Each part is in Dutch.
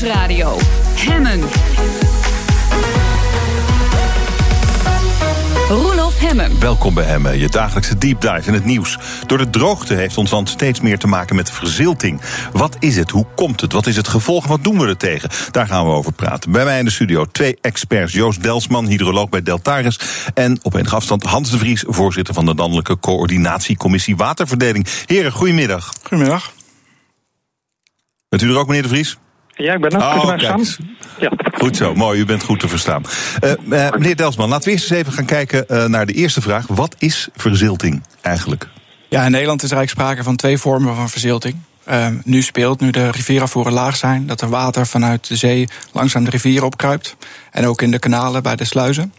Nieuwsradio. Hemmen. Roelof Hemmen. Welkom bij Hemmen, je dagelijkse deep dive in het nieuws. Door de droogte heeft ons land steeds meer te maken met verzilting. Wat is het? Hoe komt het? Wat is het gevolg? Wat doen we er tegen? Daar gaan we over praten. Bij mij in de studio twee experts. Joost Delsman, hydroloog bij Deltaris. En op enige afstand Hans de Vries, voorzitter van de Landelijke Coördinatiecommissie Waterverdeling. Heren, goedemiddag. Goedemiddag. Bent u er ook, meneer de Vries? Ja, ik ben er. Oh, Kunt u mij kijk verstaan? Ja. Goed zo, mooi, u bent goed te verstaan. Eh, eh, meneer Delsman, laten we eerst eens even gaan kijken eh, naar de eerste vraag. Wat is verzilting eigenlijk? Ja, in Nederland is er eigenlijk sprake van twee vormen van verzilting. Ehm, nu speelt, nu de rivierafvoeren laag zijn, dat er water vanuit de zee langzaam de rivieren opkruipt. En ook in de kanalen bij de sluizen.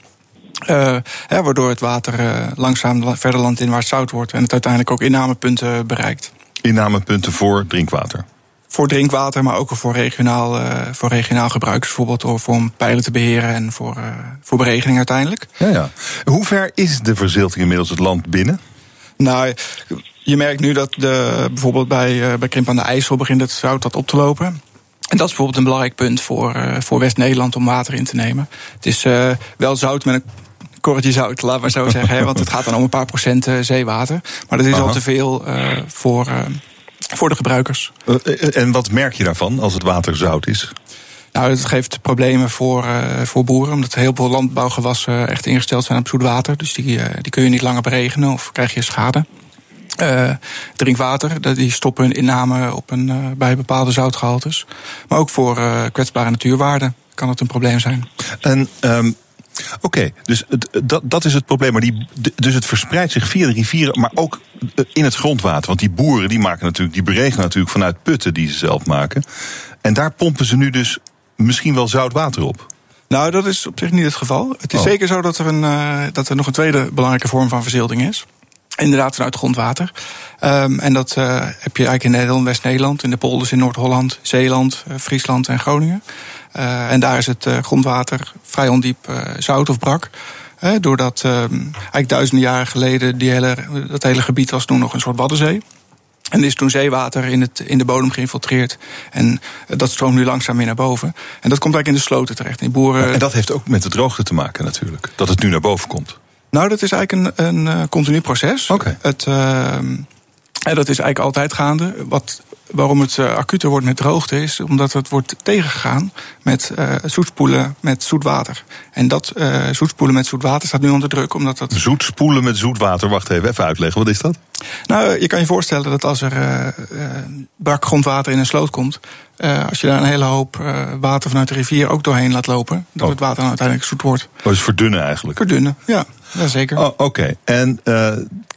Eh, hè, waardoor het water eh, langzaam la- verder landinwaarts zout wordt en het uiteindelijk ook innamepunten bereikt. Innamepunten voor drinkwater. Voor drinkwater, maar ook voor regionaal, eh, voor regionaal gebruik. Dus bijvoorbeeld voor om pijlen te beheren en voor, eh, voor beregening uiteindelijk. Ja, ja. Hoe ver is de verzilting inmiddels het land binnen? Nou, je merkt nu dat de, bijvoorbeeld bij, eh, bij Krimp aan de IJssel begint het zout wat op te lopen. En dat is bijvoorbeeld een belangrijk punt voor, voor West-Nederland om water in te nemen. Het is wel zout met een korreltje zout, laat maar zo zeggen. Hè, want het gaat dan om een paar procent zeewater. Maar dat is Aha. al te veel voor, voor de gebruikers. Eh, eh, En wat merk je daarvan als het water zout is? Nou, het geeft problemen voor, eh, voor boeren. Omdat heel veel landbouwgewassen echt ingesteld zijn op zoet water. Dus die, die kun je niet langer beregenen of krijg je schade. Eh, drinkwater, dat- die stoppen hun inname op een, bij bepaalde zoutgehaltes. Maar ook voor kwetsbare natuurwaarden kan het een probleem zijn. En ehm, oké, dus het, dat, dat is het probleem. Maar die, dus het verspreidt zich via de rivieren, maar ook eh, in het grondwater. Want die boeren die maken natuurlijk, die beregenen natuurlijk vanuit putten die ze zelf maken. En daar pompen ze nu dus misschien wel zout water op. Nou, dat is op zich niet het geval. Het is Oh. zeker zo dat er, een, eh, dat er nog een tweede belangrijke vorm van verzilting is. Inderdaad, vanuit grondwater. Ehm, en dat eh, heb je eigenlijk in Nederland, West-Nederland, in de polders in Noord-Holland, Zeeland, eh, Friesland en Groningen. Eh, en daar is het eh, grondwater vrij ondiep eh, zout of brak. Doordat ehm, eigenlijk duizenden jaren geleden die hele, dat hele gebied was toen nog een soort waddenzee. En is toen zeewater in, het, in de bodem geïnfiltreerd. En dat stroomt nu langzaam weer naar boven. En dat komt eigenlijk in de sloten terecht. Die boeren, En dat heeft ook met de droogte te maken natuurlijk. Dat het nu naar boven komt. Nou, dat is eigenlijk een, een continu proces. Oké. Het, ehm, en dat is eigenlijk altijd gaande. Wat, waarom het eh, acuter wordt met droogte is omdat het wordt tegengegaan met eh zoetspoelen met zoet water. En dat eh zoetspoelen met zoet water staat nu onder druk, omdat dat. Zoet spoelen met zoet water. Wacht even, even uitleggen. Wat is dat? Nou, je kan je voorstellen dat als er brak grondwater in een sloot komt, als je daar een hele hoop water vanuit de rivier ook doorheen laat lopen, dat Oh. het water dan uiteindelijk zoet wordt. Dat is verdunnen eigenlijk. Verdunnen, ja, ja zeker. Oh, Oké, en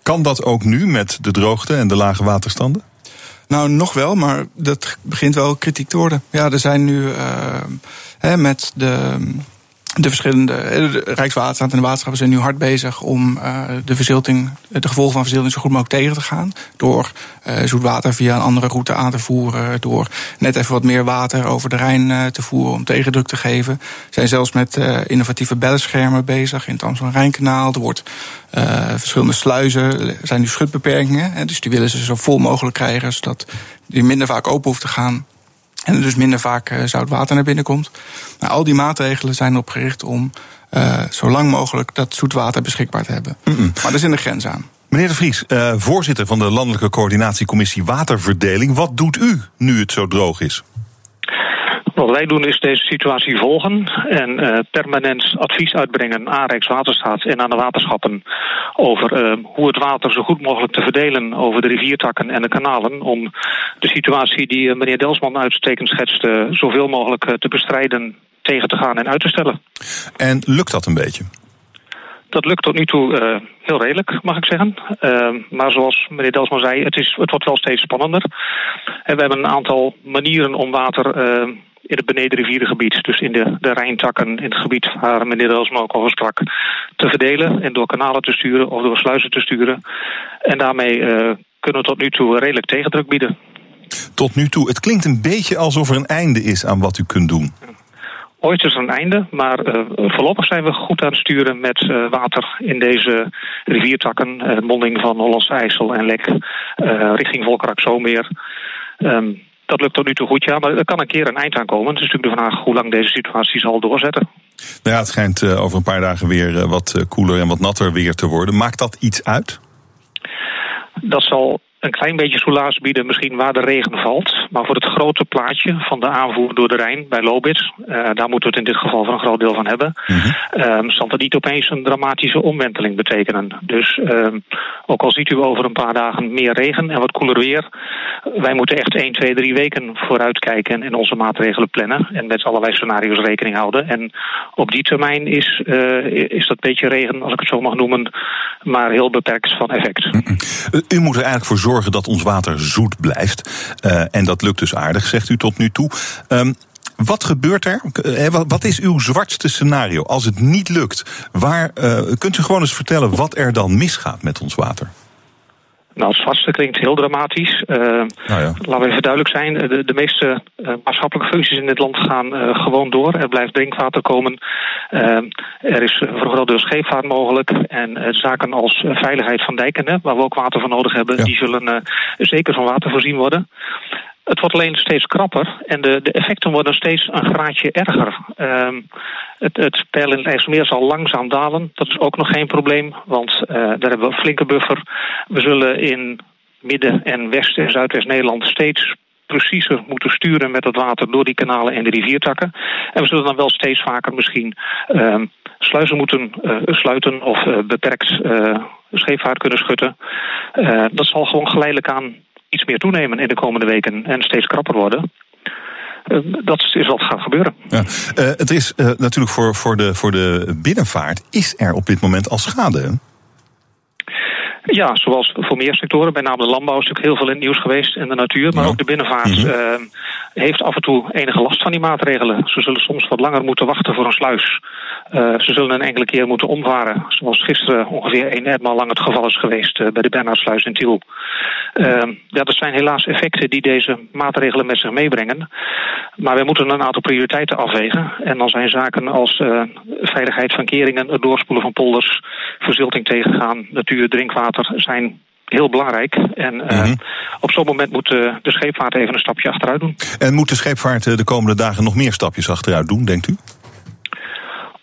kan dat ook nu met de droogte en de lage waterstanden? Nou, nog wel, maar dat begint wel kritiek te worden. Ja, er zijn nu eh, hè, met de, de verschillende. eh, De Rijkswaterstaat en de waterschappen zijn nu hard bezig om eh, de verzilting, de gevolgen van verzilting zo goed mogelijk tegen te gaan. Door eh, zoet water via een andere route aan te voeren. Door net even wat meer water over de Rijn eh, te voeren om tegendruk te geven. Zijn zelfs met eh, innovatieve bellenschermen bezig in het Amsterdam-Rijnkanaal. Er wordt eh, verschillende sluizen, zijn nu schutbeperkingen. Dus die willen ze zo vol mogelijk krijgen, zodat die minder vaak open hoeft te gaan. En er dus minder vaak eh, zout water naar binnen komt. Nou, al die maatregelen zijn erop gericht om eh, zo lang mogelijk dat zoet water beschikbaar te hebben. Maar er zit een grens aan. Meneer de Vries, eh, voorzitter van de Landelijke Coördinatiecommissie Waterverdeling. Wat doet u nu het zo droog is? Wat wij doen is deze situatie volgen en eh, permanent advies uitbrengen aan Rijkswaterstaat en aan de waterschappen over eh, hoe het water zo goed mogelijk te verdelen over de riviertakken en de kanalen om de situatie die eh, meneer Delsman uitstekend schetst eh, zoveel mogelijk te bestrijden, tegen te gaan en uit te stellen. En lukt dat een beetje? Dat lukt tot nu toe heel redelijk, mag ik zeggen. Maar zoals meneer Delsman zei, het, is, het wordt wel steeds spannender. En we hebben een aantal manieren om water eh, in het benedenrivierengebied, dus in de, de Rijntakken, in het gebied waar meneer Delsman ook over sprak, te verdelen en door kanalen te sturen of door sluizen te sturen. En daarmee eh, kunnen we tot nu toe redelijk tegendruk bieden. Tot nu toe, het klinkt een beetje alsof er een einde is aan wat u kunt doen. Ooit is er een einde, maar eh, voorlopig zijn we goed aan het sturen met eh, water in deze riviertakken. monding van Hollandse IJssel en Lek, richting Volkerak Zomeer. Ehm, dat lukt tot nu toe goed, ja. Maar er kan een keer een eind aan komen. Het is natuurlijk de vraag hoe lang deze situatie zal doorzetten. Nou ja, het schijnt uh, over een paar dagen weer uh, wat koeler en wat natter weer te worden. Maakt dat iets uit? Dat zal een klein beetje soelaas bieden, misschien waar de regen valt. Maar voor het grote plaatje van de aanvoer door de Rijn bij Lobit, uh, daar moeten we het in dit geval voor een groot deel van hebben, mm -hmm. zal dat niet opeens een dramatische omwenteling betekenen. Dus uh, ook al ziet u over een paar dagen meer regen en wat koeler weer, wij moeten echt 1, 2, 3 weken vooruitkijken en onze maatregelen plannen en met allerlei scenario's rekening houden. En op die termijn is, uh, is dat beetje regen, als ik het zo mag noemen, maar heel beperkt van effect. Mm -hmm. U moet er eigenlijk voor zorgen zorgen dat ons water zoet blijft. Uh, en dat lukt dus aardig, zegt u tot nu toe. Um, wat gebeurt er? Wat is uw zwartste scenario als het niet lukt? Waar, uh, kunt u gewoon eens vertellen wat er dan misgaat met ons water? Nou, het zwartste klinkt heel dramatisch. Uh, nou ja. Laten we even duidelijk zijn. De, de meeste uh, maatschappelijke functies in dit land gaan uh, gewoon door. Er blijft drinkwater komen. er is voor een groot deel scheepvaart mogelijk. En zaken als veiligheid van dijken, waar we ook water voor nodig hebben... Ja. die zullen zeker van water voorzien worden. Het wordt alleen steeds krapper en de, de effecten worden steeds een graadje erger. Um, het, het peil in het IJsselmeer zal langzaam dalen. Dat is ook nog geen probleem, want uh, daar hebben we een flinke buffer. We zullen in Midden- en West- en Zuidwest-Nederland steeds preciezer moeten sturen met het water door die kanalen en de riviertakken. En we zullen dan wel steeds vaker misschien uh, sluizen moeten uh, sluiten of uh, beperkt scheepvaart kunnen schutten. dat zal gewoon geleidelijk aan iets meer toenemen in de komende weken en steeds krapper worden. Uh, dat is wat gaat gebeuren. Ja. Uh, het is uh, natuurlijk voor, voor, de, voor de binnenvaart, is er op dit moment al schade? Ja, zoals voor meer sectoren, bij name de landbouw is natuurlijk heel veel in het nieuws geweest en de natuur, maar ja. ook de binnenvaart mm -hmm. heeft af en toe enige last van die maatregelen. Ze zullen soms wat langer moeten wachten voor een sluis. Uh, ze zullen een enkele keer moeten omvaren, zoals gisteren ongeveer een etmaal lang het geval is geweest uh, bij de Bernhardsluis in Tiel. Uh, ja, dat zijn helaas effecten die deze maatregelen met zich meebrengen. Maar wij moeten een aantal prioriteiten afwegen. En dan zijn zaken als veiligheid van keringen, het doorspoelen van polders, verzilting tegengaan, natuur, drinkwater zijn heel belangrijk. En uh, mm -hmm. op zo'n moment moet uh, de scheepvaart even een stapje achteruit doen. En moet de scheepvaart de komende dagen nog meer stapjes achteruit doen, denkt u?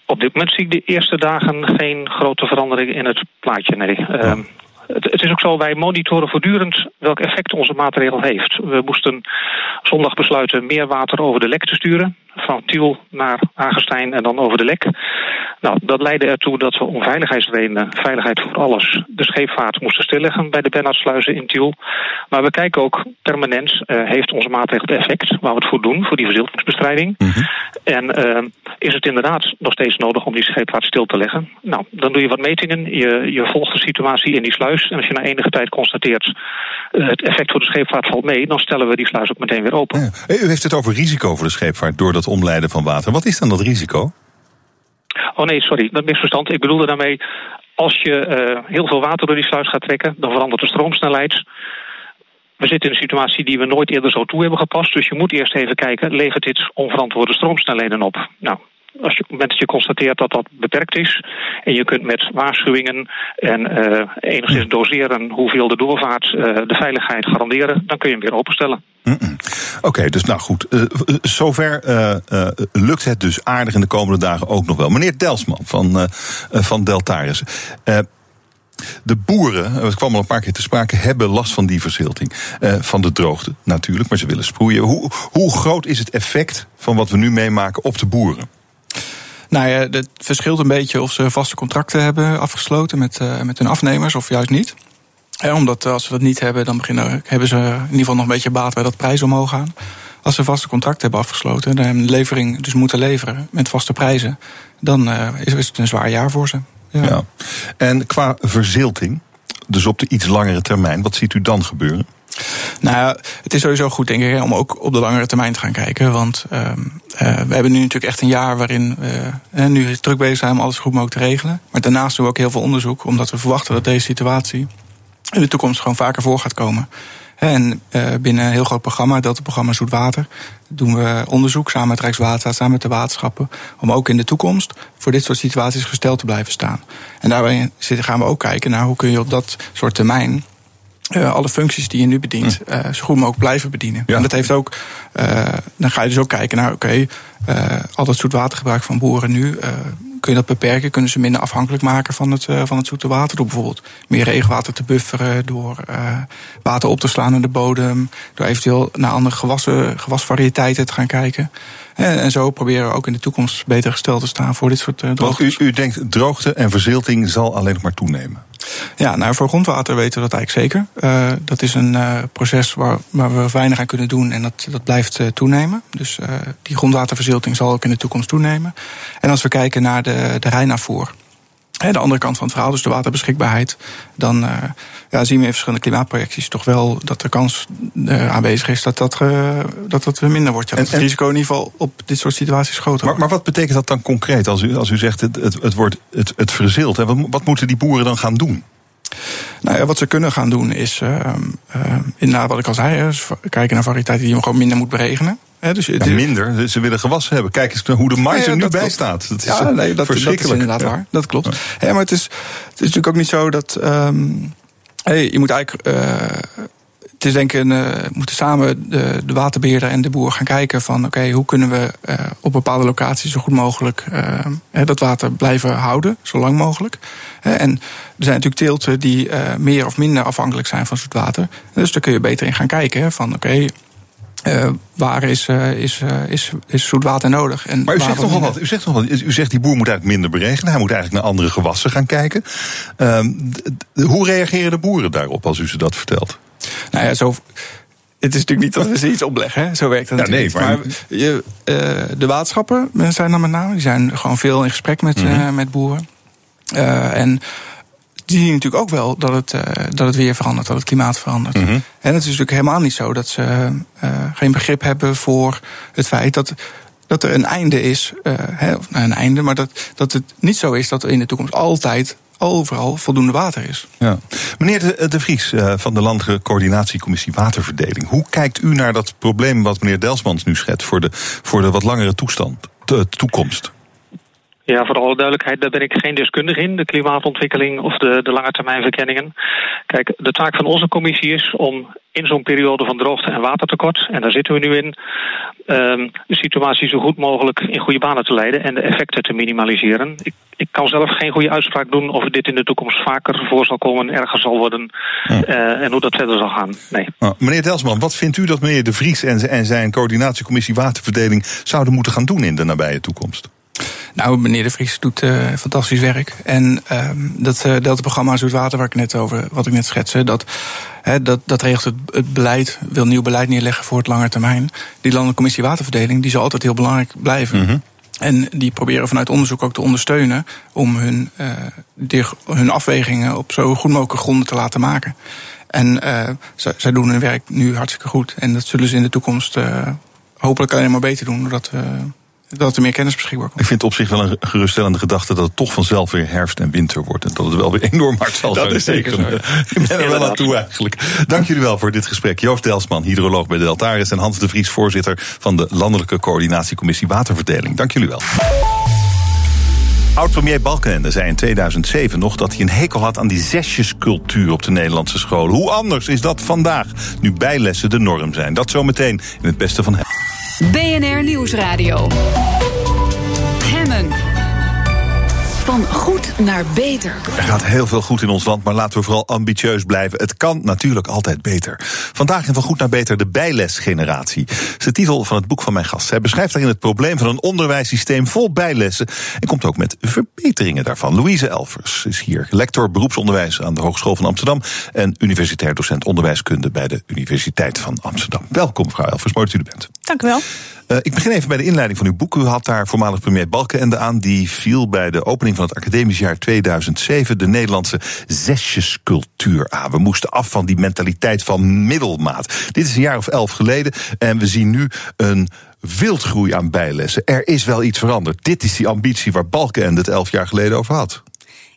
Op dit moment zie ik de eerste dagen geen grote verandering in het plaatje. Nee. Ja. Uh, het, het, is ook zo, wij monitoren voortdurend welk effect onze maatregel heeft. We moesten zondag besluiten meer water over de lek te sturen. Van Tiel naar Agestein en dan over de lek. Nou, dat leidde ertoe dat we om veiligheidsredenen, veiligheid voor alles, de scheepvaart moesten stilleggen bij de Bernhardsluizen in Tiel. Maar we kijken ook permanent, uh, heeft onze maatregel effect waar we het voor doen, voor die verziltingsbestrijding. Mm -hmm. En uh, is het inderdaad nog steeds nodig om die scheepvaart stil te leggen? Nou, dan doe je wat metingen, je, je volgt de situatie in die sluis. En als je na enige tijd constateert uh, het effect voor de scheepvaart valt mee, dan stellen we die sluis ook meteen weer open. Ja. U heeft het over risico voor de scheepvaart door dat omleiden van water. Wat is dan dat risico? Oh nee, sorry, dat misverstand. Ik bedoelde daarmee, als je uh, heel veel water door die sluis gaat trekken, dan verandert de stroomsnelheid. We zitten in een situatie die we nooit eerder zo toe hebben gepast. Dus je moet eerst even kijken, levert dit onverantwoorde stroomsnelheden op? Nou, als je, op het moment dat je constateert dat dat beperkt is... en je kunt met waarschuwingen en uh, enigszins doseren... hoeveel de doorvaart uh, de veiligheid garanderen... dan kun je hem weer openstellen. Mm -mm. Oké, okay, dus nou goed. Uh, zover lukt het dus aardig in de komende dagen ook nog wel. Meneer Delsman van, van Deltaris... De boeren, het kwam al een paar keer te sprake, hebben last van die verzilting. Uh, van de droogte natuurlijk, maar ze willen sproeien. Hoe, hoe groot is het effect van wat we nu meemaken op de boeren? Nou ja, het verschilt een beetje of ze vaste contracten hebben afgesloten met, uh, met hun afnemers of juist niet. Omdat als ze dat niet hebben, dan beginnen, hebben ze in ieder geval nog een beetje baat bij dat prijzen omhoog gaan. Als ze vaste contracten hebben afgesloten en een levering dus moeten leveren met vaste prijzen, dan uh, is het een zwaar jaar voor ze. Ja. En qua verzilting, dus op de iets langere termijn, wat ziet u dan gebeuren? Nou het is sowieso goed, denk ik, om ook op de langere termijn te gaan kijken. Want uh, uh, we hebben nu natuurlijk echt een jaar waarin we nu druk bezig zijn om alles goed mogelijk te regelen. Maar daarnaast doen we ook heel veel onderzoek, omdat we verwachten dat deze situatie in de toekomst gewoon vaker voor gaat komen. En uh, binnen een heel groot programma, dat programma Zoetwater, doen we onderzoek samen met Rijkswaterstaat, samen met de waterschappen, om ook in de toekomst voor dit soort situaties gesteld te blijven staan. En daarbij gaan we ook kijken naar hoe kun je op dat soort termijn uh, alle functies die je nu bedient, uh, zo goed mogelijk blijven bedienen. Ja. En dat heeft ook, uh, dan ga je dus ook kijken naar, oké, okay, al dat zoetwatergebruik van boeren nu, kun je dat beperken? Kunnen ze minder afhankelijk maken van het, van het zoete water? Door bijvoorbeeld meer regenwater te bufferen, door water op te slaan in de bodem, door eventueel naar andere gewassen, gewasvariëteiten te gaan kijken. En, en zo proberen we ook in de toekomst beter gesteld te staan voor dit soort uh, droogtes. U, u denkt droogte en verzilting zal alleen nog maar toenemen? Ja, nou voor grondwater weten we dat eigenlijk zeker. Uh, dat is een uh, proces waar, waar, we weinig aan kunnen doen en dat, dat blijft toenemen. Dus die grondwaterverzilting zal ook in de toekomst toenemen. En als we kijken naar de, de Rijnafvoer, de andere kant van het verhaal, dus de waterbeschikbaarheid, dan uh, ja, zien we in verschillende klimaatprojecties toch wel dat de kans uh, aanwezig is dat dat, uh, dat, dat minder wordt. Ja, en, het risico in ieder geval op dit soort situaties groter maar, maar wat betekent dat dan concreet als u, als u zegt het, het, het wordt het, het verzilt? Hè? Wat, wat moeten die boeren dan gaan doen? Nou ja, wat ze kunnen gaan doen is, uh, uh, inderdaad wat ik al zei, kijken naar variëteiten die je gewoon minder moet beregenen. He, dus, ja, minder. Ze willen gewassen hebben. Kijk eens hoe de mais er nu bij klopt. staat. Dat is ja, nee, dat, dat is inderdaad waar. Dat klopt. Maar het is, het is natuurlijk ook niet zo dat. Um, hey, je moet eigenlijk. Uh, het is denk ik, uh, moeten samen de, de, waterbeheerder en de boer gaan kijken van oké, okay, hoe kunnen we uh, op bepaalde locaties zo goed mogelijk uh, dat water blijven houden, zo lang mogelijk. En er zijn natuurlijk teelten die meer of minder afhankelijk zijn van zoet water. Dus daar kun je beter in gaan kijken van oké, okay, uh, waar is, uh, is, uh, is, is zoet water nodig? En maar u zegt, nog wat, u zegt wat. U zegt die boer moet eigenlijk minder beregenen. Hij moet eigenlijk naar andere gewassen gaan kijken. Uh, hoe reageren de boeren daarop als u ze dat vertelt? Nou ja, zo. Het is natuurlijk niet dat we ze iets opleggen, hè? zo werkt het ja, natuurlijk nee, maar... maar je, de waterschappen zijn dan met name, die zijn gewoon veel in gesprek met, mm -hmm. met boeren. en die zien natuurlijk ook wel dat het, uh, dat het weer verandert, dat het klimaat verandert. Mhm. Mm -hmm. En het is natuurlijk helemaal niet zo dat ze uh, geen begrip hebben voor het feit dat, dat er een einde is. Uh, hè, of nou, een einde, maar dat, dat het niet zo is dat er in de toekomst altijd overal voldoende water is. Ja. Meneer De, de Vries van de Landelijke Coördinatiecommissie Waterverdeling. Hoe kijkt u naar dat probleem wat meneer Delsmans nu schetst voor de, voor de wat langere toestand, de toekomst? Ja, voor alle duidelijkheid, daar ben ik geen deskundige in, de klimaatontwikkeling of de, de lange termijn verkenningen. Kijk, de taak van onze commissie is om in zo'n periode van droogte en watertekort, en daar zitten we nu in, um, de situatie zo goed mogelijk in goede banen te leiden en de effecten te minimaliseren. Ik, ik kan zelf geen goede uitspraak doen of dit in de toekomst vaker voor zal komen, erger zal worden ja. uh, en hoe dat verder zal gaan. Nee. Nou, meneer Delsman, wat vindt u dat meneer De Vries en, en zijn coördinatiecommissie waterverdeling zouden moeten gaan doen in de nabije toekomst? Nou, meneer De Vries doet uh, fantastisch werk. En uh, dat uh, Delta-programma Zoetwater, waar ik net over, wat ik net schetste, dat, hè, dat, dat regelt het, het beleid, wil nieuw beleid neerleggen voor het lange termijn. Die Landelijke Commissie Waterverdeling, die zal altijd heel belangrijk blijven. Mm -hmm. En die proberen vanuit onderzoek ook te ondersteunen om hun, die, hun afwegingen op zo goed mogelijke gronden te laten maken. En zij, doen hun werk nu hartstikke goed. En dat zullen ze in de toekomst hopelijk alleen maar beter doen, doordat we dat er meer kennis beschikbaar komt. Ik vind op zich wel een geruststellende gedachte dat het toch vanzelf weer herfst en winter wordt. En dat het wel weer enorm hard zal dat zijn. is zeker zo. Ik ben er wel aan toe eigenlijk. Dank jullie wel voor dit gesprek. Joost Delsman, hydroloog bij Deltaris. En Hans de Vries, voorzitter van de Landelijke Coördinatiecommissie Waterverdeling. Dank jullie wel. Oud-premier Balkenende zei in 2007 nog dat hij een hekel had aan die zesjescultuur op de Nederlandse scholen. Hoe anders is dat vandaag, nu bijlessen de norm zijn? Dat zometeen in het beste van hem. BNR Nieuwsradio. Van goed naar beter. Er gaat heel veel goed in ons land, maar laten we vooral ambitieus blijven. Het kan natuurlijk altijd beter. Vandaag in Van Goed naar Beter de bijlesgeneratie. Dat is de titel van het boek van mijn gast. Hij beschrijft daarin het probleem van een onderwijssysteem vol bijlessen. En komt ook met verbeteringen daarvan. Louise Elvers is hier, lector beroepsonderwijs aan de Hogeschool van Amsterdam. En universitair docent onderwijskunde bij de Universiteit van Amsterdam. Welkom, mevrouw Elvers, mooi dat u er bent. Dank u wel. Uh, ik begin even bij de inleiding van uw boek. U had daar voormalig premier Balkenende aan. Die viel bij de opening van het academisch jaar 2007 de Nederlandse zesjescultuur aan. We moesten af van die mentaliteit van middelmaat. Dit is een jaar of elf geleden en we zien nu een wildgroei aan bijlessen. Er is wel iets veranderd. Dit is die ambitie waar Balkenende het elf jaar geleden over had.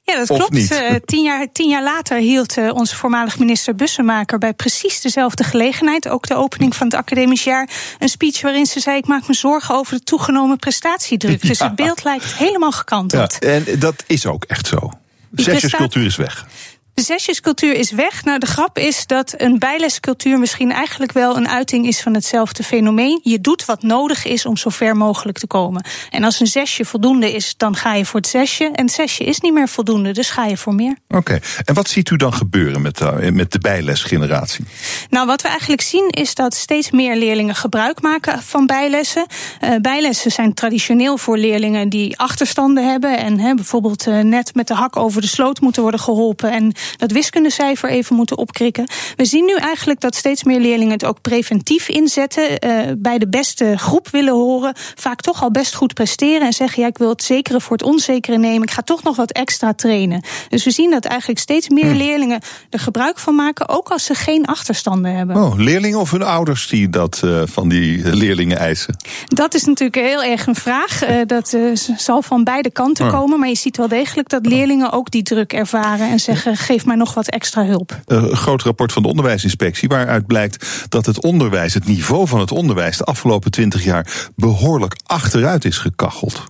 Ja, dat Of klopt. niet? Uh, tien, jaar, tien jaar later hield uh, onze voormalig minister Bussemaker bij precies dezelfde gelegenheid, ook de opening van het academisch jaar, een speech waarin ze zei: Ik maak me zorgen over de toegenomen prestatiedruk. Dus het beeld lijkt helemaal gekanteld. Ja, en dat is ook echt zo. Zesjescultuur is weg. De zesjescultuur is weg. Nou, de grap is dat een bijlescultuur misschien eigenlijk wel een uiting is van hetzelfde fenomeen. Je doet wat nodig is om zo ver mogelijk te komen. En als een zesje voldoende is, dan ga je voor het zesje. En het zesje is niet meer voldoende, dus ga je voor meer. Oké, en wat ziet u dan gebeuren met de, met de bijlesgeneratie? Nou, wat we eigenlijk zien is dat steeds meer leerlingen gebruik maken van bijlessen. Uh, bijlessen zijn traditioneel voor leerlingen die achterstanden hebben. En he, bijvoorbeeld uh, net met de hak over de sloot moeten worden geholpen. En dat wiskundecijfer even moeten opkrikken. We zien nu eigenlijk dat steeds meer leerlingen het ook preventief inzetten. Uh, bij de beste groep willen horen. Vaak toch al best goed presteren. En zeggen: ja, ik wil het zekere voor het onzekere nemen. Ik ga toch nog wat extra trainen. Dus we zien dat eigenlijk steeds meer hmm. leerlingen er gebruik van maken. Ook als ze geen achterstanden hebben. Oh, leerlingen of hun ouders die dat uh, van die leerlingen eisen? Dat is natuurlijk heel erg een vraag. Uh, dat zal van beide kanten oh. komen. Maar je ziet wel degelijk dat leerlingen ook die druk ervaren. En zeggen: geef mij nog wat extra hulp. Een groot rapport van de onderwijsinspectie. waaruit blijkt dat het onderwijs, het niveau van het onderwijs. de afgelopen twintig jaar behoorlijk achteruit is gekacheld.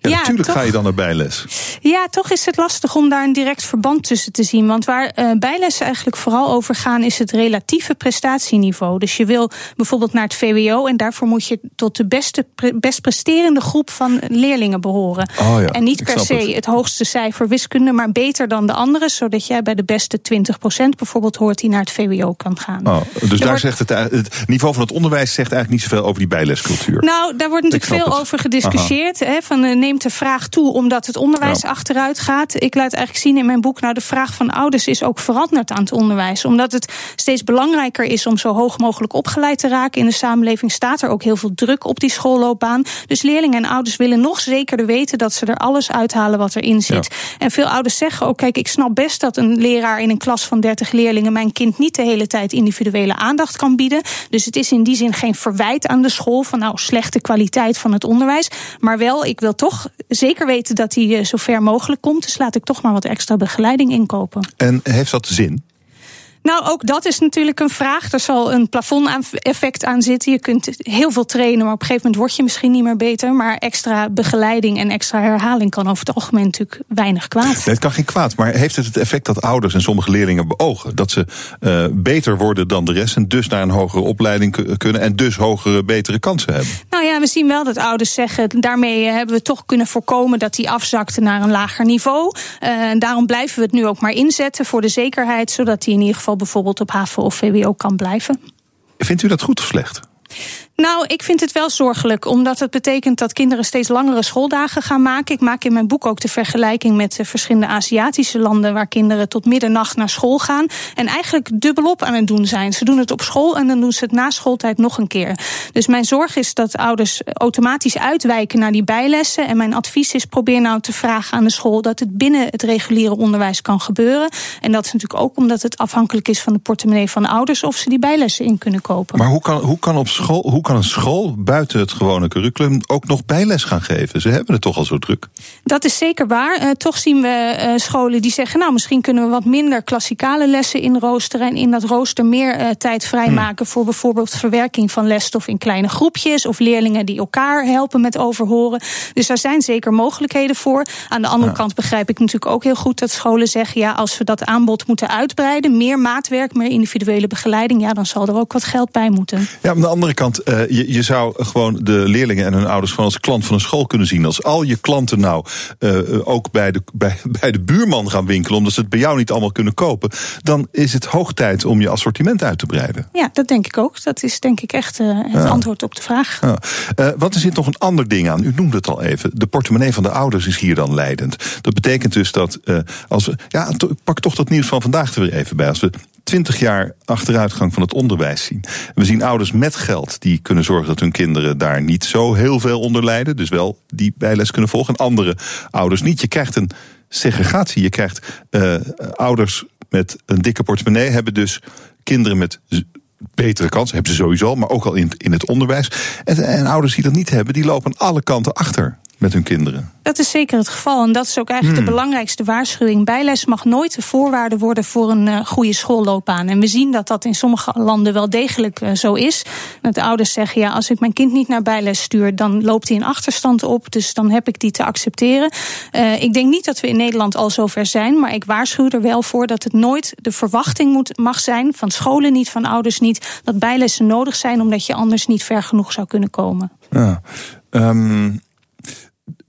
Ja, natuurlijk ga je dan naar bijles. Ja, toch is het lastig om daar een direct verband tussen te zien. Want waar uh, bijlessen eigenlijk vooral over gaan, is het relatieve prestatieniveau. Dus je wil bijvoorbeeld naar het VWO en daarvoor moet je tot de beste, best presterende groep van leerlingen behoren. Oh ja, en niet per se het. hoogste cijfer wiskunde, maar beter dan de anderen, zodat jij bij de beste 20% bijvoorbeeld hoort die naar het VWO kan gaan. Oh, dus daar zegt het, het niveau van het onderwijs zegt eigenlijk niet zoveel over die bijlescultuur. Nou, daar wordt natuurlijk veel over gediscussieerd. Hè, van uh, neemt de vraag toe omdat het onderwijs achteruit gaat. Ik laat eigenlijk zien in mijn boek, nou de vraag van ouders is ook veranderd aan het onderwijs. Omdat het steeds belangrijker is om zo hoog mogelijk opgeleid te raken in de samenleving, staat er ook heel veel druk op die schoolloopbaan. Dus leerlingen en ouders willen nog zekerder weten dat ze er alles uithalen wat erin zit. En veel ouders zeggen ook, kijk, ik snap best dat een leraar in een klas van 30 leerlingen mijn kind niet de hele tijd individuele aandacht kan bieden. Dus het is in die zin geen verwijt aan de school van nou slechte kwaliteit van het onderwijs. Maar wel, ik wil toch zeker weten dat hij eh, zo ver mogelijk komt. Dus laat ik toch maar wat extra begeleiding inkopen. En heeft dat zin? Nou, ook dat is natuurlijk een vraag. Er zal een plafond-effect aan zitten. Je kunt heel veel trainen, maar op een gegeven moment word je misschien niet meer beter. Maar extra begeleiding en extra herhaling kan over het algemeen natuurlijk weinig kwaad. Nee, het kan geen kwaad, maar heeft het het effect dat ouders en sommige leerlingen beogen? Dat ze uh, beter worden dan de rest en dus naar een hogere opleiding kunnen en dus hogere, betere kansen hebben? Nou ja, we zien wel dat ouders zeggen, daarmee hebben we toch kunnen voorkomen dat die afzakte naar een lager niveau. Uh, daarom blijven we het nu ook maar inzetten voor de zekerheid, zodat die in ieder geval bijvoorbeeld op HAVO of VWO kan blijven. Vindt u dat goed of slecht? Nou, ik vind het wel zorgelijk, omdat het betekent dat kinderen steeds langere schooldagen gaan maken. Ik maak in mijn boek ook de vergelijking met de verschillende Aziatische landen waar kinderen tot middernacht naar school gaan en eigenlijk dubbelop aan het doen zijn. Ze doen het op school en dan doen ze het na schooltijd nog een keer. Dus mijn zorg is dat ouders automatisch uitwijken naar die bijlessen. En mijn advies is: probeer nou te vragen aan de school dat het binnen het reguliere onderwijs kan gebeuren. En dat is natuurlijk ook omdat het afhankelijk is van de portemonnee van de ouders of ze die bijlessen in kunnen kopen. Maar hoe kan, hoe kan op school. Kan een school buiten het gewone curriculum ook nog bijles gaan geven? Ze hebben het toch al zo druk. Dat is zeker waar. Uh, toch zien we uh, scholen die zeggen: Nou, misschien kunnen we wat minder klassikale lessen in roosteren. En in dat rooster meer uh, tijd vrijmaken hmm. voor bijvoorbeeld verwerking van lesstof in kleine groepjes. Of leerlingen die elkaar helpen met overhoren. Dus daar zijn zeker mogelijkheden voor. Aan de andere kant begrijp ik natuurlijk ook heel goed dat scholen zeggen: Ja, als we dat aanbod moeten uitbreiden, meer maatwerk, meer individuele begeleiding, ja, dan zal er ook wat geld bij moeten. Ja, aan de andere kant, uh, je, je zou gewoon de leerlingen en hun ouders van als klant van een school kunnen zien. Als al je klanten nou uh, ook bij de, bij, bij de buurman gaan winkelen, omdat ze het bij jou niet allemaal kunnen kopen, dan is het hoog tijd om je assortiment uit te breiden. Ja, dat denk ik ook. Dat is denk ik echt uh, het antwoord op de vraag. Ja. Wat er zit nog een ander ding aan. U noemde het al even. De portemonnee van de ouders is hier dan leidend. Dat betekent dus dat als we. Ja, pak toch dat nieuws van vandaag er weer even bij. Als we 20 jaar achteruitgang van het onderwijs zien. We zien ouders met geld die kunnen zorgen dat hun kinderen daar niet zo heel veel onder lijden. Dus wel die bijles kunnen volgen. En andere ouders niet. Je krijgt een segregatie. Je krijgt uh, ouders met een dikke portemonnee hebben dus kinderen met betere kansen. Hebben ze sowieso, maar ook al in, in het onderwijs. En, en ouders die dat niet hebben, die lopen aan alle kanten achter. Met hun kinderen. Dat is zeker het geval. En dat is ook eigenlijk de hmm. belangrijkste waarschuwing. Bijles mag nooit de voorwaarde worden voor een uh, goede schoolloopbaan. En we zien dat dat in sommige landen wel degelijk uh, zo is. Dat de ouders zeggen: ja, als ik mijn kind niet naar bijles stuur, dan loopt hij een achterstand op. Dus dan heb ik die te accepteren. Uh, ik denk niet dat we in Nederland al zover zijn. Maar ik waarschuw er wel voor dat het nooit de verwachting moet, mag zijn. Van scholen niet, van ouders niet. Dat bijlessen nodig zijn, omdat je anders niet ver genoeg zou kunnen komen. Ja. Um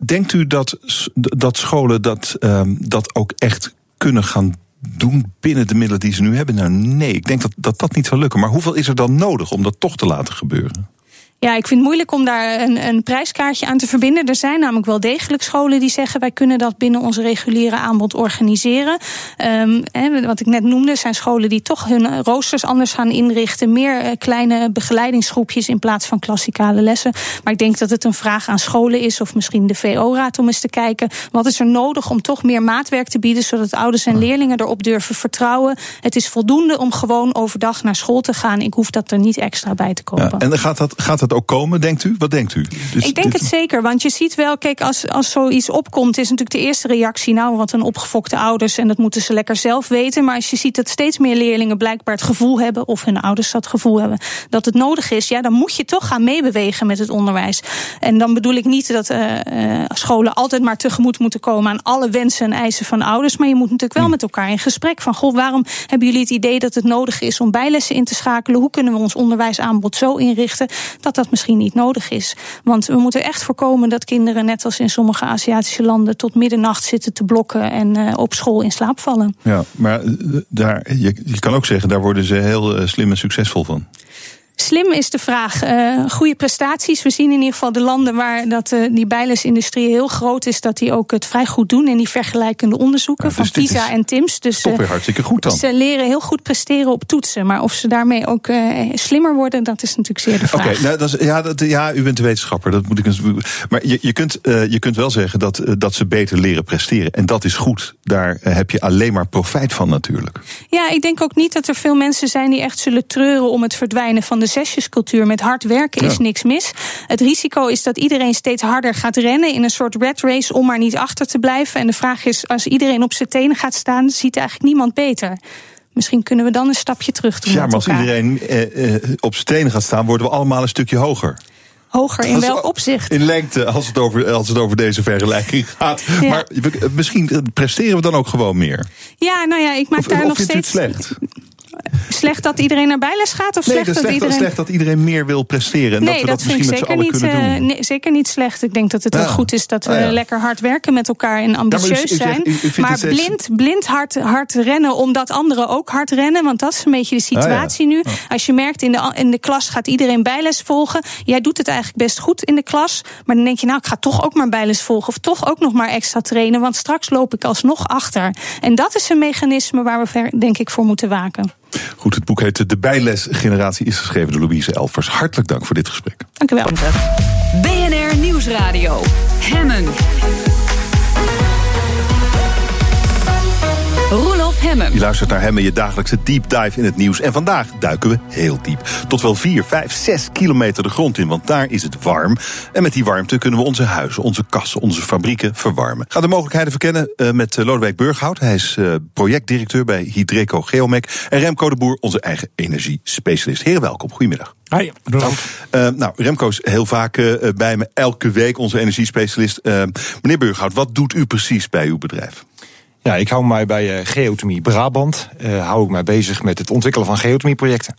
Denkt u dat, dat scholen dat, um, dat ook echt kunnen gaan doen binnen de middelen die ze nu hebben? Nou, nee, ik denk dat, dat dat niet zal lukken. Maar hoeveel is er dan nodig om dat toch te laten gebeuren? Ja, ik vind het moeilijk om daar een, een prijskaartje aan te verbinden. Er zijn namelijk wel degelijk scholen die zeggen: wij kunnen dat binnen ons reguliere aanbod organiseren. Um, wat ik net noemde, zijn scholen die toch hun roosters anders gaan inrichten. Meer uh, kleine begeleidingsgroepjes in plaats van klassikale lessen. Maar ik denk dat het een vraag aan scholen is, of misschien de VO-raad om eens te kijken. Wat is er nodig om toch meer maatwerk te bieden, zodat ouders en leerlingen erop durven vertrouwen? Het is voldoende om gewoon overdag naar school te gaan. Ik hoef dat er niet extra bij te kopen. Ja, en gaat dat, gaat dat ook komen, denkt u? Wat denkt u? Dus ik denk het zeker, want je ziet wel, kijk, als, als zoiets opkomt, is natuurlijk de eerste reactie, nou, wat een opgefokte ouders en dat moeten ze lekker zelf weten. Maar als je ziet dat steeds meer leerlingen blijkbaar het gevoel hebben, of hun ouders dat gevoel hebben, dat het nodig is, ja, dan moet je toch gaan meebewegen met het onderwijs. En dan bedoel ik niet dat uh, scholen altijd maar tegemoet moeten komen aan alle wensen en eisen van ouders, maar je moet natuurlijk wel hm. met elkaar in gesprek van, goh, waarom hebben jullie het idee dat het nodig is om bijlessen in te schakelen? Hoe kunnen we ons onderwijsaanbod zo inrichten dat dat misschien niet nodig is. Want we moeten echt voorkomen dat kinderen, net als in sommige Aziatische landen, tot middernacht zitten te blokken en uh, op school in slaap vallen. Ja, maar eh, daar, je, kan ook zeggen, daar worden ze heel uh, slim en succesvol van. Slim is de vraag. Uh, goede prestaties. We zien in ieder geval de landen waar dat, uh, die bijlesindustrie heel groot is, dat die ook het vrij goed doen in die vergelijkende onderzoeken ja, dus van PISA en TIMS. Dus toch weer hartstikke goed dan. Ze leren heel goed presteren op toetsen. Maar of ze daarmee ook uh, slimmer worden, dat is natuurlijk zeer de vraag. Oké, nou, dat is, ja, dat, ja, u bent de wetenschapper. Dat moet ik eens, maar je, je, kunt, je kunt wel zeggen dat, dat ze beter leren presteren. En dat is goed. Daar heb je alleen maar profijt van natuurlijk. Ja, ik denk ook niet dat er veel mensen zijn die echt zullen treuren om het verdwijnen van de zesjescultuur. Met hard werken is niks mis. Het risico is dat iedereen steeds harder gaat rennen in een soort red race om maar niet achter te blijven. En de vraag is, als iedereen op zijn tenen gaat staan, ziet eigenlijk niemand beter. Misschien kunnen we dan een stapje terug doen. Ja, maar als iedereen eh, eh, op zijn tenen gaat staan, worden we allemaal een stukje hoger. Hoger in welk opzicht? In lengte, als het over, als het over deze vergelijking gaat. Maar misschien presteren we dan ook gewoon meer. Ja, nou ja, ik maak daar nog steeds. Het slecht? Slecht dat iedereen naar bijles gaat? Of slecht, dat iedereen... slecht dat iedereen meer wil presteren. En nee, dat we dat, dat misschien met z'n allen niet, kunnen doen. Nee, zeker niet slecht. Ik denk dat het ook goed is dat we lekker hard werken met elkaar en ambitieus zijn. maar blind, blind hard, hard rennen omdat anderen ook hard rennen. Want dat is een beetje de ah, situatie nu. Als je merkt in de, in de klas gaat iedereen bijles volgen. Jij doet het eigenlijk best goed in de klas. Maar dan denk je, nou, ik ga toch ook maar bijles volgen. Of toch ook nog maar extra trainen. Want straks loop ik alsnog achter. En dat is een mechanisme waar we denk ik voor moeten waken. Goed, het boek heet De Bijlesgeneratie, is geschreven door Louise Elvers. Hartelijk dank voor dit gesprek. Dank u wel. BNR Nieuwsradio. Hemmen. Hemmen. Je luistert naar Hemmen, je dagelijkse deep dive in het nieuws. En vandaag duiken we heel diep. Tot wel 4, 5, 6 kilometer de grond in, want daar is het warm. En met die warmte kunnen we onze huizen, onze kassen, onze fabrieken verwarmen. Ga de mogelijkheden verkennen uh, met eh, Lodewijk Burghout. Hij is uh, projectdirecteur bij Hydreco Geomec. En Remco de Boer, onze eigen energiespecialist. Heren, welkom. Goedemiddag. Hi, uh, nou, Remco is heel vaak uh, bij me, elke week onze energiespecialist. Uh, meneer Burghout, wat doet u precies bij uw bedrijf? Ja, ik hou mij bij uh, Geotomie Brabant. Uh, hou ik mij bezig met het ontwikkelen van geotomieprojecten.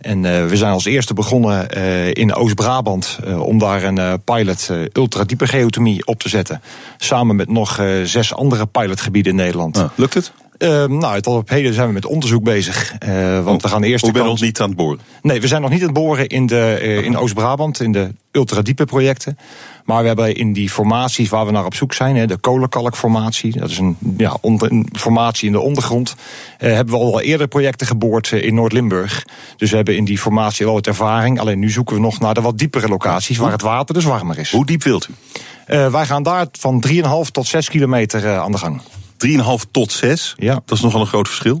En uh, we zijn als eerste begonnen in Oost-Brabant om daar een pilot ultradiepe geotomie op te zetten. Samen met nog zes andere pilotgebieden in Nederland. Ah, lukt het? Uh, nou, tot op heden zijn we met onderzoek bezig. Uh, want we gaan eerst. We zijn nog niet aan het boren? Nee, we zijn nog niet aan het boren in, de, uh, in Oost-Brabant, in de ultradiepe projecten. Maar we hebben in die formaties waar we naar op zoek zijn, de kolenkalkformatie, dat is een, ja, een formatie in de ondergrond, eh, hebben we al eerder projecten geboord in Noord-Limburg. Dus we hebben in die formatie al wat ervaring. Alleen nu zoeken we nog naar de wat diepere locaties waar het water dus warmer is. Hoe diep wilt u? wij gaan daar van 3,5 tot 6 kilometer aan de gang. 3,5 tot 6? Ja. Dat is nogal een groot verschil.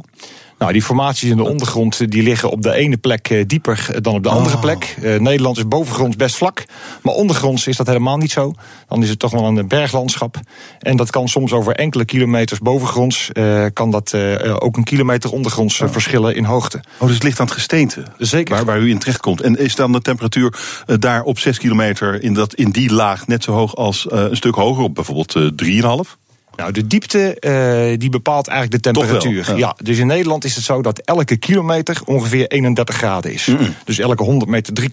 Nou, die formaties in de ondergrond die liggen op de ene plek dieper dan op de andere Oh. plek. Nederland is bovengronds best vlak, maar ondergronds is dat helemaal niet zo. Dan is het toch wel een berglandschap. En dat kan soms over enkele kilometers bovengronds, kan dat ook een kilometer ondergronds verschillen in hoogte. Oh, dus het ligt aan het gesteente. Zeker. Waar, waar u in terecht komt. En is dan de temperatuur daar op 6 kilometer in, dat, in die laag net zo hoog als een stuk hoger, op bijvoorbeeld uh, 3,5? Nou, de diepte uh, die bepaalt eigenlijk de temperatuur. Wel, ja. ja. dus in Nederland is het zo dat elke kilometer ongeveer 31 graden is. Mm. Dus elke 100 meter 3,1.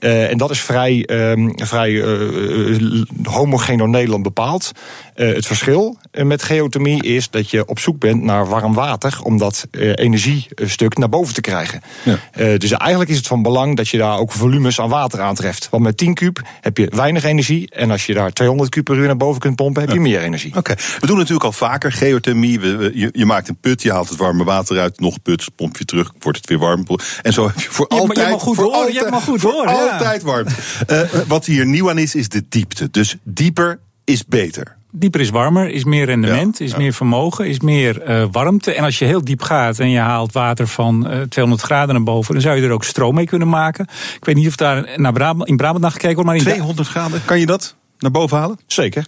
Uh, en dat is vrij, uh, vrij uh, homogeen door Nederland bepaald. Uh, het verschil met geothermie is dat je op zoek bent naar warm water om dat uh, energiestuk naar boven te krijgen. Ja. Uh, dus eigenlijk is het van belang dat je daar ook volumes aan water aantreft. Want met 10 kub heb je weinig energie. En als je daar 200 kub per uur naar boven kunt pompen, heb je ja. meer energie. Oké, okay. we doen natuurlijk al vaker geothermie. We, we, je, je, maakt een put, je haalt het warme water uit, nog put, pomp je terug, wordt het weer warm. En zo heb je voor je altijd. Je mag goed voor horen, altijd, je hebt maar goed. Ja. Altijd warm. uh, wat hier nieuw aan is, is de diepte. Dus dieper is beter. Dieper is warmer, is meer rendement, ja, is ja. meer vermogen, is meer uh, warmte. En als je heel diep gaat en je haalt water van uh, 200 graden naar boven, dan zou je er ook stroom mee kunnen maken. Ik weet niet of daar naar Brabant, in Brabant naar gekeken wordt, maar in 200 graden, kan je dat naar boven halen? Zeker.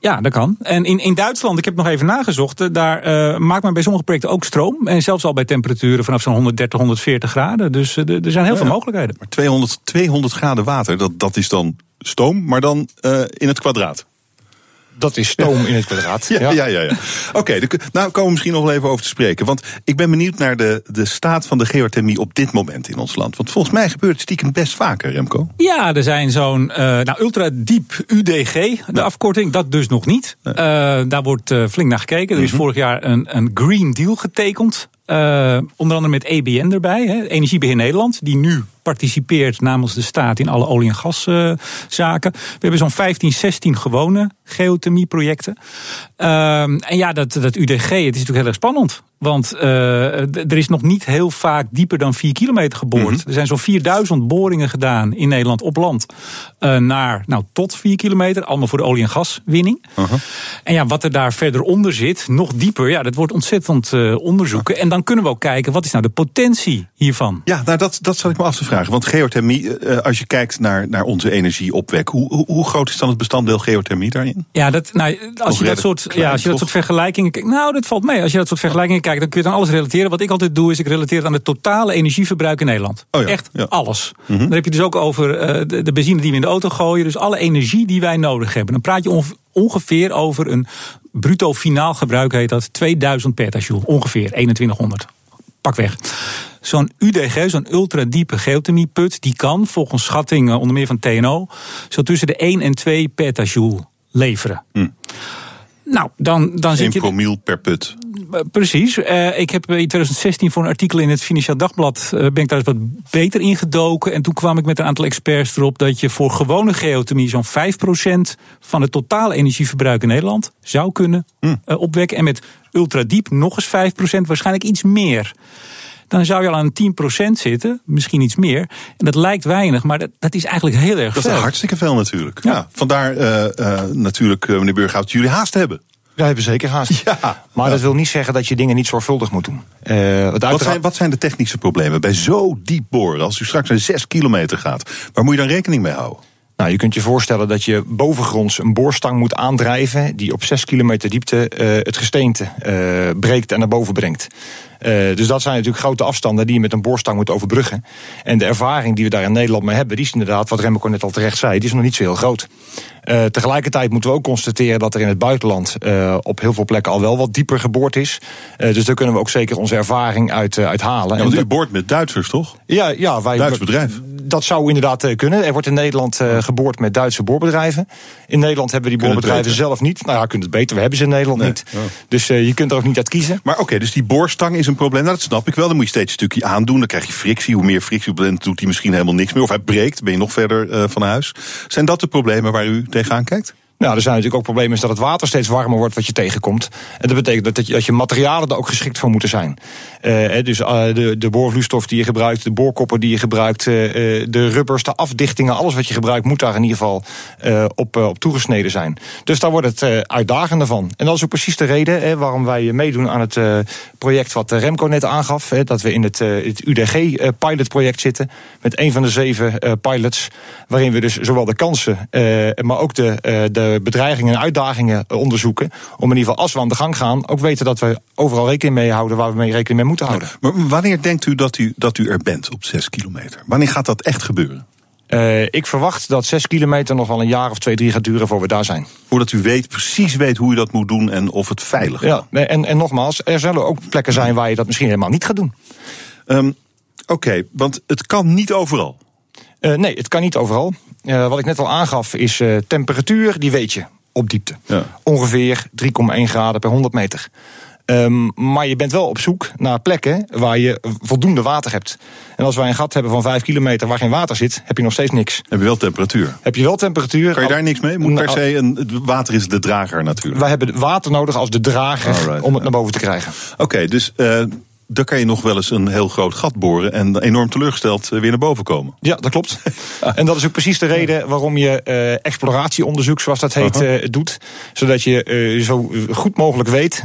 Ja, dat kan. En in, in Duitsland, ik heb nog even nagezocht, daar uh, maakt men bij sommige projecten ook stroom. En zelfs al bij temperaturen vanaf zo'n 130, 140 graden. Dus uh, er zijn heel ja, veel mogelijkheden. Maar 200, 200 graden water, dat, dat is dan stoom, maar dan uh, in het kwadraat. Dat is stoom in het kwadraat. Ja, ja, ja. ja, ja. Oké, okay, nou komen we misschien nog wel even over te spreken. Want ik ben benieuwd naar de, de staat van de geothermie op dit moment in ons land. Want volgens mij gebeurt het stiekem best vaker, Remco. Ja, er zijn zo'n uh, nou, ultra diep UDG, de ja. afkorting. Dat dus nog niet. Uh, daar wordt uh, flink naar gekeken. Er is mm -hmm. vorig jaar een, een Green Deal getekend. Uh, onder andere met EBN erbij, hè, Energiebeheer Nederland, die nu participeert namens de staat in alle olie- en gaszaken. We hebben zo'n 15, 16 gewone geothermieprojecten. Uh, en ja, dat, dat UDG, het is natuurlijk heel erg spannend. Want uh, er is nog niet heel vaak dieper dan 4 kilometer geboord. Mm -hmm. Er zijn zo'n 4000 boringen gedaan in Nederland op land. Uh, naar nou, tot 4 kilometer. Allemaal voor de olie- en gaswinning. Uh -huh. En ja, wat er daar verder onder zit, nog dieper. Ja, dat wordt ontzettend uh, onderzoeken. En dan kunnen we ook kijken, wat is nou de potentie hiervan? Ja, nou dat, dat zat ik me af te vragen. Want geothermie, als je kijkt naar, naar onze energieopwek. Hoe, hoe, groot is dan het bestanddeel geothermie daarin? Ja, dat, nou, als, je dat soort, klein, ja, als je dat soort vergelijkingen kijkt. Nou, dat valt mee. Als je dat soort vergelijkingen kijkt dan kun je dan alles relateren. Wat ik altijd doe, is ik relateer het aan het totale energieverbruik in Nederland. Oh ja, Echt ja. alles. Mm -hmm. Dan heb je dus ook over uh, de, de, benzine die we in de auto gooien. Dus alle energie die wij nodig hebben. Dan praat je onge ongeveer over een bruto finaal gebruik, heet dat, 2000 petajoule. Ongeveer 2100. Pak weg. Zo'n UDG, zo'n ultradiepe geothermieput, die kan volgens schattingen onder meer van TNO zo tussen de 1 en 2 petajoule leveren. Mm. Nou, dan, dan zit je. promiel per put. Precies. Uh, ik heb in 2016 voor een artikel in het Financieel Dagblad. Uh, ben ik daar eens wat beter ingedoken. En toen kwam ik met een aantal experts erop dat je voor gewone geothermie zo'n 5% van het totale energieverbruik in Nederland zou kunnen mm. uh, opwekken. En met ultradiep nog eens 5%, waarschijnlijk iets meer dan zou je al aan 10% zitten, misschien iets meer. En dat lijkt weinig, maar dat, dat is eigenlijk heel erg dat veel. Dat is hartstikke veel natuurlijk. Ja. ja vandaar uh, uh, natuurlijk, uh, meneer Burghout, jullie haast hebben. Wij hebben zeker haast. Ja, maar ja. dat wil niet zeggen dat je dingen niet zorgvuldig moet doen. Uh, wat, zijn, wat zijn de technische problemen bij zo diep boren? Als u straks naar 6 kilometer gaat, waar moet je dan rekening mee houden? Nou, je kunt je voorstellen dat je bovengronds een boorstang moet aandrijven die op 6 kilometer diepte uh, het gesteente uh, breekt en naar boven brengt. Uh, dus dat zijn natuurlijk grote afstanden die je met een boorstang moet overbruggen. En de ervaring die we daar in Nederland mee hebben, die is inderdaad, wat Remco net al terecht zei, die is nog niet zo heel groot. Uh, tegelijkertijd moeten we ook constateren dat er in het buitenland uh, op heel veel plekken al wel wat dieper geboord is. dus daar kunnen we ook zeker onze ervaring uit, uit halen. Ja, want u boort met Duitsers, toch? Ja, ja wij. Duits bedrijf. Dat zou inderdaad kunnen. Er wordt in Nederland geboord met Duitse boorbedrijven. In Nederland hebben we die boorbedrijven zelf niet. Nou ja, kunnen het beter. We hebben ze in Nederland nee. niet. Oh. Dus je kunt er ook niet uit kiezen. Maar oké, okay, dus die boorstang is een probleem. Nou, dat snap ik wel. Dan moet je steeds een stukje aandoen. Dan krijg je frictie. Hoe meer frictie doet hij misschien helemaal niks meer. Of hij breekt, ben je nog verder uh, van huis. Zijn dat de problemen waar u tegenaan kijkt? Nou, er zijn natuurlijk ook problemen is dat het water steeds warmer wordt wat je tegenkomt. En dat betekent dat, je, dat je materialen er ook geschikt voor moeten zijn. Uh, dus uh, de, de boorvloeistof die je gebruikt, de boorkoppen die je gebruikt, uh, de rubbers, de afdichtingen, alles wat je gebruikt moet daar in ieder geval op, op toegesneden zijn. Dus daar wordt het uitdagender van. En dat is ook precies de reden waarom wij meedoen aan het project wat Remco net aangaf. dat we in het, het UDG-pilotproject zitten met een van de zeven pilots. Waarin we dus zowel de kansen, maar ook de, de eh, bedreigingen en uitdagingen onderzoeken. Om in ieder geval als we aan de gang gaan, ook weten dat we overal rekening mee houden waar we mee rekening mee moeten houden. maar wanneer denkt u dat, u dat u er bent op 6 kilometer? Wanneer gaat dat echt gebeuren? Uh, ik verwacht dat 6 kilometer nog wel een jaar of twee, drie gaat duren voor we daar zijn. Voordat u weet, precies weet hoe u dat moet doen en of het veilig is. Ja, en, en nogmaals, er zullen ook plekken zijn waar je dat misschien helemaal niet gaat doen. Um, Oké, want het kan niet overal. Uh, nee, het kan niet overal. Uh, wat ik net al aangaf is uh, temperatuur, die weet je op diepte. Ja. Ongeveer 3,1 graden per 100 meter. Um, maar je bent wel op zoek naar plekken waar je voldoende water hebt. En als wij een gat hebben van 5 kilometer waar geen water zit, heb je nog steeds niks. Heb je wel temperatuur? Heb je wel temperatuur? Kan je daar niks mee? Moet per se een, water is de drager natuurlijk. Wij hebben water nodig als de drager Alright, om het naar boven te krijgen. Oké, okay, dus uh, dan kan je nog wel eens een heel groot gat boren en enorm teleurgesteld eh, weer naar boven komen. Ja, dat klopt. en dat is ook precies de reden waarom je uh, exploratieonderzoek, zoals dat heet, uh, doet. Zodat je uh, zo goed mogelijk weet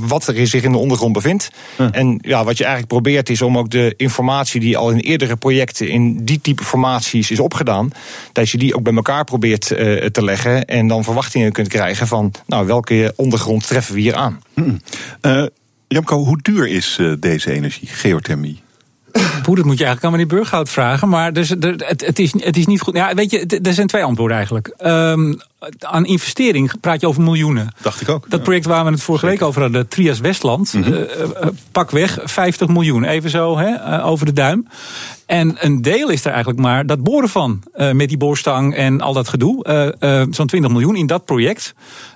wat er zich in de ondergrond bevindt. En ja, wat je eigenlijk probeert is om ook de informatie die al in eerdere projecten in die type formaties is opgedaan, dat je die ook bij elkaar probeert te leggen en dan verwachtingen kunt krijgen van nou, welke ondergrond treffen we hier aan. Hmm. Jamco, hoe duur is uh, deze energie, geothermie? Poeh, dat moet je eigenlijk aan meneer Burghout vragen. Maar dus, het, het, is, het is niet goed. Ja, weet je, er zijn twee antwoorden eigenlijk. Um, aan investering praat je over miljoenen. Dacht ik ook. Dat project waar we het vorige week over hadden, Trias Westland, mm -hmm. uh, pak weg 50 miljoen. Even zo hè, uh, over de duim. En een deel is er eigenlijk maar dat boren van. Met die boorstang en al dat gedoe. Zo'n 20 miljoen in dat project.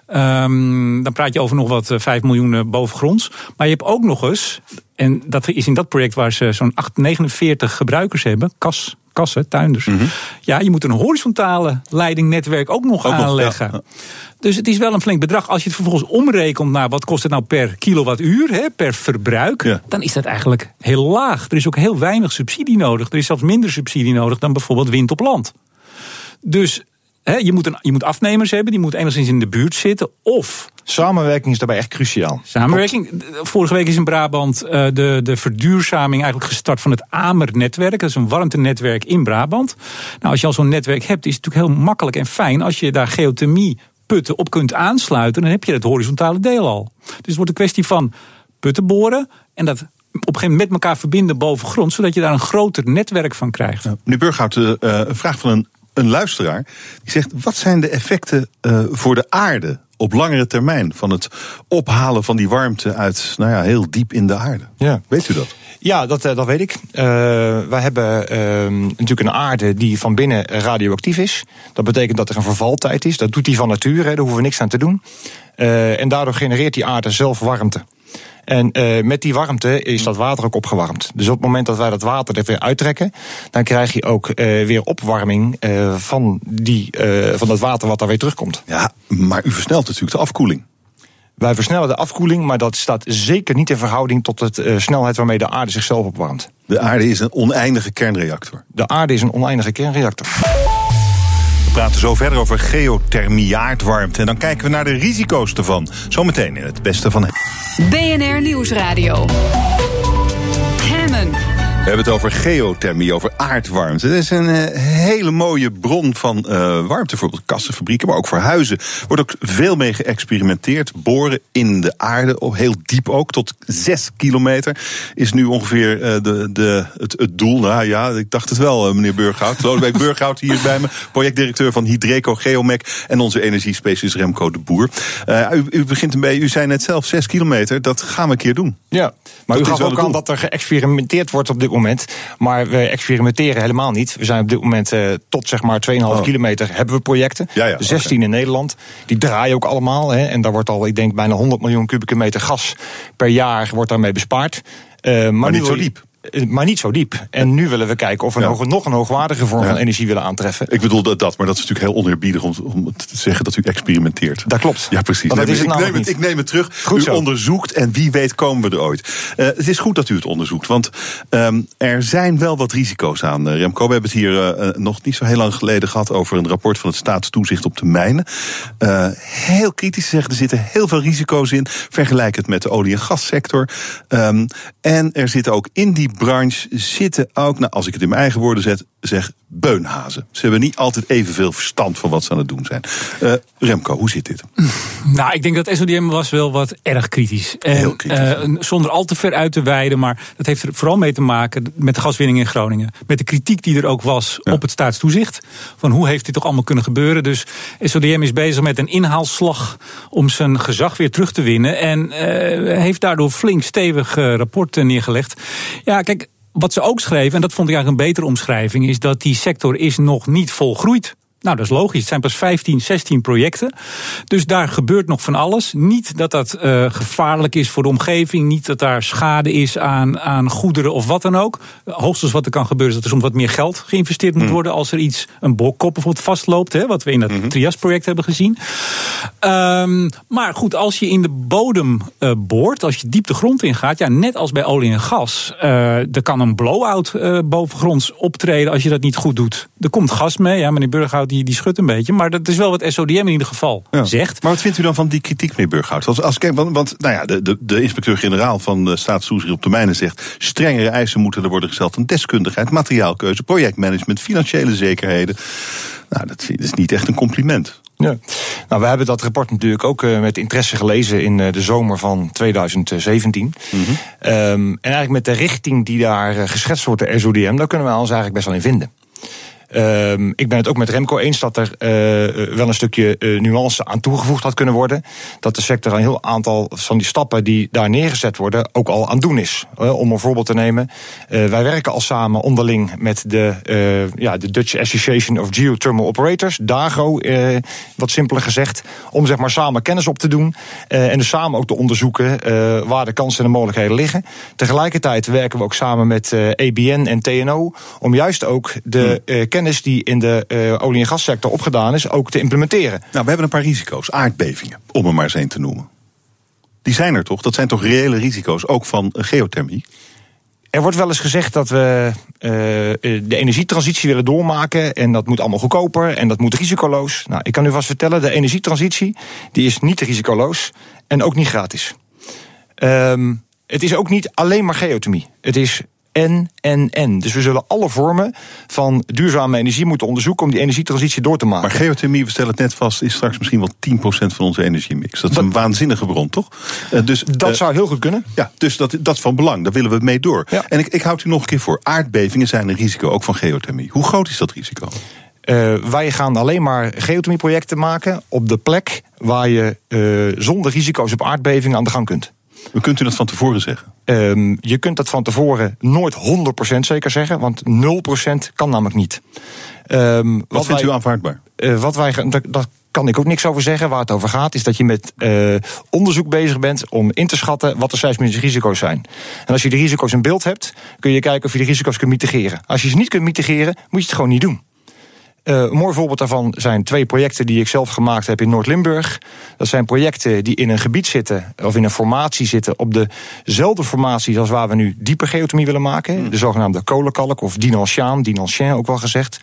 Um, dan praat je over nog wat 5 miljoen bovengronds. Maar je hebt ook nog eens, en dat is in dat project waar ze zo'n 49 gebruikers hebben, kas kassen, tuinders. Mm -hmm. Ja, je moet een horizontale leidingnetwerk ook nog ook aanleggen. Nog, ja. Dus het is wel een flink bedrag. Als je het vervolgens omrekent naar wat kost het nou per kilowattuur, hè, per verbruik, ja. dan is dat eigenlijk heel laag. Er is ook heel weinig subsidie nodig. Er is zelfs minder subsidie nodig dan bijvoorbeeld wind op land. Dus hè, je, moet een, je moet afnemers hebben, die moeten enigszins in de buurt zitten. Of Samenwerking is daarbij echt cruciaal. Samenwerking. Vorige week is in Brabant uh, de, de verduurzaming eigenlijk gestart van het AMER-netwerk. Dat is een warmtenetwerk in Brabant. Nou, als je al zo'n netwerk hebt, is het natuurlijk heel makkelijk en fijn als je daar geothermie putten op kunt aansluiten. Dan heb je het horizontale deel al. Dus het wordt een kwestie van putten boren en dat op een gegeven moment met elkaar verbinden boven grond, zodat je daar een groter netwerk van krijgt. Ja, meneer Burghout, uh, een vraag van een, een luisteraar. Die zegt: wat zijn de effecten uh, voor de aarde op langere termijn van het ophalen van die warmte uit nou ja, heel diep in de aarde. Ja. Weet u dat? Ja, dat, dat weet ik. Uh, wij hebben uh, natuurlijk een aarde die van binnen radioactief is. Dat betekent dat er een vervaltijd is. Dat doet die van nature, daar hoeven we niks aan te doen. Uh, en daardoor genereert die aarde zelf warmte. En uh, met die warmte is dat water ook opgewarmd. Dus op het moment dat wij dat water er weer uittrekken, dan krijg je ook uh, weer opwarming uh, van, die, van dat water wat daar weer terugkomt. Ja, maar u versnelt natuurlijk de afkoeling. Wij versnellen de afkoeling, maar dat staat zeker niet in verhouding tot de snelheid waarmee de aarde zichzelf opwarmt. De aarde is een oneindige kernreactor. De aarde is een oneindige kernreactor. Praten zo verder over geothermie, aardwarmte. En dan kijken we naar de risico's ervan. Zometeen in het beste van. BNR Nieuwsradio. We hebben het over geothermie, over aardwarmte. Dat is een uh, hele mooie bron van uh, warmte, bijvoorbeeld kassenfabrieken, maar ook voor huizen. Er wordt ook veel mee geëxperimenteerd. Boren in de aarde, op heel diep ook, tot zes kilometer, is nu ongeveer uh, de, de, het, het, doel. Nou ja, ik dacht het wel, meneer Burghout. Lodewijk Burghout hier bij me, projectdirecteur van Hydreco Geomec en onze energiespecialist Remco de Boer. U, u, begint een beetje, u zei net zelf, zes kilometer, dat gaan we een keer doen. Ja, maar dat u gaf ook aan dat er geëxperimenteerd wordt op dit moment. Maar we experimenteren helemaal niet. We zijn op dit moment uh, tot zeg maar 2,5 oh. kilometer hebben we projecten. Ja, ja, 16 okay. in Nederland. Die draaien ook allemaal. Hè, en daar wordt al, ik denk, bijna 100 miljoen kubieke meter gas per jaar wordt daarmee bespaard. Uh, maar, maar niet zo diep. Maar niet zo diep. En nu willen we kijken of we Ja. nog een hoogwaardige vorm van energie willen aantreffen. Ik bedoel dat, dat, maar dat is natuurlijk heel oneerbiedig om, om te zeggen dat u experimenteert. Dat klopt. Ja, precies. Dat is het ik, neem het, ik neem het terug. Goed u zo. onderzoekt en wie weet komen we er ooit. Eh, het is goed dat u het onderzoekt, want ehm, er zijn wel wat risico's aan. eh, Remco, we hebben het hier eh, eh, nog niet zo heel lang geleden gehad over een rapport van het staatstoezicht op de mijnen. Eh, heel kritisch zeggen, er zitten heel veel risico's in. Vergelijk het met de olie- en gassector. Ehm, en er zitten ook in die branche, zitten ook, nou, als ik het in mijn eigen woorden zet, zeg, beunhazen. Ze hebben niet altijd evenveel verstand van wat ze aan het doen zijn. Eh, Remco, hoe zit dit? Nou, ik denk dat SODM was wel wat erg kritisch. En, Heel kritisch, eh, zonder al te ver uit te wijden, maar dat heeft er vooral mee te maken met de gaswinning in Groningen. Met de kritiek die er ook was Ja. op het staatstoezicht. Van hoe heeft dit toch allemaal kunnen gebeuren? Dus SODM is bezig met een inhaalslag om zijn gezag weer terug te winnen. En eh, heeft daardoor flink stevig rapport eh, neergelegd. Ja, kijk. Wat ze ook schreven, en dat vond ik eigenlijk een betere omschrijving, is dat die sector is nog niet volgroeid. Nou, dat is logisch. Het zijn pas 15, 16 projecten. Dus daar gebeurt nog van alles. Niet dat dat eh, gevaarlijk is voor de omgeving. Niet dat daar schade is aan, aan goederen of wat dan ook. Hoogstens wat er kan gebeuren is dat er soms wat meer geld geïnvesteerd moet worden. Als er iets, een bokkop bijvoorbeeld vastloopt. Hè, wat we in dat Trias-project hebben gezien. Ehm, maar goed, als je in de bodem eh, boort. Als je diep de grond ingaat. Ja, net als bij olie en gas. eh, er kan een blow-out bovengronds optreden als je dat niet goed doet. Er komt gas mee. Ja, meneer Burghout die, die schudt een beetje. Maar dat is wel wat SODM in ieder geval Ja. zegt. Maar wat vindt u dan van die kritiek, meneer Burghout? Als, als, want, want nou ja, de, de, de inspecteur-generaal van de staatstoezicht op de mijnen zegt... strengere eisen moeten er worden gesteld aan deskundigheid, materiaalkeuze, projectmanagement, financiële zekerheden. Nou, dat is niet echt een compliment. Ja. Nou, we hebben dat rapport natuurlijk ook eh, met interesse gelezen in eh, de zomer van 2017. Ehm, en eigenlijk met de richting die daar eh, geschetst wordt, de SODM, daar kunnen we ons eigenlijk best wel in vinden. Ehm, ik ben het ook met Remco eens dat er eh, wel een stukje eh, nuance aan toegevoegd had kunnen worden. Dat de sector een heel aantal van die stappen die daar neergezet worden ook al aan doen is. Eh, om een voorbeeld te nemen. wij werken al samen onderling met de, ja, de Dutch Association of Geothermal Operators, DAGO, wat simpeler gezegd. Om zeg maar samen kennis op te doen. en dus samen ook te onderzoeken waar de kansen en de mogelijkheden liggen. Tegelijkertijd werken we ook samen met ABN en TNO. Om juist ook de eh, kennis die in de eh, olie- en gassector opgedaan is, ook te implementeren. Nou, we hebben een paar risico's. Aardbevingen, om er maar eens een te noemen. Die zijn er toch? Dat zijn toch reële risico's, ook van eh, geothermie? Er wordt wel eens gezegd dat we eh, de energietransitie willen doormaken. En dat moet allemaal goedkoper en dat moet risicoloos. Nou, ik kan u vast vertellen, de energietransitie die is niet risicoloos en ook niet gratis. Ehm, het is ook niet alleen maar geothermie. Het is en, en, en. Dus we zullen alle vormen van duurzame energie moeten onderzoeken om die energietransitie door te maken. Maar geothermie, we stellen het net vast, is straks misschien wel 10% van onze energiemix. Dat is een waanzinnige bron, toch? Eh, dus, dat eh, zou heel goed kunnen. Ja, dus dat, dat is van belang. Daar willen we mee door. Ja. En ik, ik houd u nog een keer voor. Aardbevingen zijn een risico, ook van geothermie. Hoe groot is dat risico? Eh, wij gaan alleen maar geothermieprojecten maken op de plek waar je zonder risico's op aardbevingen aan de gang kunt. Hoe kunt u dat van tevoren zeggen? Ehm, je kunt dat van tevoren nooit 100% zeker zeggen, want 0% kan namelijk niet. Ehm, Wat vindt wij, u aanvaardbaar? eh, wat wij, dat, dat kan ik ook niks over zeggen. Waar het over gaat, is dat je met eh, onderzoek bezig bent om in te schatten wat de seismische risico's zijn. En als je die risico's in beeld hebt, kun je kijken of je die risico's kunt mitigeren. Als je ze niet kunt mitigeren, moet je het gewoon niet doen. Eh, een mooi voorbeeld daarvan zijn twee projecten die ik zelf gemaakt heb in Noord-Limburg. Dat zijn projecten die in een gebied zitten, of in een formatie zitten, op dezelfde formatie als waar we nu diepe geothermie willen maken. De zogenaamde kolenkalk, of Dinalciaan, Dinalcien ook wel gezegd.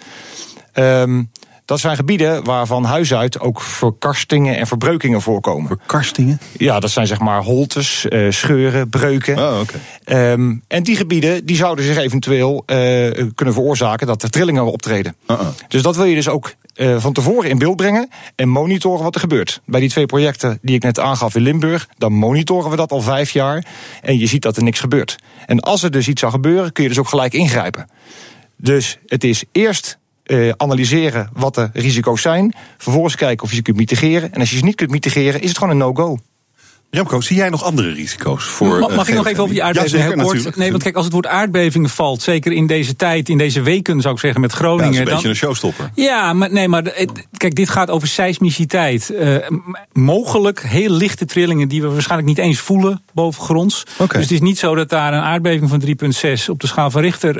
Ehm, dat zijn gebieden waar van huis uit ook verkarstingen en verbreukingen voorkomen. Verkarstingen? Ja, dat zijn zeg maar holtes, eh, scheuren, breuken. Oh, oké. Ehm, en die gebieden die zouden zich eventueel eh, kunnen veroorzaken dat er trillingen optreden. Uh-uh. Dus dat wil je dus ook eh, van tevoren in beeld brengen en monitoren wat er gebeurt. Bij die twee projecten die ik net aangaf in Limburg, dan monitoren we dat al vijf jaar en je ziet dat er niks gebeurt. En als er dus iets zou gebeuren, kun je dus ook gelijk ingrijpen. Dus het is eerst eh, analyseren wat de risico's zijn, vervolgens kijken of je ze kunt mitigeren. En als je ze niet kunt mitigeren, is het gewoon een no-go. Remco, zie jij nog andere risico's voor. Mag, mag ik nog even over die aardbevingen heel kort? Nee, want kijk, als het woord aardbevingen valt, zeker in deze tijd, in deze weken zou ik zeggen met Groningen. Ja, dat is een beetje een showstopper. Ja, maar nee, maar kijk, dit gaat over seismiciteit. Uh, mogelijk heel lichte trillingen die we waarschijnlijk niet eens voelen bovengronds. Okay. Dus het is niet zo dat daar een aardbeving van 3,6 op de schaal van Richter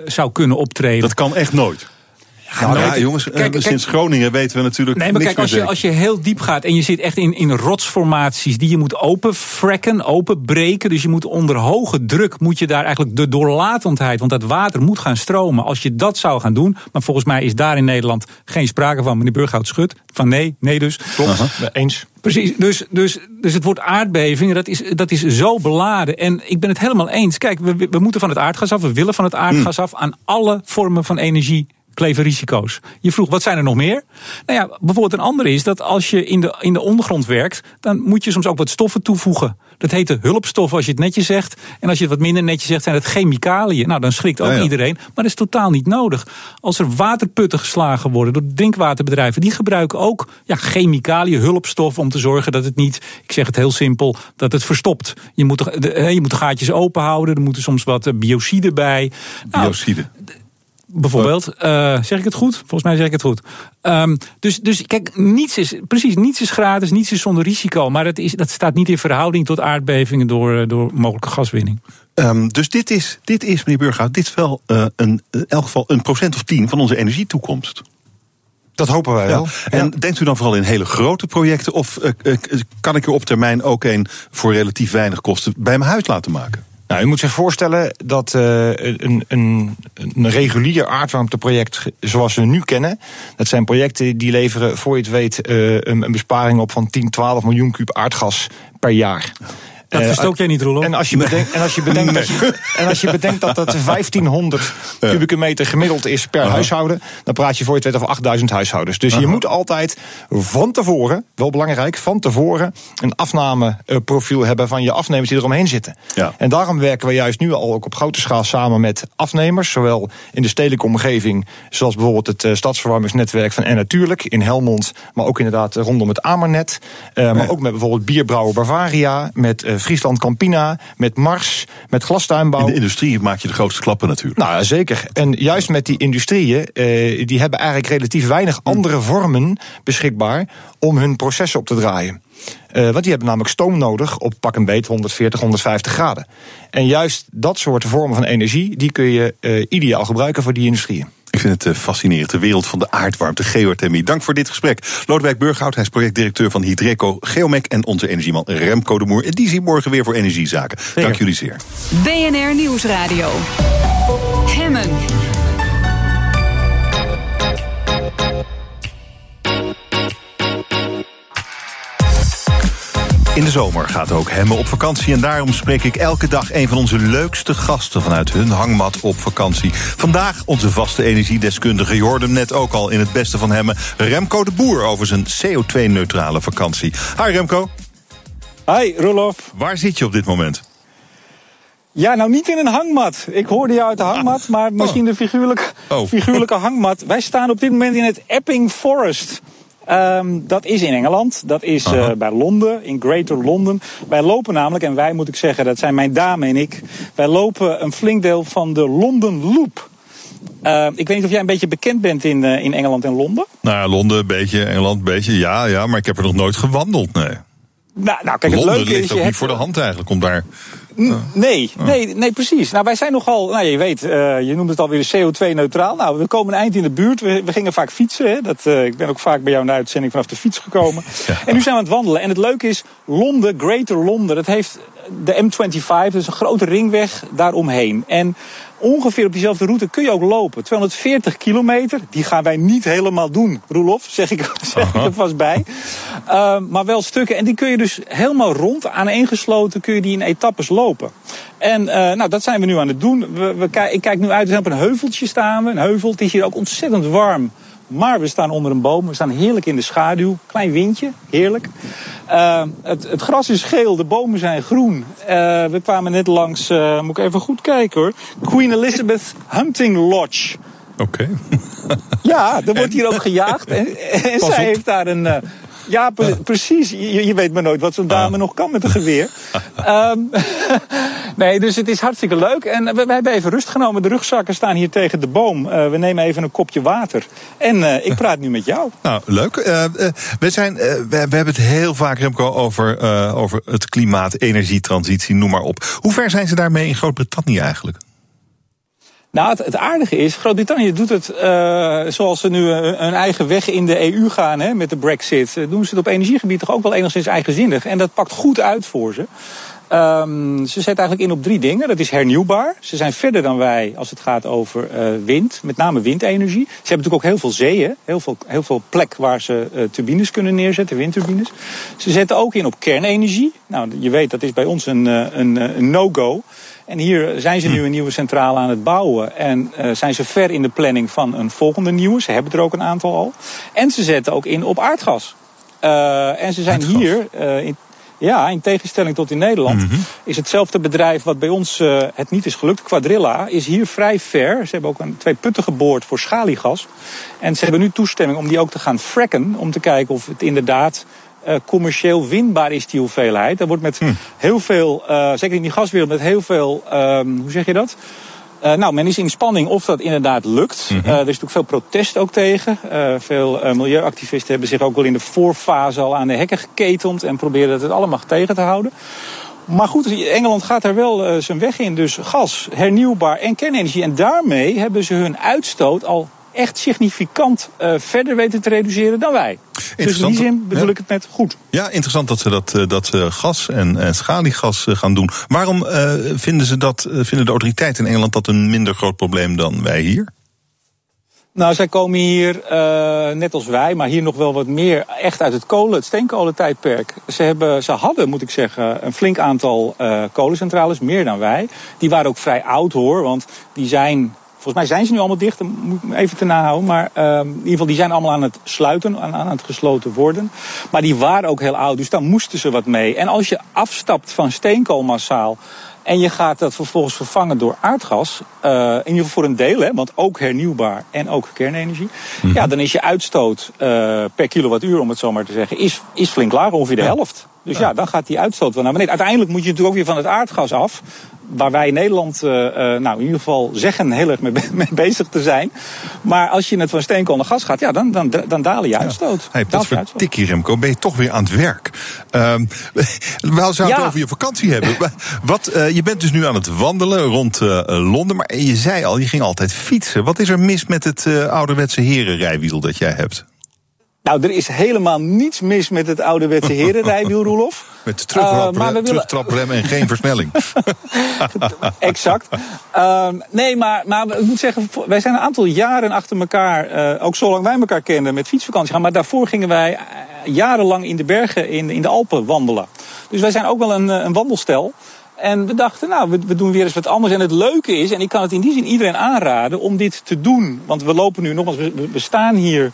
uh, zou kunnen optreden. Dat kan echt nooit. Nou, ja, jongens, kijk, sinds Groningen weten we natuurlijk. Nee, maar kijk, als je, als je heel diep gaat en je zit echt in, in rotsformaties die je moet openfrekken, openbreken. Dus je moet onder hoge druk moet je daar eigenlijk de doorlatendheid, want dat water moet gaan stromen. Als je dat zou gaan doen, maar volgens mij is daar in Nederland geen sprake van. Meneer Burghout schudt van nee, nee dus. Klopt, uh -huh. eens. Precies, dus, dus, dus het woord aardbeving, dat is, dat is zo beladen. En ik ben het helemaal eens. Kijk, we, we moeten van het aardgas af, we willen van het aardgas af aan alle vormen van energie kleven risico's. Je vroeg, wat zijn er nog meer? Nou ja, bijvoorbeeld een andere is dat als je in de, in de ondergrond werkt, dan moet je soms ook wat stoffen toevoegen. Dat heet de hulpstoffen als je het netjes zegt. En als je het wat minder netjes zegt, zijn het chemicaliën. Nou, dan schrikt ook iedereen. Maar dat is totaal niet nodig. Als er waterputten geslagen worden door drinkwaterbedrijven, die gebruiken ook ja, chemicaliën, hulpstoffen om te zorgen dat het niet, ik zeg het heel simpel, dat het verstopt. Je moet de, je moet de gaatjes open houden. Er moeten soms wat biocide bij. Nou, biocide. Bijvoorbeeld, uh, zeg ik het goed? Volgens mij zeg ik het goed. Um, dus, dus kijk, niets is, precies, niets is gratis, niets is zonder risico. Maar dat, is, dat staat niet in verhouding tot aardbevingen door, eh, door mogelijke gaswinning. Um, dus dit is, dit is, meneer Burghout, dit is wel uh, een, in elk geval een procent of tien van onze energietoekomst. Dat hopen wij wel. Ja. En denkt u dan vooral in hele grote projecten? Of uh, kan ik er op termijn ook een voor relatief weinig kosten bij mijn huis laten maken? Nou, u moet zich voorstellen dat uh, een, een, een regulier aardwarmteproject zoals we nu kennen, dat zijn projecten die leveren, voor je het weet, uh, een, een besparing op van 10, 12 miljoen kuub aardgas per jaar. Dat verstook jij niet, Roelof. En als je bedenkt, en als je bedenkt, dat, je, en als je bedenkt dat dat 1500 kubieke meter gemiddeld is per huishouden, dan praat je voor je het weet over 8000 huishoudens. Dus je moet altijd van tevoren, wel belangrijk, van tevoren een afnameprofiel hebben van je afnemers die eromheen zitten. Ja. En daarom werken we juist nu al ook op grote schaal samen met afnemers, zowel in de stedelijke omgeving, zoals bijvoorbeeld het stadsverwarmingsnetwerk van En Natuurlijk in Helmond, maar ook inderdaad rondom het Amernet. Uh, maar ook met bijvoorbeeld bierbrouwer Bavaria, met Friesland Campina, met Mars, met glastuinbouw. In de industrie maak je de grootste klappen natuurlijk. Nou, zeker. En juist met die industrieën, eh, die hebben eigenlijk relatief weinig andere vormen beschikbaar om hun processen op te draaien. Uh, want die hebben namelijk stoom nodig op pak een beet 140, 150 graden. En juist dat soort vormen van energie, die kun je uh, ideaal gebruiken voor die industrieën. Ik vind het fascinerend, de wereld van de aardwarmte, geothermie. Dank voor dit gesprek. Lodewijk Burghout, hij is projectdirecteur van Hydreco Geomec... en onze energieman Remco de Moer. En die zien morgen weer voor Energiezaken. Dank jullie zeer. BNR Nieuwsradio. Hemmen. In de zomer gaat ook Hemme op vakantie. En daarom spreek ik elke dag een van onze leukste gasten vanuit hun hangmat op vakantie. Vandaag onze vaste energiedeskundige. Je hoorde hem net ook al in het beste van Hemme. Remco de Boer over zijn CO2-neutrale vakantie. Hi Remco. Hi Rolof. Waar zit je op dit moment? Ja, nou niet in een hangmat. Ik hoorde je uit de hangmat, maar misschien de figuurlijke, oh. figuurlijke hangmat. Wij staan op dit moment in het Epping Forest. Um, dat is in Engeland. Dat is uh, bij Londen, in Greater London. Wij lopen namelijk, en wij moet ik zeggen, dat zijn mijn dame en ik. Wij lopen een flink deel van de London Loop. Uh, ik weet niet of jij een beetje bekend bent in, uh, in Engeland en Londen. Nou ja, Londen een beetje, Engeland een beetje. Ja, ja, maar ik heb er nog nooit gewandeld, nee. Nou, nou kijk, Londen het leuke ligt is, ook niet hebt, voor de hand eigenlijk om daar... Nee, nee, nee, precies. Nou, wij zijn nogal, nou je weet, uh, je noemt het alweer CO2-neutraal. Nou, we komen een eind in de buurt. We, we gingen vaak fietsen. Hè. Dat, uh, ik ben ook vaak bij jou in de uitzending vanaf de fiets gekomen. Ja. En nu zijn we aan het wandelen. En het leuke is, Londen, Greater Londen, dat heeft de M25, dat is een grote ringweg daaromheen. En ongeveer op diezelfde route kun je ook lopen. 240 kilometer, die gaan wij niet helemaal doen, Roelof, zeg ik, zeg ik er vast bij. Uh, maar wel stukken. En die kun je dus helemaal rond, aaneengesloten, kun je die in etappes lopen. En uh, nou, dat zijn we nu aan het doen. We, we, ik kijk nu uit, we zijn op een heuveltje staan we. Een heuvel, het is hier ook ontzettend warm. Maar we staan onder een boom, we staan heerlijk in de schaduw. Klein windje, heerlijk. Uh, het, het, gras is geel, de bomen zijn groen. Uh, we kwamen net langs, uh, moet ik even goed kijken hoor. Queen Elizabeth Hunting Lodge. Oké. Okay. ja, er wordt hier ook gejaagd. En, en zij heeft daar een, Ja, precies. Je, je, weet maar nooit wat zo'n dame nog kan met een geweer. um, nee, dus het is hartstikke leuk. En we, we, hebben even rust genomen. De rugzakken staan hier tegen de boom. Uh, we nemen even een kopje water. En uh, ik praat nu met jou. Nou, leuk. Uh, we, zijn, we, we, hebben het heel vaak, Remco, over, over het klimaat, energietransitie, noem maar op. Hoe ver zijn ze daarmee in Groot-Brittannië eigenlijk? Nou, het, aardige is, Groot-Brittannië doet het uh, zoals ze nu een, eigen weg in de EU gaan hè, met de Brexit. Doen ze het op energiegebied toch ook wel enigszins eigenzinnig. En dat pakt goed uit voor ze. Um, ze zetten eigenlijk in op drie dingen. Dat is hernieuwbaar. Ze zijn verder dan wij als het gaat over uh, wind, met name windenergie. Ze hebben natuurlijk ook heel veel zeeën, heel veel, heel veel plek waar ze uh, turbines kunnen neerzetten, windturbines. Ze zetten ook in op kernenergie. Nou, je weet, dat is bij ons een, een, een no-go. En hier zijn ze nu een nieuwe centrale aan het bouwen. En uh, zijn ze ver in de planning van een volgende nieuwe. Ze hebben er ook een aantal al. En ze zetten ook in op aardgas. Uh, en ze zijn aardgas. hier in ja, in tegenstelling tot in Nederland mm -hmm. is hetzelfde bedrijf wat bij ons uh, het niet is gelukt, Quadrilla, is hier vrij ver. Ze hebben ook een, twee putten geboord voor schaliegas. En ze hebben nu toestemming om die ook te gaan fracken, om te kijken of het inderdaad uh, commercieel winbaar is, die hoeveelheid. Daar wordt met hm. heel veel, uh, zeker in die gaswereld, met heel veel, um, hoe zeg je dat? Uh, nou, men is in spanning of dat inderdaad lukt. Mm -hmm. uh, er is natuurlijk veel protest ook tegen. Uh, veel milieuactivisten hebben zich ook wel in de voorfase al aan de hekken geketend en proberen het allemaal tegen te houden. Maar goed, Engeland gaat daar wel zijn weg in. Dus gas, hernieuwbaar en kernenergie. En daarmee hebben ze hun uitstoot al echt significant uh, verder weten te reduceren dan wij. Dus in die zin bedoel ja. ik het net goed. Ja, interessant dat ze dat, dat uh, gas en, en schaliegas gaan doen. Waarom vinden, ze dat, vinden de autoriteiten in Engeland dat een minder groot probleem dan wij hier? Nou, zij komen hier, uh, net als wij, maar hier nog wel wat meer echt uit het kolen, het steenkolentijdperk. Ze, hebben, ze hadden, moet ik zeggen, een flink aantal uh, kolencentrales, meer dan wij. Die waren ook vrij oud hoor, want die zijn Volgens mij zijn ze nu allemaal dicht, dan moet ik even te nahouden. Maar uh, in ieder geval, die zijn allemaal aan het sluiten, aan, aan het gesloten worden. Maar die waren ook heel oud, dus daar moesten ze wat mee. En als je afstapt van steenkool massaal en je gaat dat vervolgens vervangen door aardgas, uh, in ieder geval voor een deel, hè, want ook hernieuwbaar en ook kernenergie. Mm-hmm. Ja, dan is je uitstoot uh, per kilowattuur, om het zo maar te zeggen, is, is flink lager, ongeveer de helft. Dus ja. ja. dan gaat die uitstoot wel naar beneden. Uiteindelijk moet je natuurlijk ook weer van het aardgas af waar wij in Nederland, uh, nou in ieder geval zeggen heel erg mee, mee, bezig te zijn. Maar als je het van steenkool naar gas gaat, ja, dan, dan, dan dalen je uitstoot. Ja. Hey, Tikkie Remco, ben je toch weer aan het werk. Uh, we zouden het over je vakantie hebben. Wat, uh, je bent dus nu aan het wandelen rond Londen, maar je zei al, je ging altijd fietsen. Wat is er mis met het ouderwetse herenrijwiel dat jij hebt? Nou, er is helemaal niets mis met het ouderwetse herenrijwiel, Roelof. Met de terugrap, uh, willen... terugtraprem en geen versnelling. exact. Uh, nee, maar, maar ik moet zeggen, wij zijn een aantal jaren achter elkaar, uh, ook zolang wij elkaar kenden, met fietsvakantie gaan. Maar daarvoor gingen wij eh, jarenlang in de bergen, in, in de Alpen wandelen. Dus wij zijn ook wel een, een wandelstel. En we dachten, nou, we, we, doen weer eens wat anders. En het leuke is, en ik kan het in die zin iedereen aanraden om dit te doen. Want we lopen nu nogmaals, we, we staan hier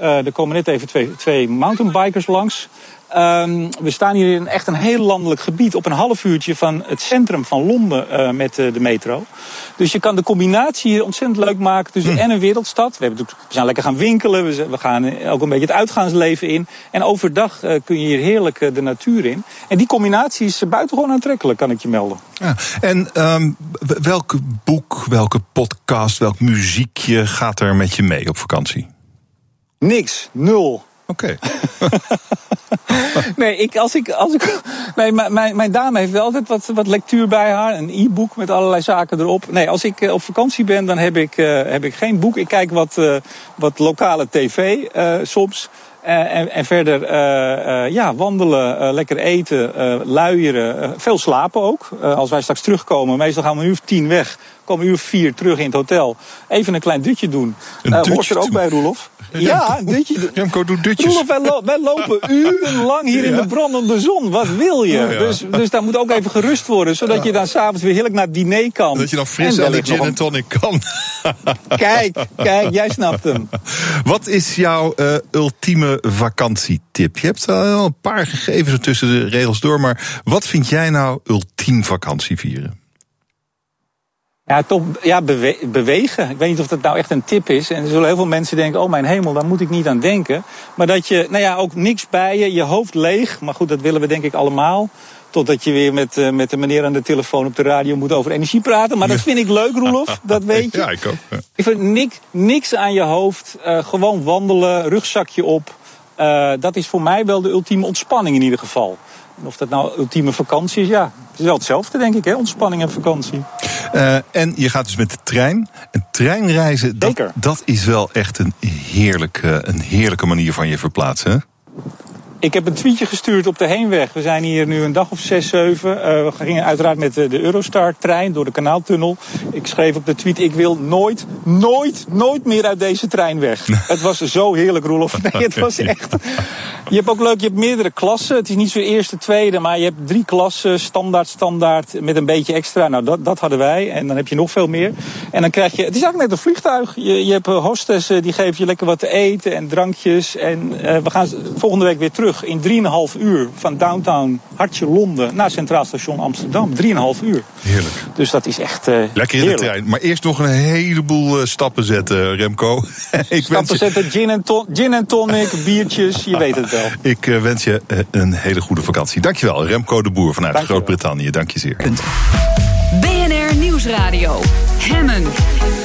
er komen net even twee, twee mountainbikers langs. Um, we staan hier in echt een heel landelijk gebied op een half uurtje van het centrum van Londen uh, met uh, de metro. Dus je kan de combinatie hier ontzettend leuk maken tussen hm. en een wereldstad. We, hebben, we zijn lekker gaan winkelen, we, we, gaan ook een beetje het uitgaansleven in. En overdag uh, kun je hier heerlijk de natuur in. En die combinatie is buitengewoon aantrekkelijk, kan ik je melden. Ja, en um, welk boek, welke podcast, welk muziekje gaat er met je mee op vakantie? Niks, nul. Oké. nee, ik, als ik, als ik, nee mijn, mijn dame heeft wel altijd wat, wat lectuur bij haar. Een e-book met allerlei zaken erop. Nee, als ik eh, op vakantie ben, dan heb ik, uh, heb ik geen boek. Ik kijk wat, uh, wat lokale tv uh, soms. en, en, verder ja, wandelen, lekker eten, luieren. veel slapen ook. als wij straks terugkomen, meestal gaan we nu tien weg komen uur vier terug in het hotel. Even een klein dutje doen. Een uh, hoort er ook bij, Roelof? Ja, een dutje. Remco doet dutjes. Roelof, wij, lo wij lopen urenlang hier in de brandende zon. Wat wil je? Oh, ja. dus, dus daar moet ook even gerust worden. Zodat je dan s'avonds weer heerlijk naar het diner kan. Dat je dan fris en, de gin en tonic kan. Kijk, kijk, jij snapt hem. Wat is jouw uh, ultieme vakantietip? Je hebt al een paar gegeven tussen de regels door. Maar wat vind jij nou ultiem vakantievieren? Ja, toch ja, bewegen. Ik weet niet of dat nou echt een tip is. En er zullen heel veel mensen denken: oh mijn hemel, daar moet ik niet aan denken. Maar dat je, nou ja, ook niks bij je, je hoofd leeg. Maar goed, dat willen we denk ik allemaal. Totdat je weer met, uh, met de meneer aan de telefoon op de radio moet over energie praten. Maar dat vind ik leuk, Roelof. Dat weet je. Ja, ik ook. Ik vind niks, niks aan je hoofd. Uh, gewoon wandelen, rugzakje op. Uh, dat is voor mij wel de ultieme ontspanning in ieder geval. En of dat nou ultieme vakantie is, ja. Het is wel hetzelfde, denk ik, hè? ontspanning en vakantie. Uh, en je gaat dus met de trein. En treinreizen, dat, dat is wel echt een, heerlijk, een heerlijke manier van je verplaatsen. Ik heb een tweetje gestuurd op de heenweg. We zijn hier nu een dag of zes, zeven. Uh, we gingen uiteraard met de, de Eurostar-trein door de kanaaltunnel. Ik schreef op de tweet, ik wil nooit, nooit, nooit meer uit deze trein weg. het was zo heerlijk, Roelof. Nee, het was echt... Je hebt ook leuk, je hebt meerdere klassen. Het is niet zo eerste, tweede, maar je hebt drie klassen. Standaard, standaard, met een beetje extra. Nou, dat, dat hadden wij. En dan heb je nog veel meer. En dan krijg je... Het is eigenlijk net een vliegtuig. Je, je hebt hostessen, die geven je lekker wat te eten en drankjes. En uh, we gaan volgende week weer terug in 3,5 uur van downtown Hartje Londen naar Centraal Station Amsterdam. 3,5 uur. Heerlijk. Dus dat is echt. Uh, Lekker in heerlijk. de trein. Maar eerst nog een heleboel uh, stappen zetten, Remco. ik stappen zetten, gin en, ton, gin en tonic, biertjes, je weet het wel. Ik uh, wens je een hele goede vakantie. Dankjewel, Remco de Boer vanuit Groot-Brittannië. Dank je zeer. BNR Nieuwsradio. Hemmen.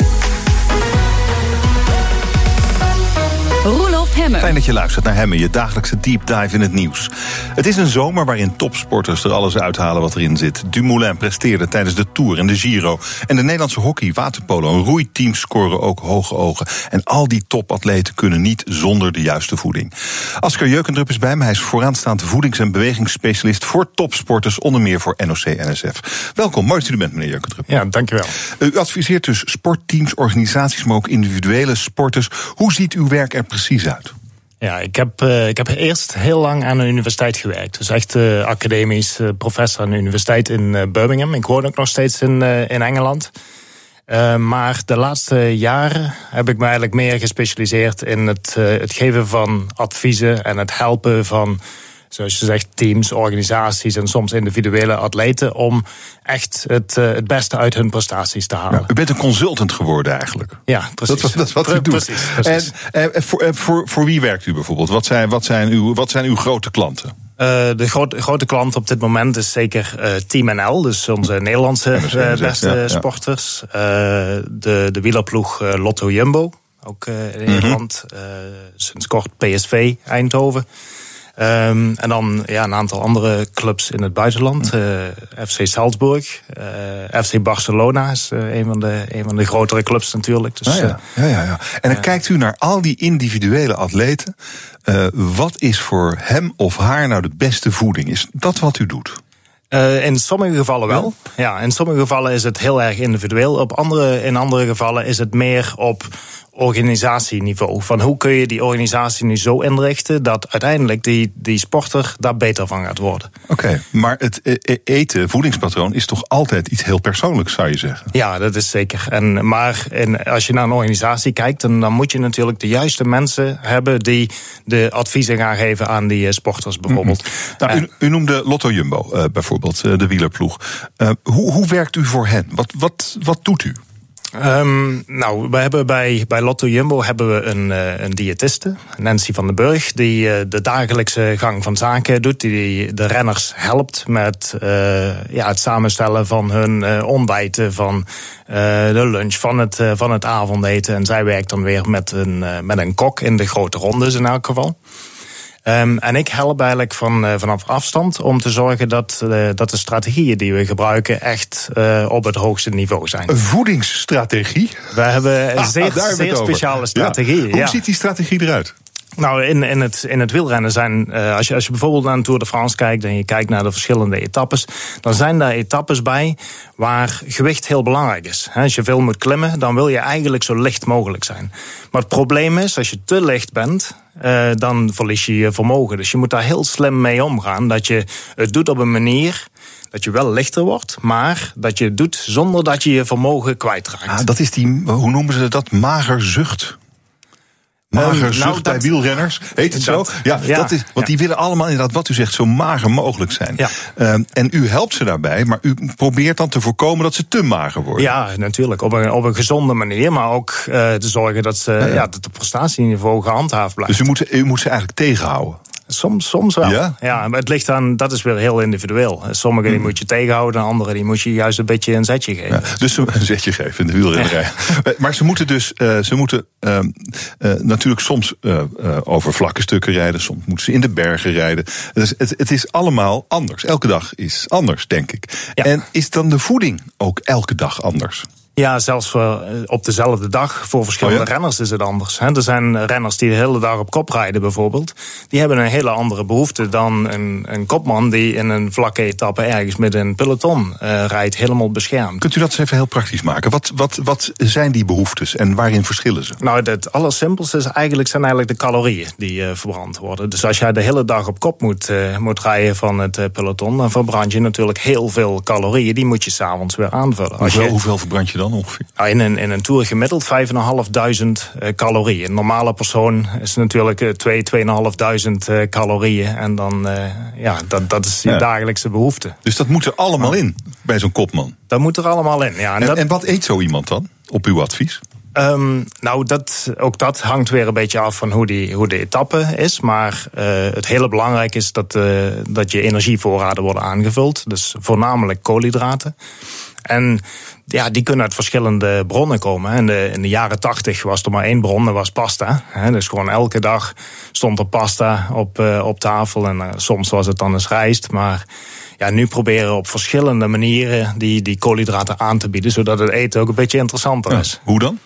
Hemmen. Fijn dat je luistert naar Hemmen, je dagelijkse deep dive in het nieuws. Het is een zomer waarin topsporters er alles uithalen wat erin zit. Dumoulin presteerde tijdens de Tour en de Giro. En de Nederlandse hockey, waterpolo en roeiteams scoren ook hoge ogen. En al die topatleten kunnen niet zonder de juiste voeding. Asker Jeukendrup is bij me. Hij is vooraanstaande voedings- en bewegingsspecialist voor topsporters, onder meer voor NOC-NSF. Welkom, mooi dat u er bent, meneer Jeukendrup. Ja, dankjewel. U adviseert dus sportteams, organisaties, maar ook individuele sporters. Hoe ziet uw werk er precies uit? Ja, ik heb, uh, ik heb eerst heel lang aan een universiteit gewerkt. Dus echt uh, academisch uh, professor aan de universiteit in Birmingham. Ik woon ook nog steeds in, in Engeland. maar de laatste jaren heb ik me eigenlijk meer gespecialiseerd in het, het geven van adviezen en het helpen van zoals je zegt, teams, organisaties en soms individuele atleten om echt het, uh, het beste uit hun prestaties te halen. Ja, u bent een consultant geworden eigenlijk. Ja, precies. Dat, dat is wat u doet. Precies, precies. En, en voor, voor, voor wie werkt u bijvoorbeeld? Wat zijn, wat zijn, uw, wat zijn uw grote klanten? Uh, de grote, grote klant op dit moment is zeker uh, Team NL, dus onze Nederlandse uh, beste ja, ja. sporters. de, de wielerploeg Lotto Jumbo, ook in Nederland. Mm -hmm. sinds kort PSV Eindhoven. Um, en dan ja, een aantal andere clubs in het buitenland. Uh, FC Salzburg, uh, FC Barcelona is uh, een, van de, een van de grotere clubs natuurlijk. Dus, ah, ja. Ja, ja, ja. En dan kijkt u naar al die individuele atleten. wat is voor hem of haar nou de beste voeding? Is dat wat u doet? Uh, in sommige gevallen wel. Ja, in sommige gevallen is het heel erg individueel. Op andere, in andere gevallen is het meer op organisatieniveau. Van hoe kun je die organisatie nu zo inrichten dat uiteindelijk die, die sporter daar beter van gaat worden. Oké, okay, maar het eten, voedingspatroon, is toch altijd iets heel persoonlijks, zou je zeggen? Ja, dat is zeker. En, maar en als je naar een organisatie kijkt, dan, dan moet je natuurlijk de juiste mensen hebben die de adviezen gaan geven aan die sporters bijvoorbeeld. Mm -hmm. nou, u, u, noemde Lotto Jumbo uh, bijvoorbeeld, uh, de wielerploeg. Uh, hoe, hoe werkt u voor hen? Wat, wat, wat doet u? Um, nou, we hebben bij, bij Lotto Jumbo hebben we een, uh, een diëtiste, Nancy van den Burg, die uh, de dagelijkse gang van zaken doet, die de renners helpt met uh, ja, het samenstellen van hun ontbijten, van de lunch, van het, van het avondeten. En zij werkt dan weer met een, met een kok in de grote rondes in elk geval. Um, en ik help eigenlijk van, uh, vanaf afstand om te zorgen dat, uh, dat de strategieën die we gebruiken echt uh, op het hoogste niveau zijn. Een voedingsstrategie? We hebben ah, zeer, zeer speciale strategieën. Ja. Hoe ja. ziet die strategie eruit? Nou, in, in, het, in het wielrennen zijn, uh, als, je, als je bijvoorbeeld naar een Tour de France kijkt en je kijkt naar de verschillende etappes, dan zijn daar etappes bij waar gewicht heel belangrijk is. Als je veel moet klimmen, dan wil je eigenlijk zo licht mogelijk zijn. Maar het probleem is, als je te licht bent, uh, dan verlies je je vermogen. Dus je moet daar heel slim mee omgaan. Dat je het doet op een manier dat je wel lichter wordt, maar dat je het doet zonder dat je je vermogen kwijtraakt. Ah, dat is die, hoe noemen ze dat, magerzucht? Mager nou, bij wielrenners, heet het zo? Ja, dat is, want die willen allemaal inderdaad, wat u zegt, zo mager mogelijk zijn. Um, en u helpt ze daarbij, maar u probeert dan te voorkomen dat ze te mager worden. Ja, natuurlijk. Op een, op een gezonde manier, maar ook uh, te zorgen dat, ze, ja, dat de prestatieniveau gehandhaafd blijft. Dus u moet, u moet ze eigenlijk tegenhouden? Soms, soms wel. Ja? ja, maar het ligt aan, dat is weer heel individueel. Sommige die hmm. moet je tegenhouden, andere die moet je juist een beetje een zetje geven. Ja, dus een zetje geven in de wielrennerij. maar ze moeten dus, uh, ze moeten uh, uh, natuurlijk soms over vlakke stukken rijden, soms moeten ze in de bergen rijden. Dus het, het is allemaal anders. Elke dag is anders, denk ik. En is dan de voeding ook elke dag anders? Ja, zelfs voor, eh, op dezelfde dag. Voor verschillende oh renners is het anders. er zijn renners die de hele dag op kop rijden bijvoorbeeld. Die hebben een hele andere behoefte dan een, een kopman die in een vlakke etappe ergens met een peloton uh, rijdt, helemaal beschermd. Kunt u dat eens even heel praktisch maken? Wat, wat, wat zijn die behoeftes en waarin verschillen ze? Nou, het allersimpelste is eigenlijk, zijn eigenlijk de calorieën die uh, verbrand worden. Dus als jij de hele dag op kop moet, uh, moet rijden van het peloton, dan verbrand je natuurlijk heel veel calorieën. Die moet je s'avonds weer aanvullen. Hoeveel, hoeveel verbrand je dan? Ongeveer? in, een, in een tour gemiddeld 5.500 uh, calorieën. Een normale persoon is natuurlijk uh, 2, 2.500 calorieën. En dan, ja, dat, dat is je dagelijkse behoefte. Dus dat moet er allemaal in bij zo'n kopman? Dat moet er allemaal in, ja. En, en, dat... en wat eet zo iemand dan, op uw advies? Um, nou, dat, ook dat hangt weer een beetje af van hoe, die, hoe de etappe is. Maar uh, het hele belangrijk is dat, uh, dat je energievoorraden worden aangevuld. Dus voornamelijk koolhydraten. En ja, die kunnen uit verschillende bronnen komen. In de, in de jaren tachtig was er maar één bron, dat was pasta. Dus gewoon elke dag stond er pasta op, uh, op tafel. En uh, soms was het dan eens rijst. Maar ja, nu proberen we op verschillende manieren die, die koolhydraten aan te bieden. Zodat het eten ook een beetje interessanter is. hoe dan?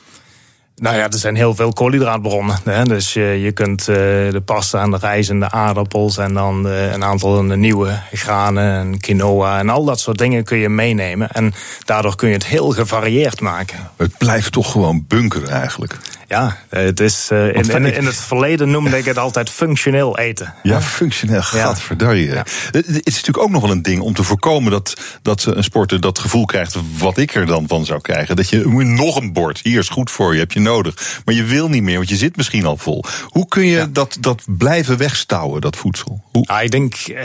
Nou ja, er zijn heel veel koolhydraatbronnen. Hè? Dus je, je kunt uh, de pasta en de rijst en de aardappels en dan uh, een aantal nieuwe granen en quinoa en al dat soort dingen kun je meenemen. En daardoor kun je het heel gevarieerd maken. Het blijft toch gewoon bunkeren eigenlijk. Ja, het is, uh, in, in, in, het verleden noemde ik het altijd functioneel eten. Ja, functioneel, gadverdarrie. Ja. Het is natuurlijk ook nog wel een ding om te voorkomen dat, dat een sporter dat gevoel krijgt wat ik er dan van zou krijgen. Dat je nog een bord, hier is goed voor je, heb je nodig. Maar je wil niet meer, want je zit misschien al vol. Hoe kun je dat, dat blijven wegstouwen, dat voedsel? Hoe? Ik denk uh,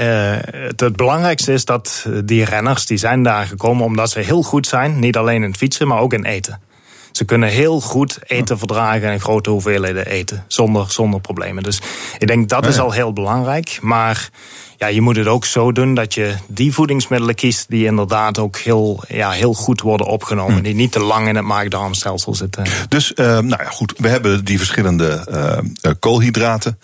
het, het, belangrijkste is dat die renners, die zijn daar gekomen omdat ze heel goed zijn. Niet alleen in het fietsen, maar ook in eten. Ze kunnen heel goed eten verdragen en grote hoeveelheden eten. Zonder, zonder problemen. Dus ik denk dat is al heel belangrijk. Maar ja, je moet het ook zo doen dat je die voedingsmiddelen kiest die inderdaad ook heel, ja, heel goed worden opgenomen. Hm. Die niet te lang in het maag-darmstelsel zitten. Dus uh, nou ja, goed, we hebben die verschillende uh, koolhydraten.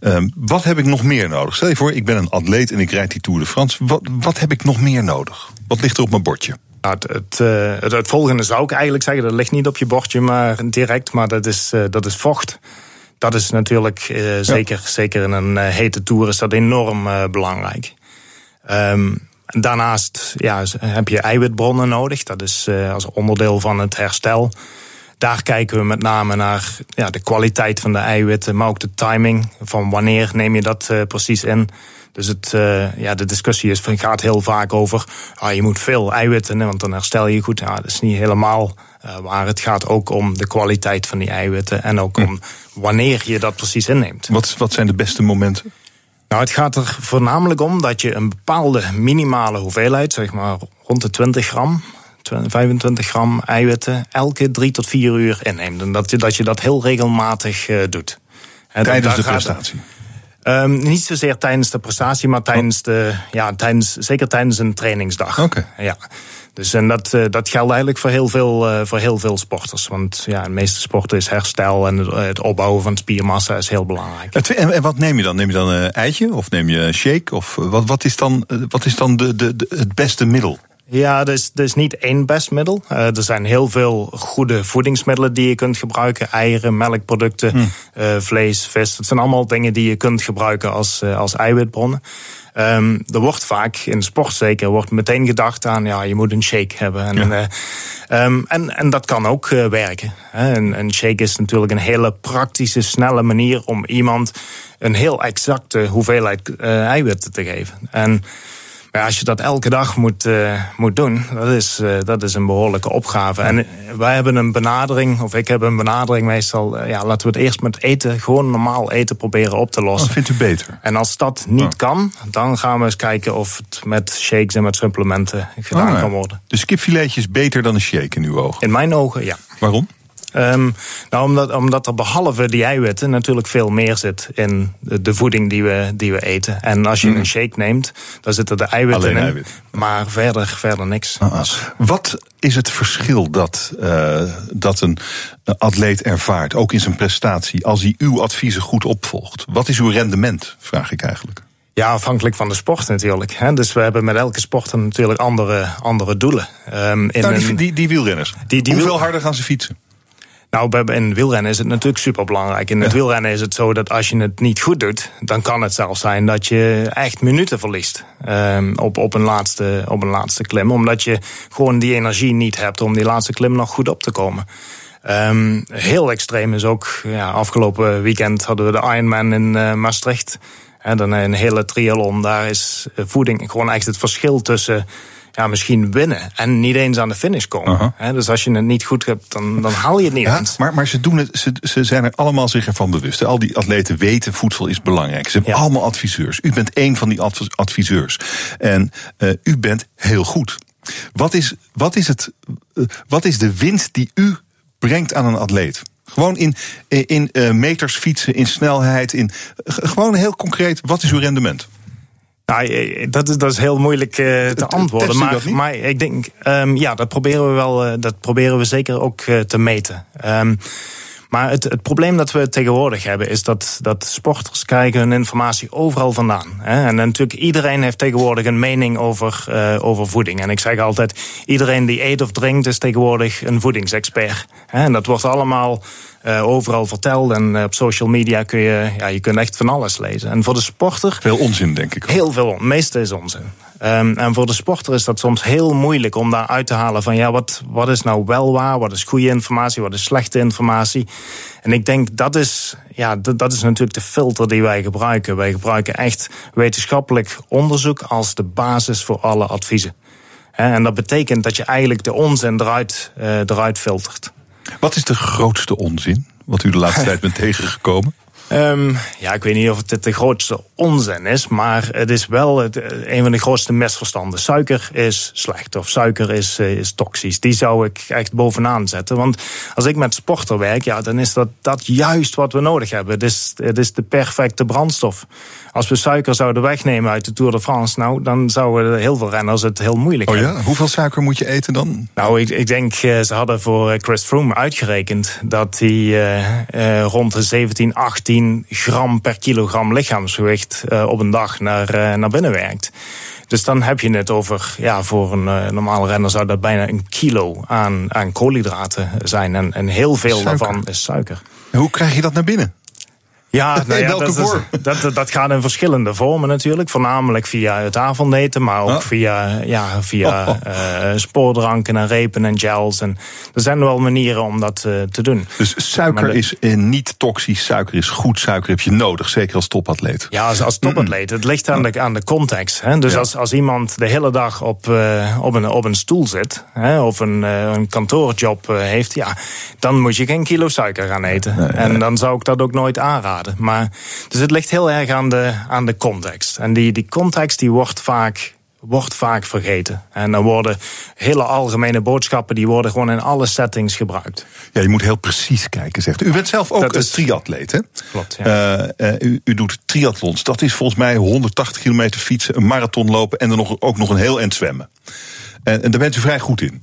Uh, wat heb ik nog meer nodig? Stel je voor, ik ben een atleet en ik rijd die Tour de France. Wat, wat heb ik nog meer nodig? Wat ligt er op mijn bordje? Nou, het, het, het, volgende zou ik eigenlijk zeggen, dat ligt niet op je bordje maar direct, maar dat is, dat is vocht dat is natuurlijk uh, zeker, zeker in een hete tour is dat enorm uh, belangrijk. Um, daarnaast ja, heb je eiwitbronnen nodig. Dat is als onderdeel van het herstel. Daar kijken we met name naar ja, de kwaliteit van de eiwitten, maar ook de timing van wanneer neem je dat precies in. Dus het, ja, de discussie is, gaat heel vaak over, ah, je moet veel eiwitten, want dan herstel je goed. Ja, dat is niet helemaal uh, waar. Het gaat ook om de kwaliteit van die eiwitten en ook om wanneer je dat precies inneemt. Wat, wat zijn de beste momenten? Nou, het gaat er voornamelijk om dat je een bepaalde minimale hoeveelheid, zeg maar rond de 20 gram, 25 gram eiwitten, elke drie tot vier uur inneemt. En dat je dat, je dat heel regelmatig uh, doet. Tijdens de prestatie? Um, niet zozeer tijdens de prestatie, maar tijdens de, ja, tijdens, zeker tijdens een trainingsdag. Oké. Ja. Dus en dat, uh, dat geldt eigenlijk voor heel, veel, uh, voor heel veel sporters. Want ja, de meeste sporten is herstel en het opbouwen van spiermassa is heel belangrijk. En, en wat neem je dan? Neem je dan een eitje of neem je een shake? Of wat, wat is dan, wat is dan de, de, de, het beste middel? Ja, er is, er is niet één best middel. Uh, er zijn heel veel goede voedingsmiddelen die je kunt gebruiken. Eieren, melkproducten, hm. uh, vlees, vis. Dat zijn allemaal dingen die je kunt gebruiken als, uh, als eiwitbronnen. Um, er wordt vaak, in de sport zeker, wordt meteen gedacht aan... ja, je moet een shake hebben. En, ja. um, en, en dat kan ook werken. Een, een shake is natuurlijk een hele praktische, snelle manier... om iemand een heel exacte hoeveelheid eiwitten te geven. En Maar als je dat elke dag moet, uh, moet doen, dat is, uh, dat is een behoorlijke opgave. En wij hebben een benadering, of ik heb een benadering meestal, uh, ja, laten we het eerst met eten, gewoon normaal eten proberen op te lossen. Dat vindt u beter? En als dat niet kan, dan gaan we eens kijken of het met shakes en met supplementen gedaan Oh, kan worden. Dus kipfiletje is beter dan een shake in uw ogen? In mijn ogen, ja. Waarom? Um, nou, omdat, omdat er behalve die eiwitten natuurlijk veel meer zit in de, de voeding die we, die we eten. En als je Mm. een shake neemt, dan zitten de eiwitten Alleen in. eiwit. Maar verder, verder niks. Ah, ah. Wat is het verschil dat, uh, dat een atleet ervaart, ook in zijn prestatie, als hij uw adviezen goed opvolgt? Wat is uw rendement, vraag ik eigenlijk? Ja, afhankelijk van de sport natuurlijk. Hè. Dus we hebben met elke sporter natuurlijk andere, andere doelen. Um, in nou, die, die, die wielrenners. Die, die Hoeveel wiel... harder gaan ze fietsen? Nou, in wielrennen is het natuurlijk super belangrijk. In het ja. wielrennen is het zo dat als je het niet goed doet, dan kan het zelfs zijn dat je echt minuten verliest um, op, op, een laatste, op een laatste klim. Omdat je gewoon die energie niet hebt om die laatste klim nog goed op te komen. Um, heel extreem is ook, ja, afgelopen weekend hadden we de Ironman in uh, Maastricht. En dan een hele triathlon, daar is voeding gewoon echt het verschil tussen ja, misschien winnen en niet eens aan de finish komen. Uh -huh. dus als je het niet goed hebt, dan, dan haal je het niet ja, eens. Maar, maar ze, doen het, ze, ze zijn er allemaal zich ervan bewust. Al die atleten weten, voedsel is belangrijk. Ze hebben ja. allemaal adviseurs. U bent één van die adviseurs. En uh, u bent heel goed. Wat is, wat, is het, uh, wat is de winst die u brengt aan een atleet? Gewoon in, in uh, meters fietsen, in snelheid. In, gewoon heel concreet, wat is uw rendement? Nou, dat is, dat is heel moeilijk uh, te antwoorden. Maar, maar ik denk, um, ja, dat proberen we wel, uh, dat proberen we zeker ook uh, te meten. Um, maar het, het probleem dat we tegenwoordig hebben is dat, dat sporters krijgen hun informatie overal vandaan. Hè? En natuurlijk, iedereen heeft tegenwoordig een mening over, uh, over voeding. En ik zeg altijd, iedereen die eet of drinkt is tegenwoordig een voedingsexpert. Hè? En dat wordt allemaal uh, overal verteld. En uh, op social media kun je, ja, je kunt echt van alles lezen. En voor de sporter... Veel onzin, denk ik. Ook. Heel veel, het meeste is onzin. Um, en voor de sporter is dat soms heel moeilijk om daar uit te halen van ja, wat, wat is nou wel waar, wat is goede informatie, wat is slechte informatie. En ik denk dat is, ja, dat, dat is natuurlijk de filter die wij gebruiken. Wij gebruiken echt wetenschappelijk onderzoek als de basis voor alle adviezen. En dat betekent dat je eigenlijk de onzin eruit, uh, eruit filtert. Wat is de grootste onzin wat u de laatste tijd bent tegengekomen? Um, ja, ik weet niet of het de grootste onzin is, maar het is wel het, een van de grootste misverstanden. Suiker is slecht of suiker is, is toxisch. Die zou ik echt bovenaan zetten. Want als ik met sporter werk, ja, dan is dat, dat juist wat we nodig hebben. Het is, het is de perfecte brandstof. Als we suiker zouden wegnemen uit de Tour de France, nou, dan zouden heel veel renners het heel moeilijk oh ja? hebben. Hoeveel suiker moet je eten dan? Nou, ik, ik denk, ze hadden voor Chris Froome uitgerekend dat hij uh, uh, rond de 17, 18 gram per kilogram lichaamsgewicht uh, op een dag naar, naar binnen werkt. Dus dan heb je het over, ja, voor een uh, normale renner zou dat bijna een kilo aan, aan koolhydraten zijn. En, en heel veel suiker. daarvan is suiker. En hoe krijg je dat naar binnen? Ja, nou ja welke dat, vorm? Dat, dat gaat in verschillende vormen natuurlijk. Voornamelijk via het avondeten, maar ook via, ja, via oh, oh. Uh, spoordranken en repen en gels. En er zijn wel manieren om dat uh, te doen. Dus suiker de, is niet toxisch, suiker is goed, suiker heb je nodig, zeker als topatleet. Ja, als, als topatleet. Het ligt aan de, aan de context. Hè. Dus ja. als, als iemand de hele dag op, uh, op, een, op een stoel zit, hè, of een, een kantoorjob heeft, ja, dan moet je geen kilo suiker gaan eten. Nee, en dan zou ik dat ook nooit aanraden. Maar, dus het ligt heel erg aan de, aan de context. En die, die context die wordt vaak wordt vaak vergeten. En dan worden hele algemene boodschappen... die worden gewoon in alle settings gebruikt. Ja, je moet heel precies kijken, zegt u. U bent zelf ook een is... triatleet, hè? Klopt, ja. Uh, uh, u, u, doet triathlons. Dat is volgens mij 180 kilometer fietsen, een marathon lopen... en dan nog, ook nog een heel eind zwemmen. En, en daar bent u vrij goed in.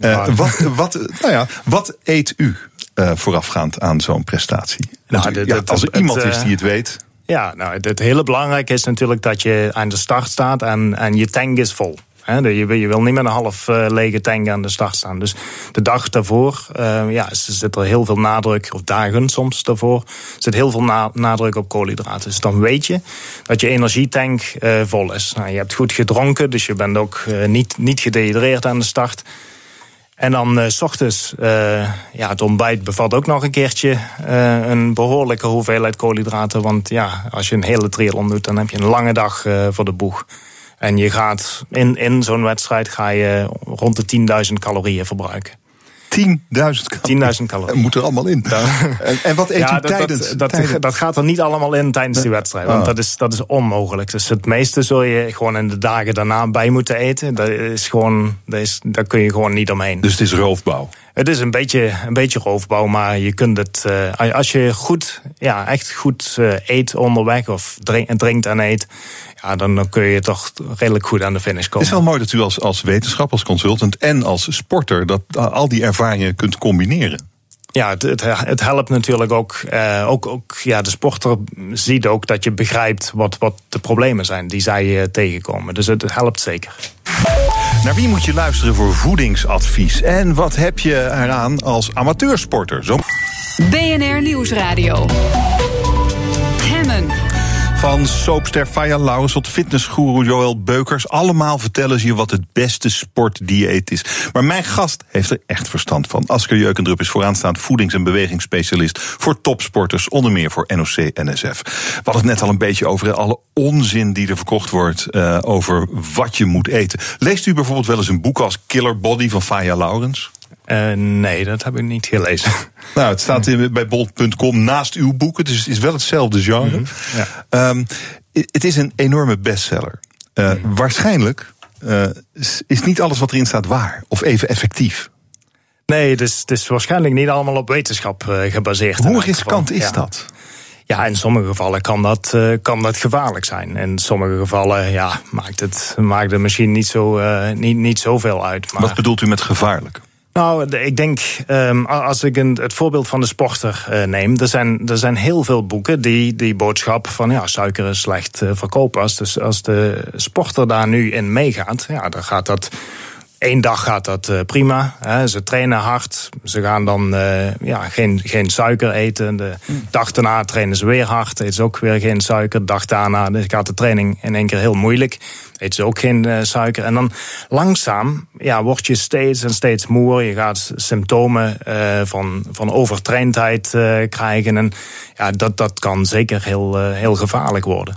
Uh, ja. wat, wat, nou ja, wat eet u uh, voorafgaand aan zo'n prestatie? Nou, u, ja, als er iemand het, is die het weet. Ja, nou, het, het hele belangrijke is natuurlijk dat je aan de start staat en, en je tank is vol. He, je, je, wil niet met een half uh, lege tank aan de start staan. Dus de dag daarvoor uh, ja, zit er heel veel nadruk, of dagen soms daarvoor, zit heel veel na, nadruk op koolhydraten. Dus dan weet je dat je energietank uh, vol is. Nou, je hebt goed gedronken, dus je bent ook niet, niet gedehydreerd aan de start. En dan uh, s ochtends, uh, ja, het ontbijt bevat ook nog een keertje uh, een behoorlijke hoeveelheid koolhydraten. Want ja, als je een hele triathlon doet, dan heb je een lange dag voor de boeg. En je gaat in, in zo'n wedstrijd ga je rond de 10.000 calorieën verbruiken. 10.000 calorieën. 10.000 calorieën. Moet er allemaal in. En, en wat eet Ja, u dat, tijdens? dat, dat, tijdens- dat gaat er niet allemaal in tijdens die wedstrijd. Want Ah. dat, is, dat is onmogelijk. Dus het meeste zul je gewoon in de dagen daarna bij moeten eten. Dat is gewoon, dat is, daar kun je gewoon niet omheen. Dus het is roofbouw. Het is een beetje, een beetje roofbouw, maar je kunt het. eh, als je goed, ja, echt goed eh, eet onderweg of drink, drinkt en eet. Ja, dan, dan kun je toch redelijk goed aan de finish Het komen. is wel mooi dat u als, als wetenschap, als consultant en als sporter... dat al die ervaringen kunt combineren. Ja, het, het, het helpt natuurlijk ook, eh, ook, ook. Ja, de sporter ziet ook dat je begrijpt wat, wat de problemen zijn die zij eh, tegenkomen. Dus het, het helpt zeker. Naar wie moet je luisteren voor voedingsadvies? En wat heb je eraan als amateursporter? Zo BNR Nieuwsradio. Van soapster Faya Laurens tot fitnessgoeroe Joël Beukers. Allemaal vertellen ze je wat het beste sportdieet is. Maar mijn gast heeft er echt verstand van. Asker Jeukendrup is vooraanstaand voedings- en bewegingsspecialist... voor topsporters, onder meer voor NOC-NSF. We hadden het net al een beetje over alle onzin die er verkocht wordt... eh, over wat je moet eten. Leest u bijvoorbeeld wel eens een boek als Killer Body van Faya Laurens? Eh, nee, dat heb ik niet gelezen. Nou, het staat in- bij bol.com naast uw boeken, dus het is wel hetzelfde genre. ja. Ehm, het is een enorme bestseller. Eh, Waarschijnlijk eh, is- niet alles wat erin staat waar of even effectief. Nee, het is, het is waarschijnlijk niet allemaal op wetenschap gebaseerd. Hoe riskant is Ja. dat? Ja, in sommige gevallen kan dat, kan dat gevaarlijk zijn. In sommige gevallen ja, maakt, het, maakt het misschien niet, zo, niet, niet zoveel uit. Maar... Wat bedoelt u met gevaarlijk? Nou, ik denk, ehm, als ik het voorbeeld van de sporter eh, neem, er zijn, er zijn heel veel boeken die die boodschap van ja, suiker is slecht eh, verkopen. Als als de sporter daar nu in meegaat, ja, dan gaat dat. Eén dag gaat dat eh, prima. Hè. Ze trainen hard. Ze gaan dan eh, ja, geen, geen suiker eten. De dag daarna trainen ze weer hard. Eten ze ook weer geen suiker. De dag daarna dus gaat de training in één keer heel moeilijk. Eten ze ook geen eh, suiker. En dan langzaam ja, word je steeds en steeds moer. Je gaat symptomen van, van overtraindheid krijgen. En ja, dat, dat kan zeker heel, heel gevaarlijk worden.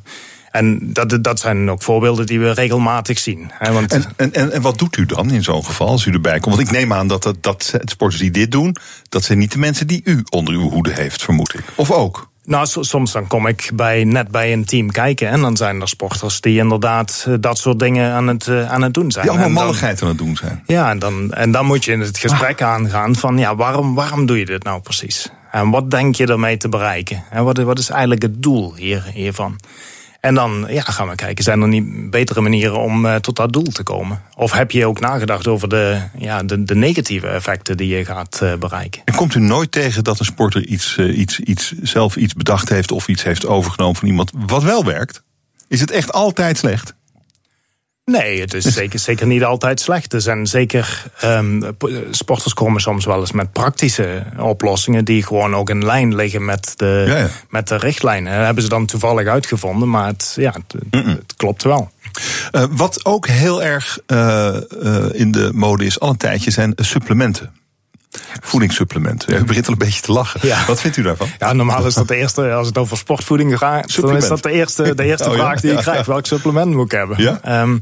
En dat, dat zijn ook voorbeelden die we regelmatig zien. Hè, want En, en, en, en wat doet u dan in zo'n geval als u erbij komt? Want ik neem aan dat, dat, dat sporters die dit doen, dat zijn niet de mensen die u onder uw hoede heeft, vermoed ik. Of ook? Nou, so- soms dan kom ik bij, net bij een team kijken. En dan zijn er sporters die inderdaad eh, dat soort dingen aan het, eh, aan het doen zijn. Die allemaal malligheid aan het doen zijn. Ja, en dan, en dan moet je in het gesprek aangaan van ja, waarom, waarom doe je dit nou precies? En wat denk je ermee te bereiken? En wat, wat is eigenlijk het doel hier, hiervan? En dan ja, gaan we kijken, zijn er niet betere manieren om eh, tot dat doel te komen? Of heb je ook nagedacht over de, ja, de, de negatieve effecten die je gaat eh, bereiken? En komt u nooit tegen dat een sporter iets, eh, iets, iets, zelf iets bedacht heeft of iets heeft overgenomen van iemand wat wel werkt? Is het echt altijd slecht? Nee, het is zeker, zeker niet altijd slecht. Er zijn zeker ehm, sporters komen soms wel eens met praktische oplossingen die gewoon ook in lijn liggen met de, Ja, ja. met de richtlijnen. Dat hebben ze dan toevallig uitgevonden, maar het, ja, het, het klopt wel. Eh, wat ook heel erg eh, eh, in de mode is al een tijdje zijn supplementen. Voedingssupplementen. Ja, u begint al een beetje te lachen. Ja. Wat vindt u daarvan? Ja, normaal is dat de eerste, als het over sportvoeding gaat, dan is dat de eerste, de eerste Oh, ja. vraag die ik krijg. Welk supplement moet ik hebben? Ja? Ehm,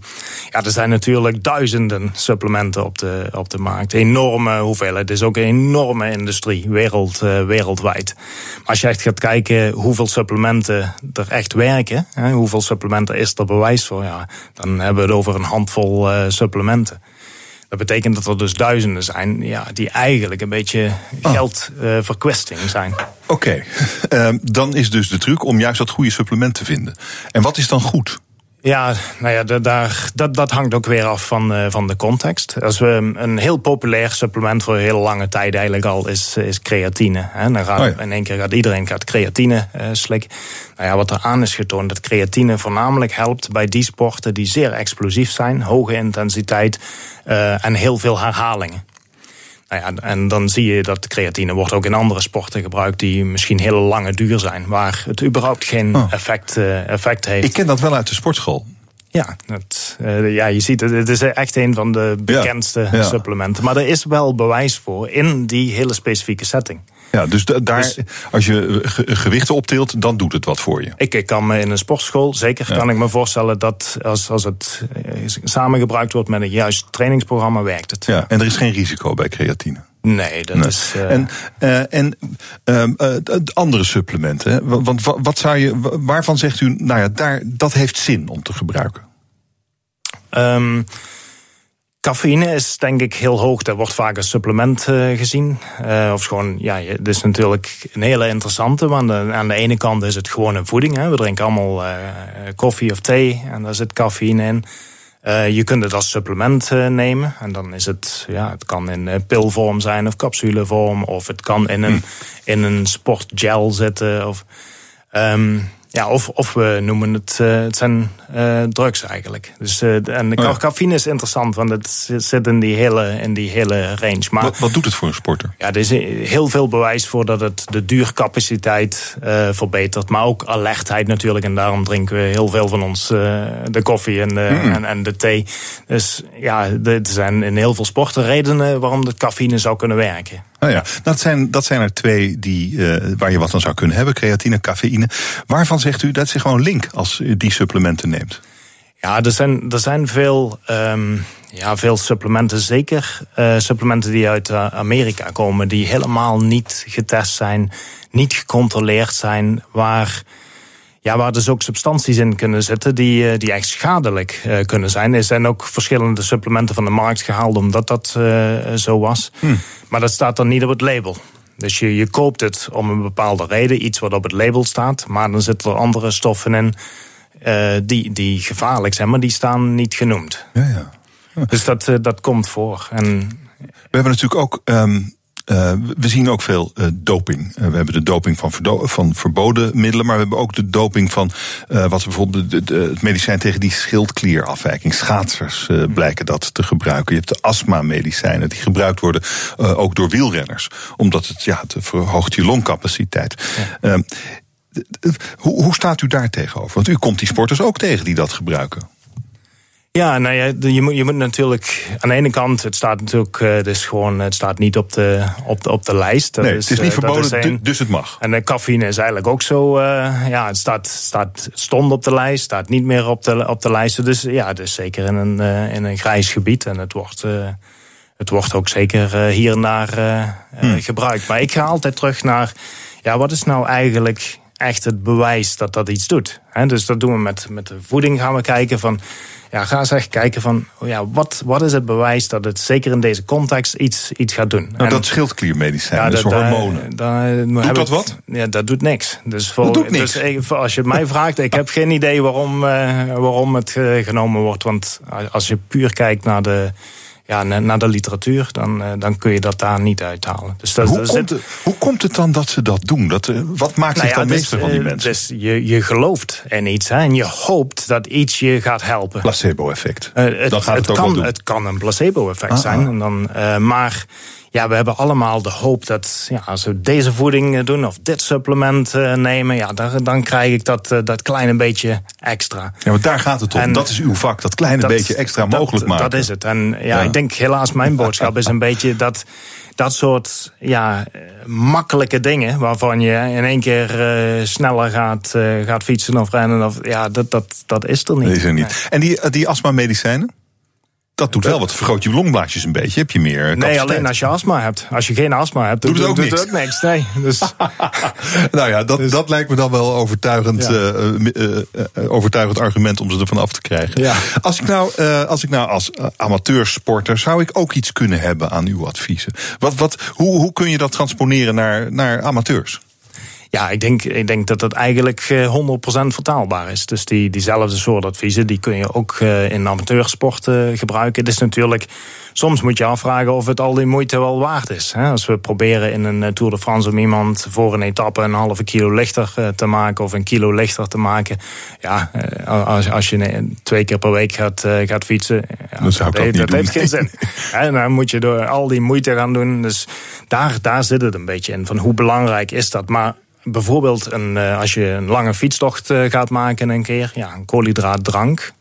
ja, er zijn natuurlijk duizenden supplementen op de, op de markt. Enorme hoeveelheid. Het is ook een enorme industrie, wereld, eh, wereldwijd. Maar als je echt gaat kijken hoeveel supplementen er echt werken, hè, hoeveel supplementen is er bewijs voor, ja, dan hebben we het over een handvol eh, supplementen. Dat betekent dat er dus duizenden zijn ja, die eigenlijk een beetje geldverkwisting zijn. Oké, Ehm, dan is dus de truc om juist dat goede supplement te vinden. En wat is dan goed? Ja, nou ja, da- daar, dat, dat hangt ook weer af van, eh, van de context. Als we een heel populair supplement voor een hele lange tijd eigenlijk al is, is creatine. Hè. Dan gaat, Oh ja. In één keer gaat iedereen gaat creatine eh, slikken. Nou ja, wat er aan is getoond, dat creatine voornamelijk helpt bij die sporten die zeer explosief zijn, hoge intensiteit eh, en heel veel herhalingen. Nou ja, en dan zie je dat creatine wordt ook in andere sporten gebruikt die misschien heel lange duur zijn, waar het überhaupt geen Oh. effect, eh, effect heeft. Ik ken dat wel uit de sportschool. Ja, eh, ja, je ziet het. Het is echt een van de bekendste ja. supplementen. Maar er is wel bewijs voor in die hele specifieke setting. Ja, dus daar, dus- als je gewichten optilt, dan doet het wat voor je. Ik, ik kan me in een sportschool, zeker kan ik me voorstellen dat als, als het samengebruikt wordt met een juist trainingsprogramma, werkt het. Ja, en er is geen risico bij creatine. Nee, dat is. Uh... En, uh, en uh, andere supplementen. Want wat zou je, waarvan zegt u, nou ja, daar, dat heeft zin om te gebruiken? Um, Cafeïne is denk ik heel hoog. Dat wordt vaak als supplement uh, gezien. Uh, of gewoon, ja, het is natuurlijk een hele interessante. Want aan de ene kant is het gewoon een voeding. Hè. We drinken allemaal uh, koffie of thee en daar zit cafeïne in. je kunt het als supplement nemen. En dan is het, ja, het kan in pilvorm zijn of capsulevorm. Of het kan in een, hm. in een sportgel zitten. Of, um, ja, of, of we noemen het, uh, het zijn uh, drugs eigenlijk. Dus, uh, en de oh cafeïne is interessant, want het zit in die hele, in die hele range. Maar, wat, wat doet het voor een sporter? Ja, er is heel veel bewijs voor dat het de duurcapaciteit verbetert. Maar ook alertheid natuurlijk. En daarom drinken we heel veel van ons de koffie en de, mm. en, en, de thee. Dus ja, er zijn in heel veel sporten redenen waarom de cafeïne zou kunnen werken. Oh ja, dat zijn, dat zijn er twee die, uh, waar je wat aan zou kunnen hebben: creatine, cafeïne. Waarvan zegt u dat is gewoon link als u die supplementen neemt? Ja, er zijn, er zijn veel, um, ja, veel supplementen, zeker uh, supplementen die uit uh, Amerika komen, die helemaal niet getest zijn, niet gecontroleerd zijn, waar ja, waar dus ook substanties in kunnen zitten die, eh, die echt schadelijk uh, kunnen zijn. Er zijn ook verschillende supplementen van de markt gehaald omdat dat uh, zo was. Hm. Maar dat staat dan niet op het label. Dus je, je koopt het om een bepaalde reden, iets wat op het label staat. Maar dan zitten er andere stoffen in uh, die, die gevaarlijk zijn, maar die staan niet genoemd. Ja, ja. ja. Dus dat, dat komt voor. En, we hebben natuurlijk ook um, uh, we zien ook veel uh, doping. Uh, we hebben de doping van, van, verboden middelen, maar we hebben ook de doping van wat bijvoorbeeld de, de, het medicijn tegen die schildklierafwijking. Schaatsers blijken dat te gebruiken. Je hebt de astma-medicijnen die gebruikt worden ook door wielrenners, omdat het, ja, het verhoogt je longcapaciteit. Ja. Ehm, hoe, hoe staat u daar tegenover? Want u komt die sporters ook tegen die dat gebruiken. Ja, nou ja, je moet, je moet natuurlijk aan de ene kant, het staat natuurlijk, uh, dus gewoon, het staat niet op de, op de, op de lijst. nee, het is niet uh, verboden, dus het mag. En de cafeïne is eigenlijk ook zo, uh, ja, het staat, staat, stond op de lijst, staat niet meer op de, op de lijst. Dus ja, dus zeker in een, in een grijs gebied. En het wordt, het wordt ook zeker hier en daar hmm. gebruikt. Maar ik ga altijd terug naar, ja, wat is nou eigenlijk echt het bewijs dat dat iets doet? dus dat doen we met, met de voeding, gaan we kijken van ja, ga eens echt kijken van oh ja, wat, wat is het bewijs dat het zeker in deze context iets, iets gaat doen. Nou, dat schildkliermedicijn, ja, dus dat, hormonen. Da, doet dat wat? Ja, dat doet niks. Dus, voor, doet niks. dus als je het mij vraagt, ik heb geen idee waarom, uh, waarom het uh, genomen wordt. Want als je puur kijkt naar de ja, naar de literatuur, dan, eh, dan kun je dat daar niet uithalen. Dus dat, hoe, komt het, hoe komt het dan dat ze dat doen? Dat, eh, wat maakt nou zich dan meester van die eh, mensen? Dus je, je gelooft in iets hè, en je hoopt dat iets je gaat helpen. Placebo-effect. Uh, het, dan gaat het, het kan, het kan een placebo-effect ah, zijn. Ah. En dan, uh, maar ja, we hebben allemaal de hoop dat ja, als we deze voeding eh, doen of dit supplement uh, nemen, ja, dan, dan krijg ik dat, uh, dat kleine beetje extra. Ja, maar daar gaat het om. En dat is uw vak, dat kleine beetje extra mogelijk maken. Dat is het. En ja, ik denk helaas mijn boodschap is een beetje dat dat soort ja, makkelijke dingen waarvan je in één keer uh, sneller gaat, gaat fietsen of rennen, of, ja, dat, dat, dat is er niet. Dat is er niet. En die, die astma-medicijnen? Dat doet wel wat. Vergroot je longblaasjes een beetje. Heb je meer capaciteit. Nee, alleen als je astma hebt. Als je geen astma hebt, doet, het ook, doet niks. Het ook niks. Nee. Dus. nou ja, dat, dus- dat lijkt me dan wel overtuigend, ja. uh, uh, uh, overtuigend argument om ze ervan af te krijgen. Ja. Als, ik nou, als ik nou als amateursporter, zou ik ook iets kunnen hebben aan uw adviezen? Wat, wat, hoe, hoe kun je dat transponeren naar, naar amateurs? Ja, ik denk, ik denk dat dat eigenlijk 100% eh, vertaalbaar is. Dus die, diezelfde soort adviezen die kun je ook eh, in amateursport eh, gebruiken. Het is natuurlijk, soms moet je afvragen of het al die moeite wel waard is. Als we proberen in een Tour de France om iemand voor een etappe een halve kilo lichter te maken of een kilo lichter te maken. Ja, als, als je twee keer per week gaat, gaat fietsen, ja, dat, dat, heeft, dat heeft geen zin. En dan moet je door al die moeite gaan doen. Dus daar, daar zit het een beetje in. Van hoe belangrijk is dat? Maar bijvoorbeeld een, uh, als je een lange fietstocht uh, gaat maken een keer, ja, een koolhydraatdrank.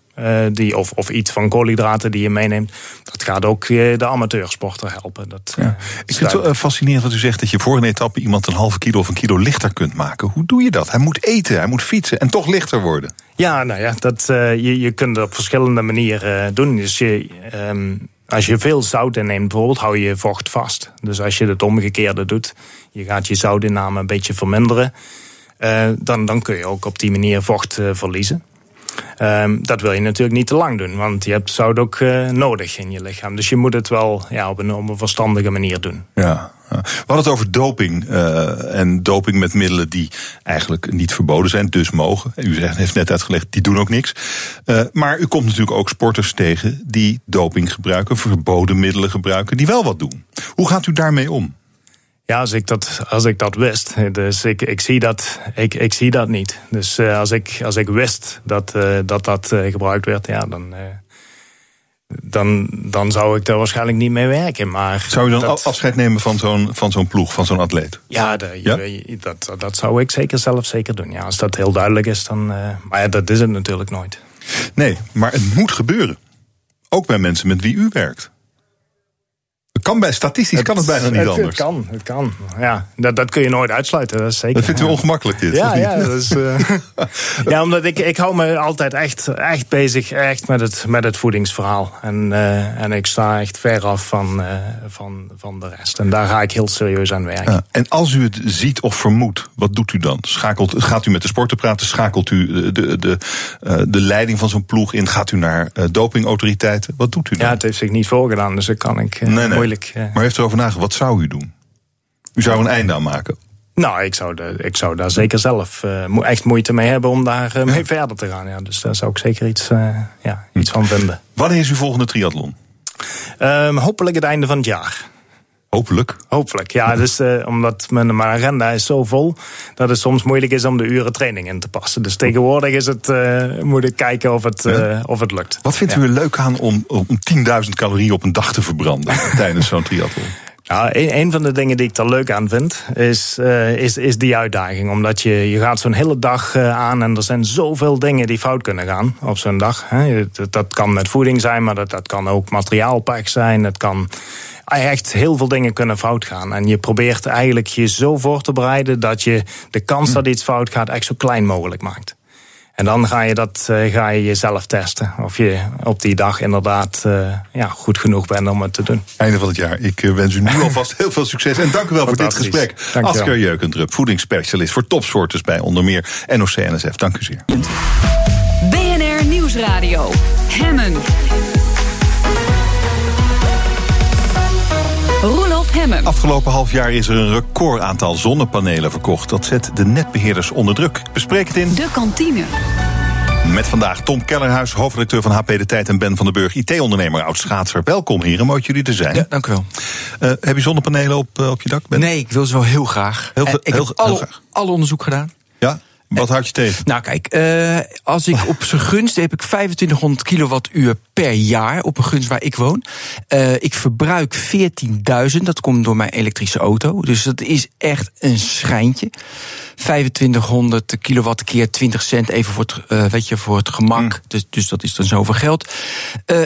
die, of, of iets van koolhydraten die je meeneemt. Dat gaat ook de amateursporter helpen. Dat, ja. Ik vind het wel fascinerend wat u zegt dat je voor een etappe iemand een halve kilo of een kilo lichter kunt maken. Hoe doe je dat? Hij moet eten, hij moet fietsen en toch lichter worden. Ja, nou ja, dat, je, je kunt het op verschillende manieren doen. Dus je, ehm, als je veel zout inneemt, bijvoorbeeld, hou je vocht vast. Dus als je het omgekeerde doet, je gaat je zoutinname een beetje verminderen, uh, dan, dan kun je ook op die manier vocht uh, verliezen. Um, dat wil je natuurlijk niet te lang doen, want je hebt zout ook uh, nodig in je lichaam. Dus je moet het wel ja, op, een, verstandige manier doen. Ja. We hadden het over doping uh, en doping met middelen die eigenlijk niet verboden zijn, dus mogen. U heeft net uitgelegd, die doen ook niks. Uh, maar u komt natuurlijk ook sporters tegen die doping gebruiken, verboden middelen gebruiken, die wel wat doen. Hoe gaat u daarmee om? Ja, als ik dat, als ik dat wist. Dus ik, ik, zie, dat, ik, ik zie dat niet. Dus uh, als, ik, als ik wist dat uh, dat, dat uh, gebruikt werd, ja, dan, dan, dan zou ik er waarschijnlijk niet mee werken. Maar zou je dan dat... afscheid nemen van zo'n van zo'n ploeg, van zo'n atleet? Ja, de, ja? Je, dat, dat zou ik zeker zelf zeker doen. Ja, als dat heel duidelijk is, dan. maar ja, dat is het natuurlijk nooit. Nee, maar het moet gebeuren. Ook bij mensen met wie u werkt. Kan bij, statistisch kan het bijna niet het, anders. Het kan, het kan. Ja, dat, dat kun je nooit uitsluiten, dat is zeker. Dat vindt u ja. ongemakkelijk dit, Ja, ja, dat is, uh, ja omdat ik, ik hou me altijd echt, echt bezig echt met, het, met het voedingsverhaal. En, uh, en ik sta echt ver af van, uh, van, van de rest. En daar ga ik heel serieus aan werken. Ja, en als u het ziet of vermoedt, wat doet u dan? Schakelt, gaat u met de sporter praten? Schakelt u de, de, de, de leiding van zo'n ploeg in? Gaat u naar dopingautoriteiten? Wat doet u dan? Ja, het heeft zich niet voorgedaan, dus dat kan ik nee, nee. moeilijk... Maar heeft erover nagedacht, wat zou u doen? U zou een einde aan maken. Nou, ik zou, de, ik zou daar zeker zelf uh, echt moeite mee hebben om daar uh, mee ja. verder te gaan. Ja. Dus daar zou ik zeker iets, uh, ja, iets van vinden. Wanneer is uw volgende triathlon? Um, hopelijk het einde van het jaar. Hopelijk? Hopelijk, ja. Dus, uh, omdat mijn, agenda is zo vol dat het soms moeilijk is om de uren training in te passen. Dus tegenwoordig is het, uh, moet ik kijken of het, uh, of het lukt. Wat vindt ja. u er leuk aan om, om 10.000 calorieën op een dag te verbranden tijdens zo'n triathlon? Nou, een, een, van de dingen die ik er leuk aan vind, is, uh, is, is die uitdaging. Omdat je, je gaat zo'n hele dag uh, aan en er zijn zoveel dingen die fout kunnen gaan op zo'n dag. Hè. Dat, dat, kan met voeding zijn, maar dat, dat kan ook materiaalpak zijn. Het kan echt heel veel dingen kunnen fout gaan. En je probeert eigenlijk je zo voor te bereiden dat je de kans dat iets fout gaat echt zo klein mogelijk maakt. En dan ga je, dat, uh, ga je jezelf testen. Of je op die dag inderdaad uh, ja, goed genoeg bent om het te doen. Einde van het jaar. Ik uh, wens u nu alvast heel veel succes. En dank u wel voor dit gesprek. Asker Jeukendrup, voedingsspecialist voor topsoorters bij onder meer NOC-NSF. Dank u zeer. BNR Nieuwsradio. Hemmen. Hemmen. Afgelopen half jaar is er een record aantal zonnepanelen verkocht. Dat zet de netbeheerders onder druk. Bespreek het in... De kantine. Met vandaag Tom Kellerhuis, hoofdredacteur van HP De Tijd... en Ben van den Burg, IT-ondernemer, oud-schaatser. Welkom heren, mooi jullie er zijn. Ja, dank u wel. Uh, heb je zonnepanelen op, uh, op je dak? Ben? Nee, ik wil ze wel heel graag. Heel, veel, ik heel, heb alle, heel alle onderzoek gedaan. Wat houd je tegen? Nou kijk, uh, als ik op zijn gunst heb ik 2500 kilowattuur per jaar op een gunst waar ik woon. Uh, ik verbruik 14.000, dat komt door mijn elektrische auto. Dus dat is echt een schrijntje. 2500 kilowatt keer 20 cent, even voor het, uh, weet je, voor het gemak. Mm. Dus, dus dat is dan zoveel geld.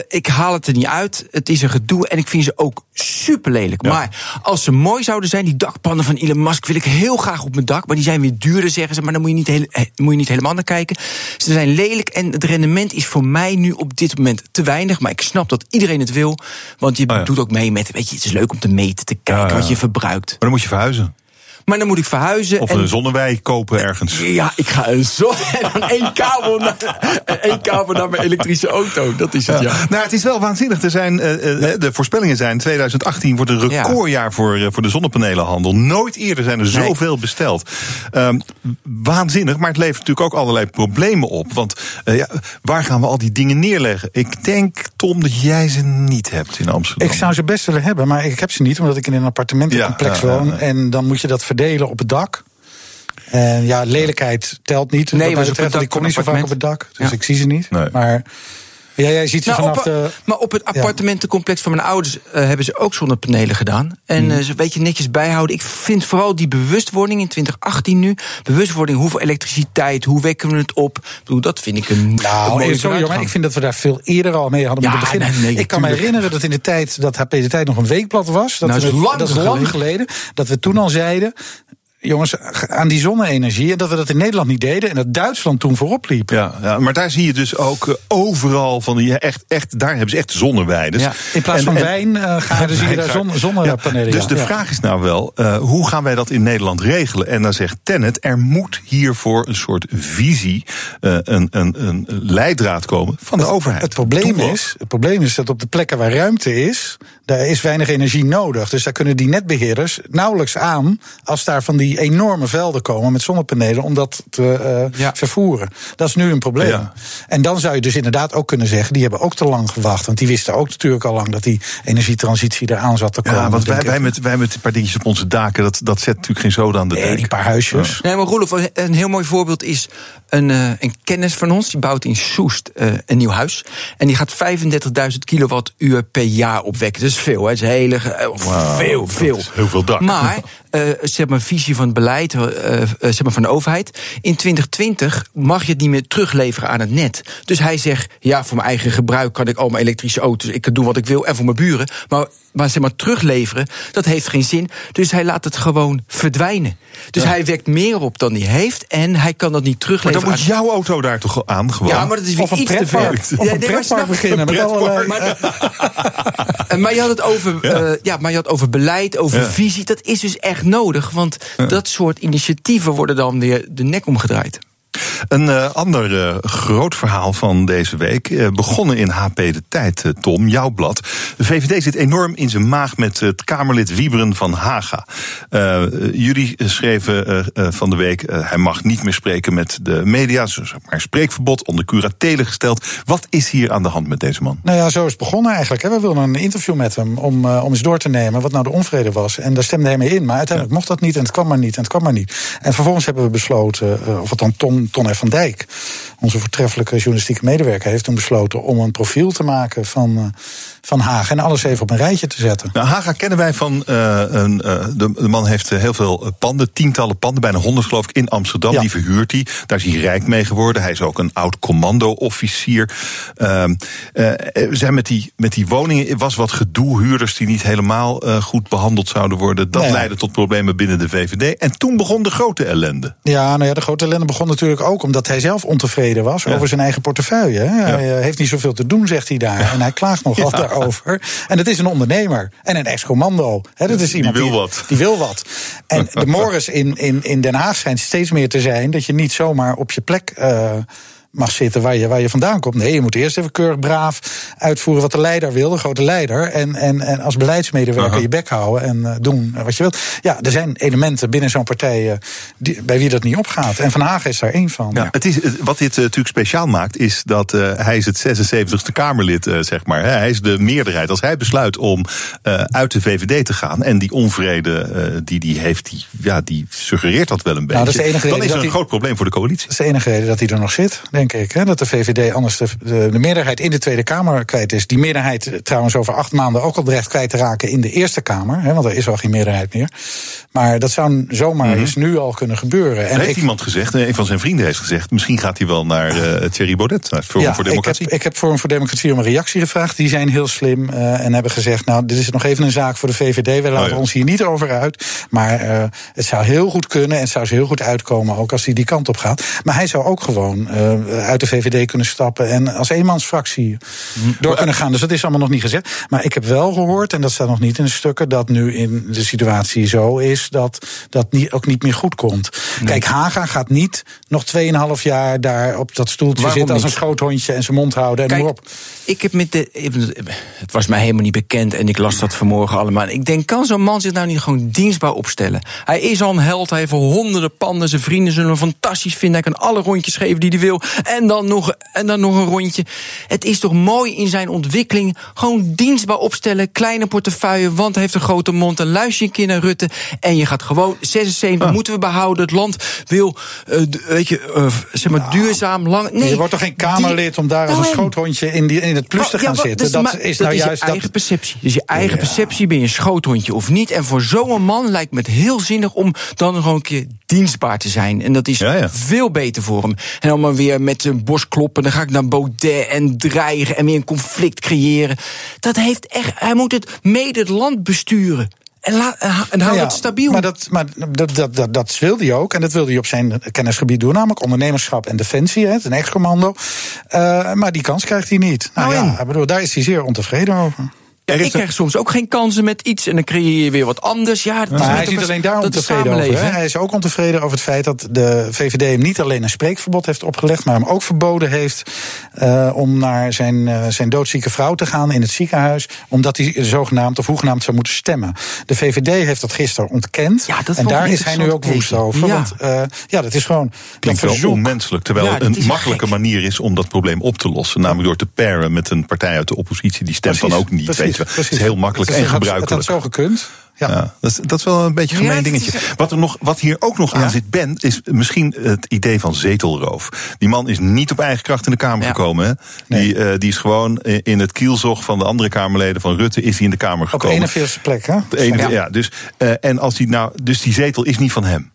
Ik haal het er niet uit. Het is een gedoe en ik vind ze ook super lelijk. Ja. Maar als ze mooi zouden zijn, die dakpannen van Elon Musk wil ik heel graag op mijn dak. Maar die zijn weer duurder, zeggen ze. Maar dan moet je niet, heel, moet je niet helemaal naar kijken. Ze zijn lelijk en het rendement is voor mij nu op dit moment te weinig. Maar ik snap dat iedereen het wil. Want je oh ja. doet ook mee met, weet je, het is leuk om te meten, te kijken ja, wat je verbruikt. Maar dan moet je verhuizen. Maar dan moet ik verhuizen. Of een en... zonnewei kopen ergens. Ja, ik ga een zon. En één kabel, naar, één kabel naar mijn elektrische auto. Dat is het, ja. ja. Nou, het is wel waanzinnig. Er zijn, uh, de voorspellingen zijn: 2018 wordt een recordjaar ja. voor, uh, voor de zonnepanelenhandel. Nooit eerder zijn er zoveel nee. besteld. Um, waanzinnig, maar het levert natuurlijk ook allerlei problemen op. Want uh, ja, waar gaan we al die dingen neerleggen? Ik denk, Tom, dat jij ze niet hebt in Amsterdam. Ik zou ze best willen hebben, maar ik heb ze niet, omdat ik in een appartementencomplex woon. En dan moet je dat verdelen op het dak. En ja, lelijkheid telt niet. Nee, maar betreft, ik kom niet zo vaak op het dak. Dus ja. ik zie ze niet. Nee. Maar Ja, jij ziet ze Nou, vanaf op, de... Maar op het appartementencomplex van mijn ouders eh, hebben ze ook zonnepanelen gedaan. En Mhm. eh, ze een beetje netjes bijhouden. Ik vind vooral die bewustwording in 2018 nu. Bewustwording, hoeveel elektriciteit, hoe wekken we het op? Ik bedoel, dat vind ik een, een Nou, mooie sorry, maar ik vind dat we daar veel eerder al mee hadden Ja, moeten beginnen. nee, nee, ik kan me herinneren dat in de tijd dat HP de Tijd nog een weekblad was. Dat, Nou, dat is lang dat is lang geleden. geleden. Dat we toen al zeiden. Jongens, aan die zonne-energie. En dat we dat in Nederland niet deden. En dat Duitsland toen voorop liep. Ja, ja, maar daar zie je dus ook eh, overal van die echt, echt, daar hebben ze echt zonneweiden. Ja, in plaats van wijn, eh, gaan- je daar zon- zonnepanelen, Dus ja. de Ja. vraag is nou wel, eh, hoe gaan wij dat in Nederland regelen? En dan zegt Tennet, er moet hiervoor een soort visie, eh, een, een, een leidraad komen van de overheid. Het probleem, Doe is, het probleem is dat op de plekken waar ruimte is, daar is weinig energie nodig. Dus daar kunnen die netbeheerders nauwelijks aan als daar van die enorme velden komen met zonnepanelen om dat te eh, vervoeren. Dat is nu een probleem. Ja. En dan zou je dus inderdaad ook kunnen zeggen, die hebben ook te lang gewacht. Want die wisten ook natuurlijk al lang dat die energietransitie eraan zat te komen. Ja, want wij, wij, met, wij met een paar dingetjes op onze daken, dat, dat zet natuurlijk geen zoden aan de dijk. die paar huisjes. Nee, maar Roelof, een heel mooi voorbeeld is een, eh, een kennis van ons. Die bouwt in Soest eh, een nieuw huis. En die gaat 35.000 kilowattuur per jaar opwekken. Dat is veel, hè? Dat is hele, veel, veel. heel veel dak. Maar, eh, zeg maar, visie van het beleid eh, eh, zeg maar van de overheid. In 2020 mag je het niet meer terugleveren aan het net. Dus hij zegt, ja, voor mijn eigen gebruik kan ik al mijn elektrische auto's... ik kan doen wat ik wil en voor mijn buren. Maar, maar zeg maar, terugleveren, dat heeft geen zin. Dus hij laat het gewoon verdwijnen. Dus hij wekt meer op dan hij heeft en hij kan dat niet Maar terugleveren. dan moet aan- jouw auto daar toch aan gewoon? Ja, maar dat is weer Of iets te ver. Of Ja, een nee, maar pretpark snap- beginnen met Pretpark. Maar, maar je had het over, eh, ja, maar je had over beleid, over Ja. visie. Dat is dus echt nodig, want dat soort initiatieven worden dan weer de nek omgedraaid. Een eh, ander eh, groot verhaal van deze week. eh, begonnen in HP De Tijd, Tom, jouw blad. De VVD zit enorm in zijn maag met het Kamerlid Wieberen van Haga. Jullie schreven van de week... hij mag niet meer spreken met de media. Zeg maar spreekverbod onder curatele gesteld. Wat is hier aan de hand met deze man? Nou ja, zo is het begonnen eigenlijk. hè. We wilden een interview met hem om, om eens door te nemen wat nou de onvrede was. En daar stemde hij mee in. Maar uiteindelijk mocht dat niet en het kwam maar niet en het kwam maar niet. En vervolgens hebben we besloten, of het dan Ton, Ton Van Dijk, onze voortreffelijke journalistieke medewerker, heeft toen besloten om een profiel te maken van, eh, van Haag. En alles even op een rijtje te zetten. Nou, Haga kennen wij van. eh, een, eh, de, de man heeft eh, heel veel panden, tientallen panden, bijna honderd geloof ik, in Amsterdam. Ja. Die verhuurt hij. Daar is hij rijk mee geworden. Hij is ook een oud commando-officier. Ehm, eh, zijn met die, met die woningen was wat gedoe, huurders die niet helemaal goed behandeld zouden worden. Dat Nee. leidde tot problemen binnen de VVD. En toen begon de grote ellende. Ja, nou ja, de grote ellende begon natuurlijk ook omdat hij zelf ontevreden was over zijn eigen portefeuille. Hij heeft niet zoveel te doen, zegt hij daar. En hij klaagt nogal Ja. Daarover. En het is een ondernemer en een ex-commando. Dat is iemand wil wat. Die wil wat. En de mores in, in, in Den Haag schijnt steeds meer te zijn dat je niet zomaar op je plek. eh, mag zitten waar je, waar je vandaan komt. Nee, je moet eerst even keurig braaf uitvoeren wat de leider wil, de grote leider. En, en, en als beleidsmedewerker je bek houden en eh, doen wat je wilt. Ja, er zijn elementen binnen zo'n partij eh, die, bij wie dat niet opgaat. En Van Hagen is daar één van. Ja, het is, wat dit eh, natuurlijk speciaal maakt, is dat hij is het 76ste Kamerlid, zeg maar. Hij is de meerderheid. Als hij besluit om uit de VVD te gaan en die onvrede die die heeft, die, ja, die suggereert dat wel een beetje. Nou, dat is de enige dan is er dat een hij- groot probleem voor de coalitie. Dat is de enige reden dat hij er nog zit, denk ik. Hè? Dat de VVD anders de, de, de meerderheid in de Tweede Kamer kwijt is. Die meerderheid eh, trouwens over acht maanden ook al dreigt kwijt te raken in de Eerste Kamer. Hè? Want er is al geen meerderheid meer. Maar dat zou zomaar eens nu al kunnen gebeuren. En heeft ik- iemand gezegd, eh, een van zijn vrienden heeft gezegd, misschien gaat hij wel naar eh Thierry Baudet, naar Forum voor ik Democratie. heb, ik heb Forum voor Democratie om een reactie gevraagd. Die zijn heel slim en hebben gezegd... nou, dit is nog even een zaak voor de VVD. Wij laten Oh ja. ons hier niet over uit. Maar het zou heel goed kunnen en het zou ze heel goed uitkomen... ook als hij die kant op gaat. Maar hij zou ook gewoon uit de VVD kunnen stappen... en als eenmansfractie door kunnen gaan. Dus dat is allemaal nog niet gezegd. Maar ik heb wel gehoord, en dat staat nog niet in de stukken... dat nu in de situatie zo is dat dat niet, ook niet meer goed komt. Kijk, Haga gaat niet nog 2,5 jaar daar op dat stoeltje Waarom zitten... als een schoothondje en zijn mond houden en Kijk, noem op. Ik heb met de. Het was mij helemaal niet bekend en ik las dat vanmorgen allemaal. Ik denk, kan zo'n man zich nou niet gewoon dienstbaar opstellen? Hij is al een held, hij heeft honderden panden. Zijn vrienden zullen hem fantastisch vinden. Hij kan alle rondjes geven die hij wil. En dan nog, en dan nog een rondje. Het is toch mooi in zijn ontwikkeling. Gewoon dienstbaar opstellen, kleine portefeuille, want hij heeft een grote mond. Dan luister je een keer naar Rutte. En je gaat gewoon 76 Ah. moeten we behouden. Het land wil, eh, weet je, eh, zeg maar, duurzaam, lang. Nee, je wordt toch geen Kamerlid om daar als een Nou, en- schoothondje in, die, in het plus te Ja, gaan wat- zitten? dus dat maar- is nou je juist eigen dat. perceptie. Dus je eigen Ja. perceptie, ben je een schoothondje of niet? En voor zo'n man lijkt me het heel zinnig om dan gewoon een keer dienstbaar te zijn. En dat is Ja, veel beter voor hem. En dan maar weer met zijn borst kloppen. Dan ga ik naar Baudet en dreigen en weer een conflict creëren. Dat heeft echt. Hij moet het mede het land besturen. En, laat, en hou ja, het stabiel. Maar, dat, maar dat, dat, dat, dat wilde hij ook. En dat wilde hij op zijn kennisgebied doen, namelijk ondernemerschap en defensie. Hè, het een ex-commando. Eh, maar die kans krijgt hij niet. Nou, Nou, ja, bedoel, daar is hij zeer ontevreden over. Ja, ik krijg soms ook geen kansen met iets. En dan creëer je weer wat anders. Ja, dat Maar is hij is ook niet alleen daar ontevreden over. Hè? Hij is ook ontevreden over het feit dat de VVD hem niet alleen een spreekverbod heeft opgelegd, maar hem ook verboden heeft eh, om naar zijn, eh, zijn doodzieke vrouw te gaan in het ziekenhuis, omdat hij zogenaamd of hoegenaamd zou moeten stemmen. De VVD heeft dat gisteren ontkend. Ja, dat en daar is hij nu ook woest over. Ja. Want eh, ja, dat is gewoon. Dat Klinkt wel verzoek. onmenselijk. Terwijl Ja, een makkelijke gek. manier is om dat probleem op te lossen. Namelijk door te paren met een partij uit de oppositie. Die stemt dan ook niet. Precies. Het is heel makkelijk en gebruikelijk. Het had zo gekund. Ja. Ja, dat, is, dat is wel een beetje een gemeen dat dingetje. Wat, er nog, wat hier ook nog aan zit, Ben, is misschien het idee van zetelroof. Die man is niet op eigen kracht in de Kamer Ja. gekomen. Hè? Die, eh, die is gewoon in het kielzog van de andere Kamerleden van Rutte... is hij in de Kamer Op gekomen. 41 plek, hè? De ene, Ja. ja. dus, eh, en als die, nou, dus die zetel is niet van hem.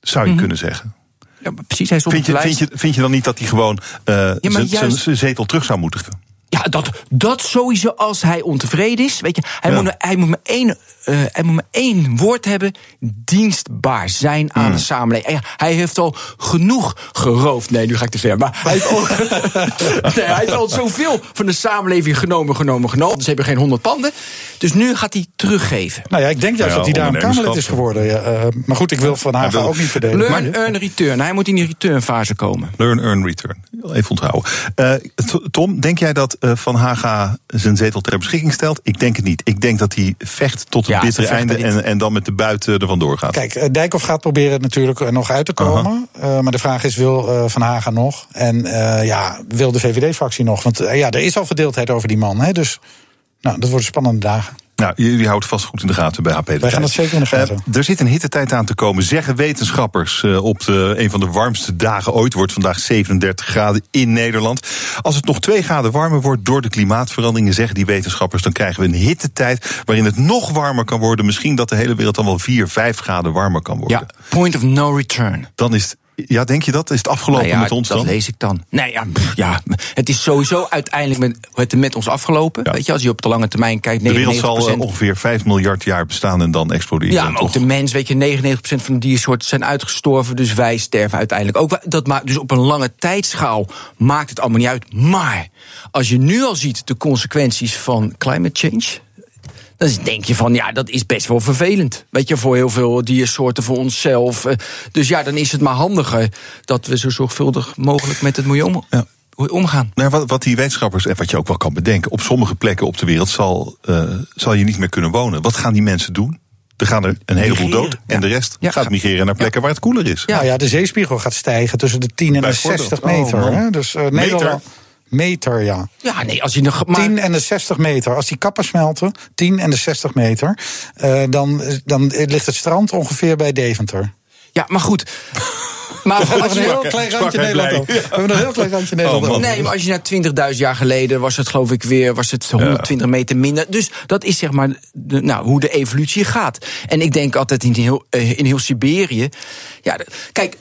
Zou Mhm. je kunnen zeggen. Ja, maar precies, hij is op Vind de je, vind, je, vind je dan niet dat hij gewoon eh, zijn zetel terug zou moeten? Ja, dat, dat sowieso als hij ontevreden is. Weet je, hij, Ja. moet, maar- hij, moet maar één, eh, hij moet maar één woord hebben: dienstbaar zijn aan Hmm. de samenleving. Ja, hij heeft al genoeg geroofd. Nee, nu ga ik te ver. Maar hij heeft al, nee, hij heeft al zoveel van de samenleving genomen, genomen, genomen. Ze hebben geen honderd panden. Dus nu gaat hij teruggeven. Nou ja, ik denk juist Ja, dat hij daarom Kamerlid is geworden. Ja, eh, maar goed, ik wil Van wil- ook niet verdelen. Learn, earn, return. Hij moet in die returnfase komen. Learn, earn, return. Even onthouden. Eh, Tom, denk jij dat Van Haga zijn zetel ter beschikking stelt? Ik denk het niet. Ik denk dat hij vecht tot het Ja, bittere einde... En, en dan met de buiten ervan doorgaat. Kijk, eh, Dijkhoff gaat proberen natuurlijk nog uit te komen. Eh, maar de vraag is, wil eh, Van Haga nog? En eh, ja, wil de VVD-fractie nog? Want eh, ja, er is al verdeeldheid over die man. Hè, dus nou, dat worden spannende dagen. Nou, jullie houden vast goed in de gaten bij HP. de Wij gaan dat zeker in de gaten. Eh, er zit een hittetijd aan te komen, zeggen wetenschappers. eh, op de, een van de warmste dagen ooit wordt vandaag 37 graden in Nederland. Als het nog 2 graden warmer wordt door de klimaatveranderingen, zeggen die wetenschappers, dan krijgen we een hittetijd waarin het nog warmer kan worden. Misschien dat de hele wereld dan wel 4, 5 graden warmer kan worden. Ja, point of no return. Dan is het, ja, denk je dat? Is het afgelopen Nou ja, met ons dat dan? lees ik dan. Nee, ja, pff, ja, het is sowieso uiteindelijk met, het met ons afgelopen. Ja. Weet je, als je op de lange termijn kijkt, 99%. De wereld zal eh, ongeveer 5 miljard jaar bestaan en dan exploderen. ja, maar ook de mens, weet je, 99% van de diersoorten zijn uitgestorven. Dus wij sterven uiteindelijk ook. Dat maakt, dus op een lange tijdschaal maakt het allemaal niet uit. Maar als je nu al ziet de consequenties van climate change. Dan denk je van, ja, dat is best wel vervelend. Weet je, voor heel veel diersoorten, voor onszelf. Eh, Dus ja, dan is het maar handiger dat we zo zorgvuldig mogelijk met het milieu om- Ja. omgaan. Nou, wat, wat die wetenschappers, en wat je ook wel kan bedenken, op sommige plekken op de wereld zal, eh, zal je niet meer kunnen wonen. Wat gaan die mensen doen? Er gaan er een heleboel dood en ja. de rest Ja, gaat ga- migreren naar plekken waar het koeler is. Ja. Nou ja, de zeespiegel gaat stijgen tussen de 10 en de Bijvoorbeeld. 60 Oh, meter. man. hè? Dus, eh, Nederland, meter, ja. Ja, nee, als je nog. Maar, 10 en de 60 meter. Als die kappen smelten, 10 en de 60 meter, eh, dan, dan ligt het strand ongeveer bij Deventer. ja, maar goed. Maar We als hebben een je, heel klein randje hij Nederland. We hebben een heel klein randje Nederland. Nee, maar als je naar 20.000 jaar geleden was het geloof ik weer was het 120 meter minder. Dus dat is zeg maar de, nou, hoe de evolutie gaat. En ik denk altijd in heel, eh, in heel Siberië. Ja, kijk.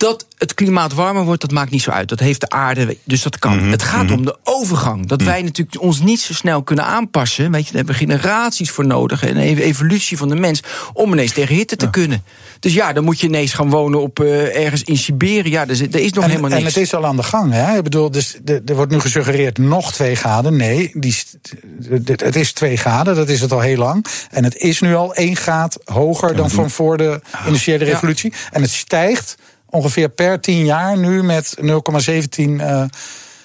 Dat het klimaat warmer wordt, dat maakt niet zo uit. Dat heeft de aarde, dus dat kan. Mhm, Het gaat om de overgang. Dat wij natuurlijk ons niet zo snel kunnen aanpassen. Weet je, daar hebben we generaties voor nodig. En een evolutie van de mens. om ineens tegen hitte te kunnen. Dus ja, dan moet je ineens gaan wonen op eh, ergens in Siberië. Ja, er, is- er is nog En, helemaal en niks. het is al aan de gang. Hè? Ik bedoel, dus er wordt nu gesuggereerd nog 2 graden. Nee, die, het is 2 graden, dat is het al heel lang. En het is nu al 1 graad hoger dan van voor de industriële Ja. revolutie. En het stijgt ongeveer per 10 jaar nu met 0,17 eh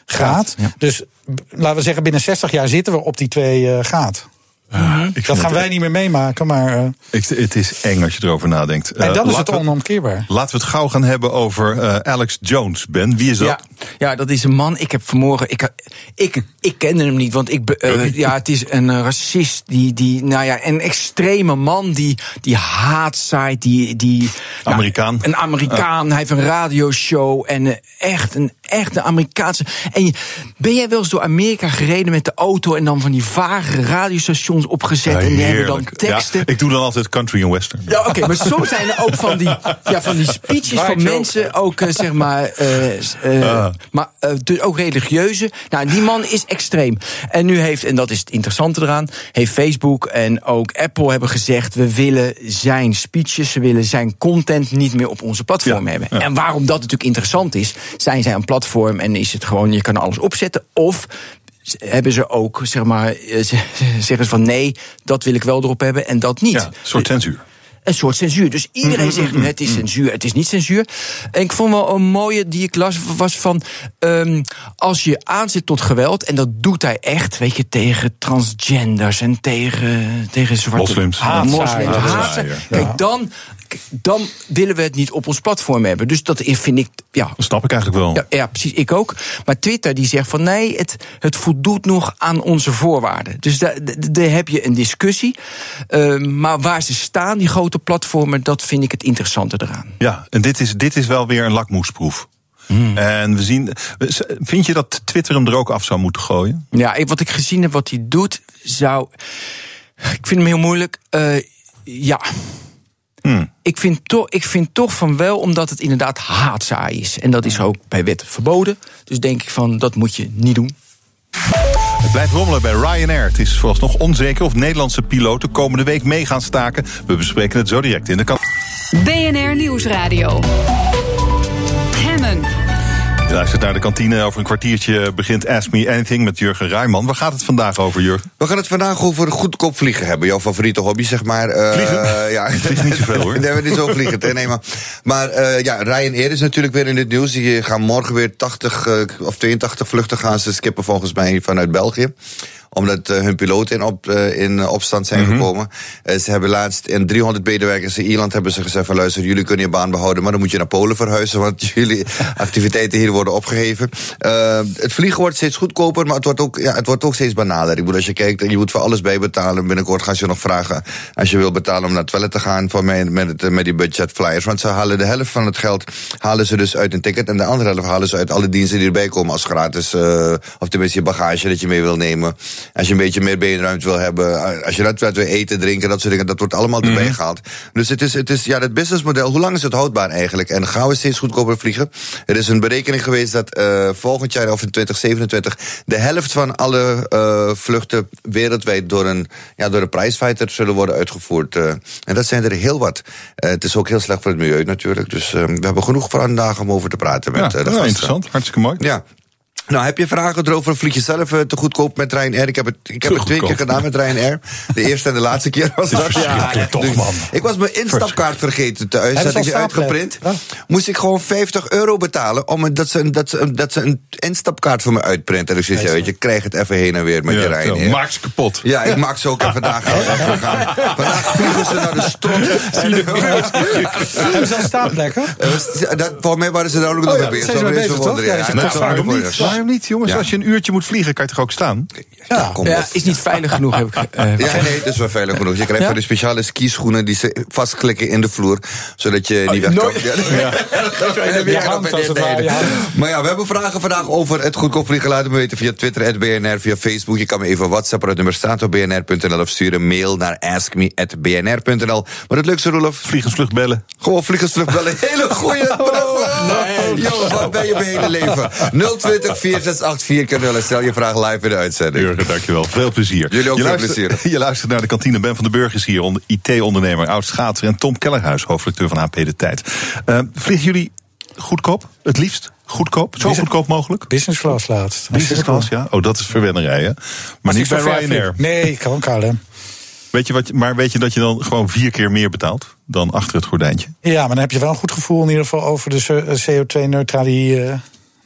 graad. ja. Dus laten we zeggen, binnen 60 jaar zitten we op die 2 eh, graad. Ik vind Dat gaan het- wij niet meer meemaken, maar. eh, Ik, het is eng als je erover nadenkt. en Eh, dan is het onomkeerbaar. Laten we het gauw gaan hebben over eh, Alex Jones, Ben. Wie is dat? Ja, Ja, dat is een man. Ik heb vanmorgen. Ik, ik, ik kende hem niet, want ik, uh, ja, het is een racist. Die, die, nou ja, een extreme man die, die haat zaait. Die, die, Amerikaan. Nou, een Amerikaan. Hij heeft een radioshow. En uh, echt een echte Amerikaanse. En je, ben jij wel eens door Amerika gereden met de auto. en dan van die vage radiostations opgezet. Ja, en die hebben dan teksten. Ja, ik doe dan altijd country en western. Ja, oké, maar soms zijn er ook van die, ja, van die speeches van mensen, ook eh, zeg maar, eh, eh, Ah. maar eh, dus ook religieuze. Nou, die man is extreem. En nu heeft, en dat is het interessante eraan, heeft Facebook en ook Apple hebben gezegd: we willen zijn speeches, we willen zijn content niet meer op onze platform Ja, hebben. ja. En waarom dat natuurlijk interessant is, zijn zij een platform en is het gewoon, je kan alles opzetten, of hebben ze ook, zeg maar, eh, ze- zeggen ze van nee, dat wil ik wel erop hebben en dat niet. Ja, een soort censuur. Een soort censuur. Dus iedereen zegt nu, het is censuur, het is niet censuur. En ik vond wel een mooie die ik las, was van... ehm, als je aanzet tot geweld, en dat doet hij echt... weet je, tegen transgenders en tegen, tegen zwarte... Moslims. Kijk, dan, dan willen we het niet op ons platform hebben. Dus dat vind ik... Ja, Dat snap ik eigenlijk wel. ja, ja, precies, ik ook. Maar Twitter die zegt van nee, het, het voldoet nog aan onze voorwaarden. Dus daar, heb je een discussie. Eh, maar waar ze staan, die grote platformen, dat vind ik het interessante eraan. Ja, en dit is, dit is wel weer een lakmoesproef. Hmm. En we zien. Vind je dat Twitter hem er ook af zou moeten gooien? Ja, wat ik gezien heb, wat hij doet, zou. Ik vind hem heel moeilijk. Eh, ja. Hmm. Ik, vind toch, ik vind toch van wel, omdat het inderdaad haatzaai is. En dat is ook bij wet verboden. Dus denk ik van, dat moet je niet doen. Het blijft rommelen bij Ryanair. Het is vooralsnog onzeker of Nederlandse piloten komende week mee gaan staken. We bespreken het zo direct in de kant. BNR Nieuwsradio. Luistert naar de kantine. Over een kwartiertje begint Ask Me Anything met Jurgen Rijman. Waar gaat het vandaag over, Jurgen? We gaan het vandaag over goedkoop vliegen hebben. Jouw favoriete hobby, zeg maar. Eh, Vliegen? ja. Ik vlieg niet zoveel, hoor. nee, maar niet zo vliegen. Nee, maar maar eh, ja, Ryanair is natuurlijk weer in het nieuws. Die gaan morgen weer 80 eh, of 82 vluchten gaan ze skippen volgens mij vanuit België omdat eh, hun piloten in, op, eh, in opstand zijn gekomen. Eh, ze hebben laatst in 300 medewerkers in Ierland hebben ze gezegd van luister, jullie kunnen je baan behouden, maar dan moet je naar Polen verhuizen, want jullie activiteiten hier worden opgegeven. Eh, het vliegen wordt steeds goedkoper, maar het wordt, ook, ja, het wordt ook steeds banaler. Ik bedoel, als je kijkt, je moet voor alles bijbetalen. Binnenkort gaan ze je nog vragen als je wil betalen om naar het toilet te gaan voor mij, met, het, met die budget flyers. Want ze halen de helft van het geld halen ze dus uit een ticket en de andere helft halen ze uit alle diensten die erbij komen als gratis, eh, of tenminste je bagage dat je mee wil nemen. Als je een beetje meer beenruimte wil hebben, als je dat wil eten, drinken, dat soort dingen, dat wordt allemaal erbij gehaald. Dus het is, het is ja, het businessmodel, hoe lang is het houdbaar eigenlijk? En gaan we steeds goedkoper vliegen? Er is een berekening geweest dat eh, volgend jaar of in 2027 de helft van alle eh, vluchten wereldwijd door een, ja, door een prijsfighter zullen worden uitgevoerd. eh. en dat zijn er heel wat. Eh, het is ook heel slecht voor het milieu natuurlijk. Dus eh, we hebben genoeg vandaag om over te praten met Ja, eh, de gasten. interessant. Hartstikke mooi. Ja. Nou, heb je vragen erover? Vlieg je zelf eh, te goedkoop met Ryanair? Ik heb het, ik heb het twee keer gedaan met Ryanair. De eerste en de laatste keer was dat. verschrikkelijk toch, Dus man. Ik was mijn instapkaart vergeten thuis. Hebben Had ze ik die al uitgeprint. Moest ik gewoon 50 euro betalen. Om, dat, ze, een- dat, ze, een- dat ze een instapkaart voor me uitprinten. En ik zei, ja, weet je, krijg het even heen en weer met je Ja, Ryanair. maak ze kapot. Ja, ik maak ze ook en vandaag. Vandaag vliegen ze naar de strot. Hebben ze al staapplekken? Eh, dat, voor mij waren ze daar ook nog mee bezig. zijn ze mee bezig, Ja, dat is niet? Waarom niet, jongens? Ja. Als je een uurtje moet vliegen, kan je toch ook staan? Ja, is niet veilig genoeg, heb ik. eh, Ja, nee, het is wel veilig genoeg. Je krijgt Ja? van die speciale skischoenen die ze vastklikken in de vloer, zodat je niet weg kan. Dat. Maar ja, we hebben vragen vandaag over het goedkoop vliegen. Laat me weten via Twitter, at BNR, via Facebook. Je kan me even WhatsApp, het nummer staat op bnr.nl of sturen een mail naar askme.bnr.nl. Maar het leukste, Rolof, Vliegensvlucht bellen. gewoon vliegensvlucht bellen. Hele goeie nee. Yo, wat ben je bij hele leven? 020 468 4 Stel je vraag live in de uitzending. Jurgen, dankjewel. Veel plezier. Jullie ook je veel plezier. Je luistert naar de kantine. Ben van den Burg is hier, onder- IT-ondernemer, oud-schaatser... en Tom Kellerhuis, hoofdredacteur van HP De Tijd. Eh, vliegen jullie goedkoop? Het liefst goedkoop? Zo goedkoop mogelijk? Business class laatst. Business class, ja. Oh, dat is verwennerij, hè? Maar niet bij Ryanair. Nee, ik kan ook KLM. Weet je wat, maar weet je dat je dan gewoon vier keer meer betaalt dan achter het gordijntje? Ja, maar dan heb je wel een goed gevoel in ieder geval over de CO2-neutraliteit.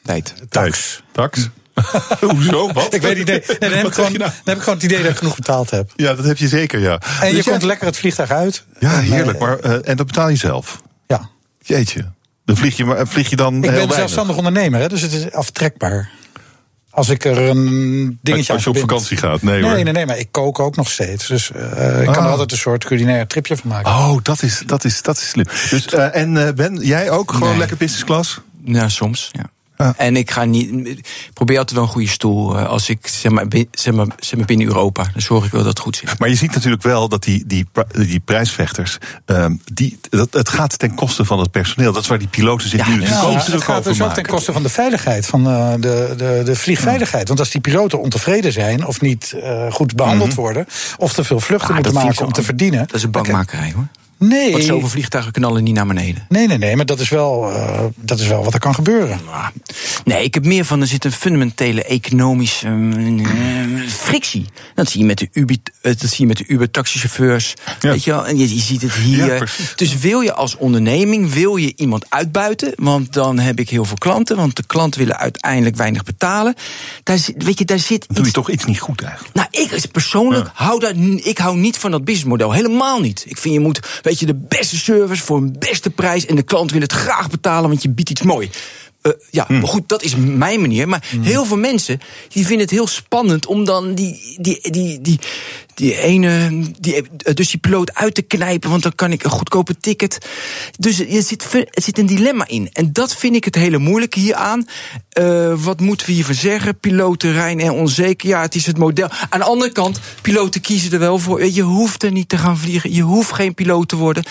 Tijd. Tax. Tax? Hoezo? Wat? Ik weet niet. Nee, nee, dan, heb ik gewoon, dan nou? heb ik gewoon het idee dat ik genoeg betaald heb. Ja, dat heb je zeker, ja. En je komt lekker het vliegtuig uit. Ja, En, heerlijk. eh, Maar, eh, en dat betaal je zelf? Ja. Jeetje. Dan vlieg je, maar- vlieg je dan Ik heel ben weinig. zelfstandig ondernemer, hè, dus het is aftrekbaar. Als ik er een dingetje Als je aan op vakantie gaat. Nee, Nee, hoor. nee, nee, maar ik kook ook nog steeds. Dus eh, ik kan Ah. er altijd een soort culinair tripje van maken. Oh, dat is, dat is, dat is slim. Dus, eh, en eh, Ben, jij ook gewoon Nee. lekker business class? Ja, soms. Ja. En ik ga niet. Ik probeer altijd wel een goede stoel. eh, Als ik zeg maar, zeg maar, zeg maar binnen Europa. Dan zorg ik wel dat het goed zit. Maar je ziet natuurlijk wel dat die, die, die prijsvechters. ehm, die, dat, het gaat ten koste van het personeel. Dat is waar die piloten zich nu Ja, ook het druk gaat over dus ook ten koste van de veiligheid, van eh, de, de, de vliegveiligheid. Want als die piloten ontevreden zijn of niet eh, goed behandeld Mhm. worden, of te veel vluchten Ah, moeten maken om te verdienen. Dat is een bangmakerij hoor. Nee. Want zoveel vliegtuigen knallen niet naar beneden. Nee, nee, nee, maar dat is wel, eh, dat is wel wat er kan gebeuren. Nee, ik heb meer van er zit een fundamentele economische eh, frictie. Dat zie je met de Uber, eh, dat zie je met de Uber taxichauffeurs. Weet je wel? En je, je ziet het Ja, hier. precies. dus wil je als onderneming wil je iemand uitbuiten? Want dan heb ik heel veel klanten. Want de klanten willen uiteindelijk weinig betalen. Daar, weet je, daar zit doe je toch iets niet goed eigenlijk. nou, ik persoonlijk hou daar, ik hou niet van dat businessmodel. Helemaal niet. Ik vind je moet, weet je, de beste service voor een beste prijs. En de klant wil het graag betalen, want je biedt iets mooi. Eh, ja, Hmm. maar goed, dat is mijn manier. Maar heel veel mensen die vinden het heel spannend om dan die, die, die, die, die ene, die, eh, dus die piloot uit te knijpen, want dan kan ik een goedkope ticket. Dus je zit, er zit een dilemma in. En dat vind ik het hele moeilijke hieraan. Eh wat moeten we hiervan zeggen? Piloten rein en onzeker. Ja, het is het model. Aan de andere kant, piloten kiezen er wel voor. Je hoeft er niet te gaan vliegen. Je hoeft geen piloot te worden.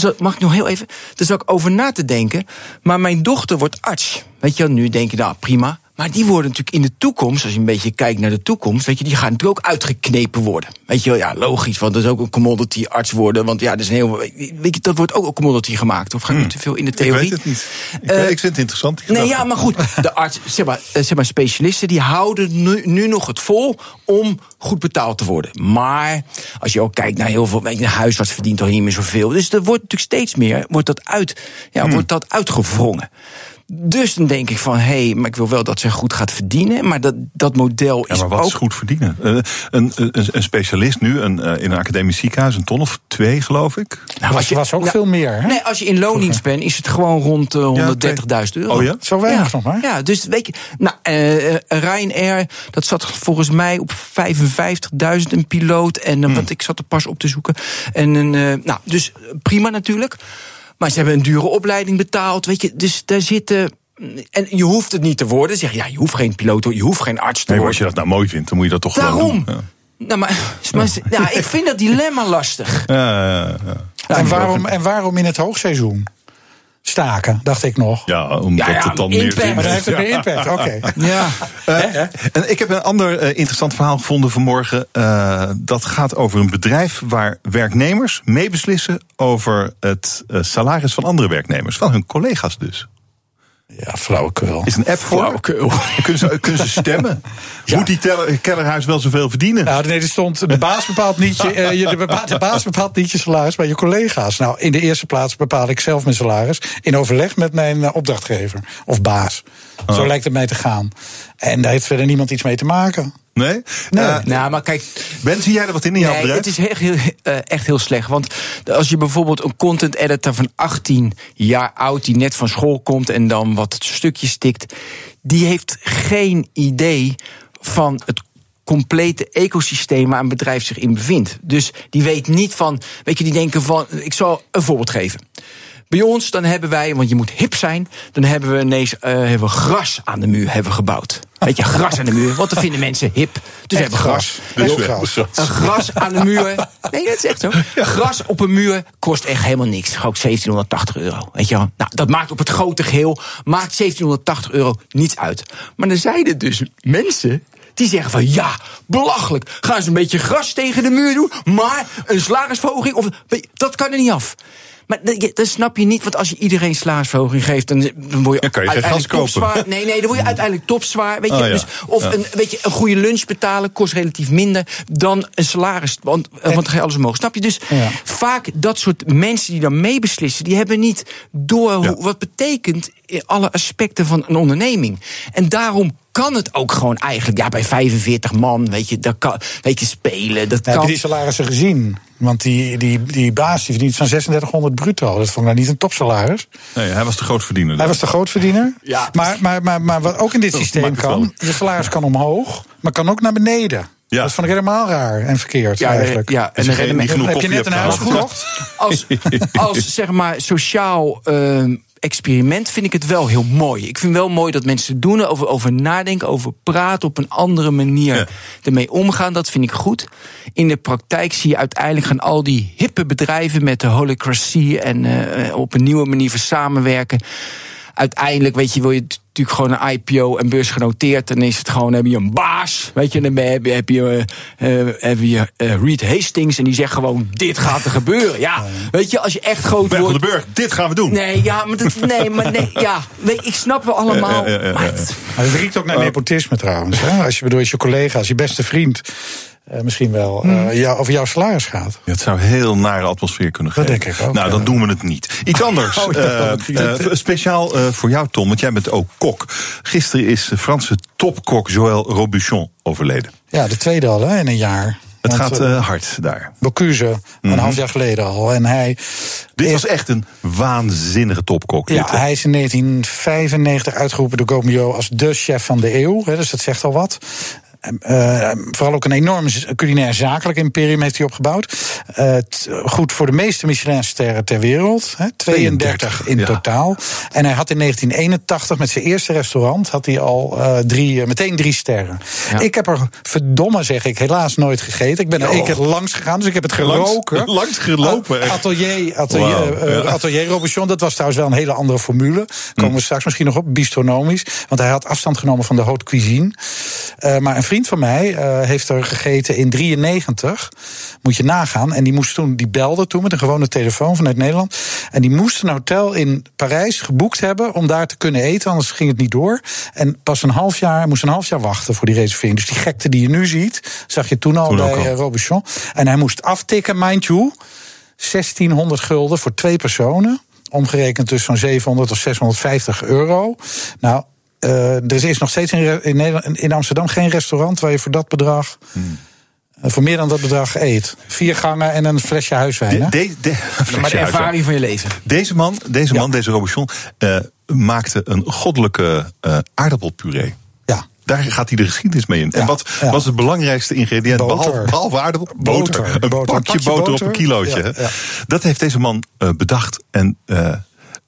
Dus mag ik nog heel even. Daar zou ik over na te denken. Maar mijn dochter wordt arts. Weet je, nu denk je, nou prima. Maar die worden natuurlijk in de toekomst, als je een beetje kijkt naar de toekomst, weet je, die gaan natuurlijk ook uitgeknepen worden. Weet je wel, ja, logisch, want dat is ook een commodity arts worden. Want ja, dat is een heel. Weet je, dat wordt ook een commodity gemaakt. Of ga ik nu te veel in de theorie? Hmm. Ik weet het niet. Ik, Eh, ik vind het interessant. Nee, gedachte. ja, maar goed. De arts, zeg maar, eh, zeg maar specialisten, die houden nu, nu nog het vol om goed betaald te worden. Maar als je ook kijkt naar heel veel, weet je, een huisarts verdient toch niet meer zoveel. Dus er wordt natuurlijk steeds meer, wordt dat, uit, ja, Hmm. wordt dat uitgewrongen. Dus dan denk ik van, hé, hey, maar ik wil wel dat zij goed gaat verdienen. Maar dat, dat model Ja, is maar wat ook... is goed verdienen? Eh, een, een, een specialist nu een, eh, in een academisch ziekenhuis, een ton of twee, geloof ik. Nou, was, was ook nou, veel meer. Hè? Nee, als je in loondienst bent, is het gewoon rond eh, 130.000 euro. Oh ja? Zo weinig ja. nog maar. Ja, dus weet je, nou, Ryanair, dat zat volgens mij op 55.000 een piloot. En Hmm. want ik zat er pas op te zoeken. En een, eh, nou, dus prima natuurlijk. Maar ze hebben een dure opleiding betaald, weet je. Dus daar zitten. En je hoeft het niet te worden. Zeg, ja, je hoeft geen piloot, je hoeft geen arts te Nee, maar als worden. je dat nou mooi vindt, dan moet je dat toch gewoon Daarom. doen. Nou, maar, maar ja, ik vind dat dilemma lastig. Ja, ja, ja, ja. en, waarom, en waarom in het hoogseizoen? Staken, dacht ik nog. Ja, omdat Ja, ja, het dan meer impact. zin Maar dan heeft. het meer impact, oké. Ja. Eh, en ik heb een ander eh, interessant verhaal gevonden vanmorgen. Eh, dat gaat over een bedrijf waar werknemers meebeslissen over het salaris van andere werknemers. Van hun collega's dus. Ja, flauwekul. Is een app voor. Flauwekul. Kunnen ze, kunnen ze stemmen. Moet die teller- kellerhuis wel zoveel verdienen? Nou, nee, er stond, de baas bepaalt niet je, eh, je, de, baas bepaalt niet je salaris, maar je collega's. Nou, in de eerste plaats bepaal ik zelf mijn salaris in overleg met mijn eh, opdrachtgever of baas. Zo lijkt het mij te gaan. En daar heeft verder niemand iets mee te maken. Nee? Nee. Eh, Nou, maar kijk, ben, zie jij er wat in in jouw Nee, bedrijf? het is echt heel, eh, echt heel slecht. Want als je bijvoorbeeld een content editor van 18 jaar oud... die net van school komt en dan wat stukjes stikt... die heeft geen idee van het complete ecosysteem waar een bedrijf zich in bevindt. Dus die weet niet van, weet je, die denken van, ik zal een voorbeeld geven. Bij ons dan hebben wij, want je moet hip zijn, dan hebben we ineens eh, hebben we gras aan de muur hebben gebouwd. Weet je, gras aan de muur, want dan vinden mensen hip. Dus hebben we gras. Dus Heel we- gras. zo- Een gras aan de muur. Nee, dat is echt zo. Gras op een muur kost echt helemaal niks. Gewoon 1780 euro. Weet je wel? Nou, dat maakt op het grote geheel maakt 1780 euro niets uit. Maar zijn er dus mensen. Die zeggen van ja, belachelijk. Gaan ze een beetje gras tegen de muur doen, maar een salarisverhoging, of, dat kan er niet af. Maar dat, dat snap je niet, want als je iedereen salarisverhoging geeft, dan, dan word je, Dan kan je geen uiteindelijk gas kopen. topzwaar. Nee, nee, dan word je uiteindelijk topzwaar. Weet je, Oh, ja. dus, of Ja. een, weet je, een goede lunch betalen kost relatief minder dan een salaris. Want, eh, want dan ga je alles omhoog. Snap je? Dus vaak dat soort mensen die dan meebeslissen, die hebben niet door hoe, wat betekent alle aspecten van een onderneming. En daarom kan het ook gewoon eigenlijk. Ja, bij 45 man, weet je, dat kan, weet je spelen. Dat Heb kan. je die salarissen gezien? Want die, die, die baas die verdient van 3600 bruto. Dat vond ik nou niet een topsalaris. Nee, hij was de grootverdiener. Hij was de grootverdiener. Ja. Maar, maar, maar, maar wat ook in dit Dat systeem kan, je salaris kan omhoog, maar kan ook naar beneden. Ja. Dat vond ik helemaal raar en verkeerd Ja, eigenlijk. ja, en genoeg heb je net een huis gekocht? als, als zeg maar sociaal ehm, experiment vind ik het wel heel mooi. Ik vind wel mooi dat mensen doen, over, over nadenken, over praten, op een andere manier Ja. ermee omgaan. Dat vind ik goed. In de praktijk zie je uiteindelijk gaan al die hippe bedrijven met de holacracy en eh, op een nieuwe manier samenwerken. Uiteindelijk, weet je, wil je natuurlijk gewoon een IPO en beursgenoteerd. Dan is het gewoon, heb je een baas. Weet je, dan heb je, heb je, eh, eh, heb je eh, Reed Hastings en die zegt gewoon: Dit gaat er gebeuren. Ja, weet je, als je echt groot Ben van den Burg, dit gaan we doen. Nee, ja, maar dat, nee, maar nee, ja, weet, ik snap wel allemaal. Ja, ja, ja, ja, maar het- Maar het riekt ook naar nepotisme trouwens. Hè? Als je bedoel, als je collega, als je beste vriend eh, misschien wel eh, jou- over jouw salaris gaat. Het zou heel nare atmosfeer kunnen Dat geven. denk ik ook, Nou, ja. dan doen we het niet. Iets anders. Oh, dat eh, speciaal eh, voor jou, Tom, want jij bent ook kok. Gisteren is de Franse topkok Joël Robuchon overleden. Ja, de tweede al hè, in een jaar. Het Want, gaat hard daar. Bocuse, een half jaar geleden al. En hij, Dit was echt een waanzinnige topkok. ja, dit, hij is in 1995 uitgeroepen door Gomio als de chef van de eeuw. Hè, dus dat zegt al wat. Eh, vooral ook een enorm culinair zakelijk imperium heeft hij opgebouwd. Eh, goed voor de meeste Michelin-sterren ter wereld. Hè, 32 in ja. totaal. En hij had in 1981 met zijn eerste restaurant had hij al eh, drie, eh, meteen drie sterren. Ja. Ik heb er verdomme zeg ik helaas nooit gegeten. Ik ben er één keer langs gegaan, dus ik heb het geroken. Langs- langs gelopen, echt. Atelier, atelier, ja. atelier Robuchon, dat was trouwens wel een hele andere formule. Komen we straks misschien nog op, bistronomisch. Want hij had afstand genomen van de haute cuisine. Maar een vriend van mij eh, heeft er gegeten in 93. Moet je nagaan. En die moest toen, die belde toen met een gewone telefoon vanuit Nederland. En die moest een hotel in Parijs geboekt hebben om daar te kunnen eten, anders ging het niet door. En pas een half jaar, moest een half jaar wachten voor die reservering. Dus die gekte die je nu ziet, zag je toen al Toen bij al. eh, Robuchon. En hij moest aftikken, mind you. 1600 gulden voor twee personen. Omgerekend dus zo'n 700 of 650 euro. Nou, er is nog steeds in, in, Amsterdam geen restaurant waar je voor dat bedrag. eh, voor meer dan dat bedrag eet. Vier gangen en een flesje huiswijn. De- de- maar de huiswijn. ervaring van je leven. Deze man, deze, Ja. man, deze Robuchon, eh, maakte een goddelijke eh, aardappelpuree. Ja. Daar gaat hij de geschiedenis mee in. en wat ja. was het belangrijkste ingrediënt? Boter. Behalve, behalve aardappel? Boter. Boter. Een Boter. pakje Pakje boter, op een kilootje. Ja, hè? ja. Dat heeft deze man eh, bedacht. En, eh,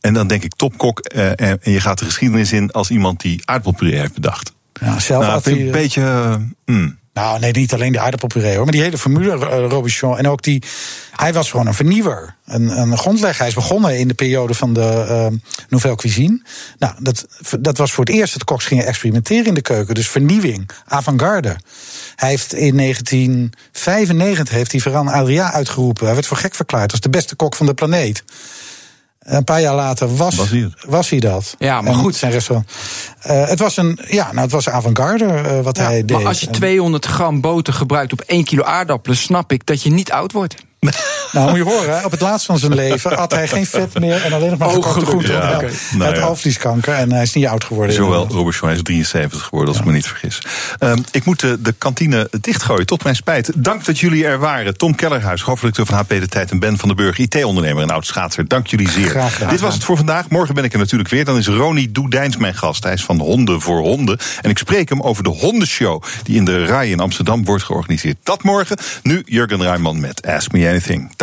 en dan denk ik topkok. eh, en, en je gaat de geschiedenis in als iemand die aardappelpuree heeft bedacht. Ja, zelf nou, vind ik een beetje... eh, hmm. Nou, nee, niet alleen de aardappelpuree hoor. Maar die hele formule, eh, Robichon. En ook die. Hij was gewoon een vernieuwer. Een, een grondlegger. Hij is begonnen in de periode van de eh, Nouvelle Cuisine. Nou, dat, dat was voor het eerst dat koks gingen experimenteren in de keuken. Dus vernieuwing, avant-garde. Hij heeft in 1995 heeft hij Ferran Adria uitgeroepen. Hij werd voor gek verklaard als de beste kok van de planeet. Een paar jaar later was, Was hij het? was hij dat. Ja, maar En goed. Zijn restaurant. Eh, het was een, ja, nou, het was avant-garde eh, wat hij deed. Maar als je En- 200 gram boter gebruikt op 1 kilo aardappelen, snap ik dat je niet oud wordt. Nou, moet je horen, op het laatst van zijn leven had hij geen vet meer en alleen nog maar Oh, gekookte groenten. Ja. Hij Nou ja. alvleeskanker en hij is niet oud geworden. Robuchon, hij is 73 geworden, als ik me niet vergis. Ehm, ik moet de, de kantine dichtgooien, tot mijn spijt. Dank dat jullie er waren. Tom Kellerhuis, hoofdredacteur van HP De Tijd... en Ben van den Burg, IT-ondernemer en oud-schaatser. Dank jullie zeer. Graag gedaan. Dit was het voor vandaag. Morgen ben ik er natuurlijk weer. Dan is Ronnie Doedijns mijn gast. Hij is van Honden voor Honden. En ik spreek hem over de hondenshow... die in de RAI in Amsterdam wordt georganiseerd. Dat morgen. Nu Jurgen Ruijman met Ask Me Anything. Dag.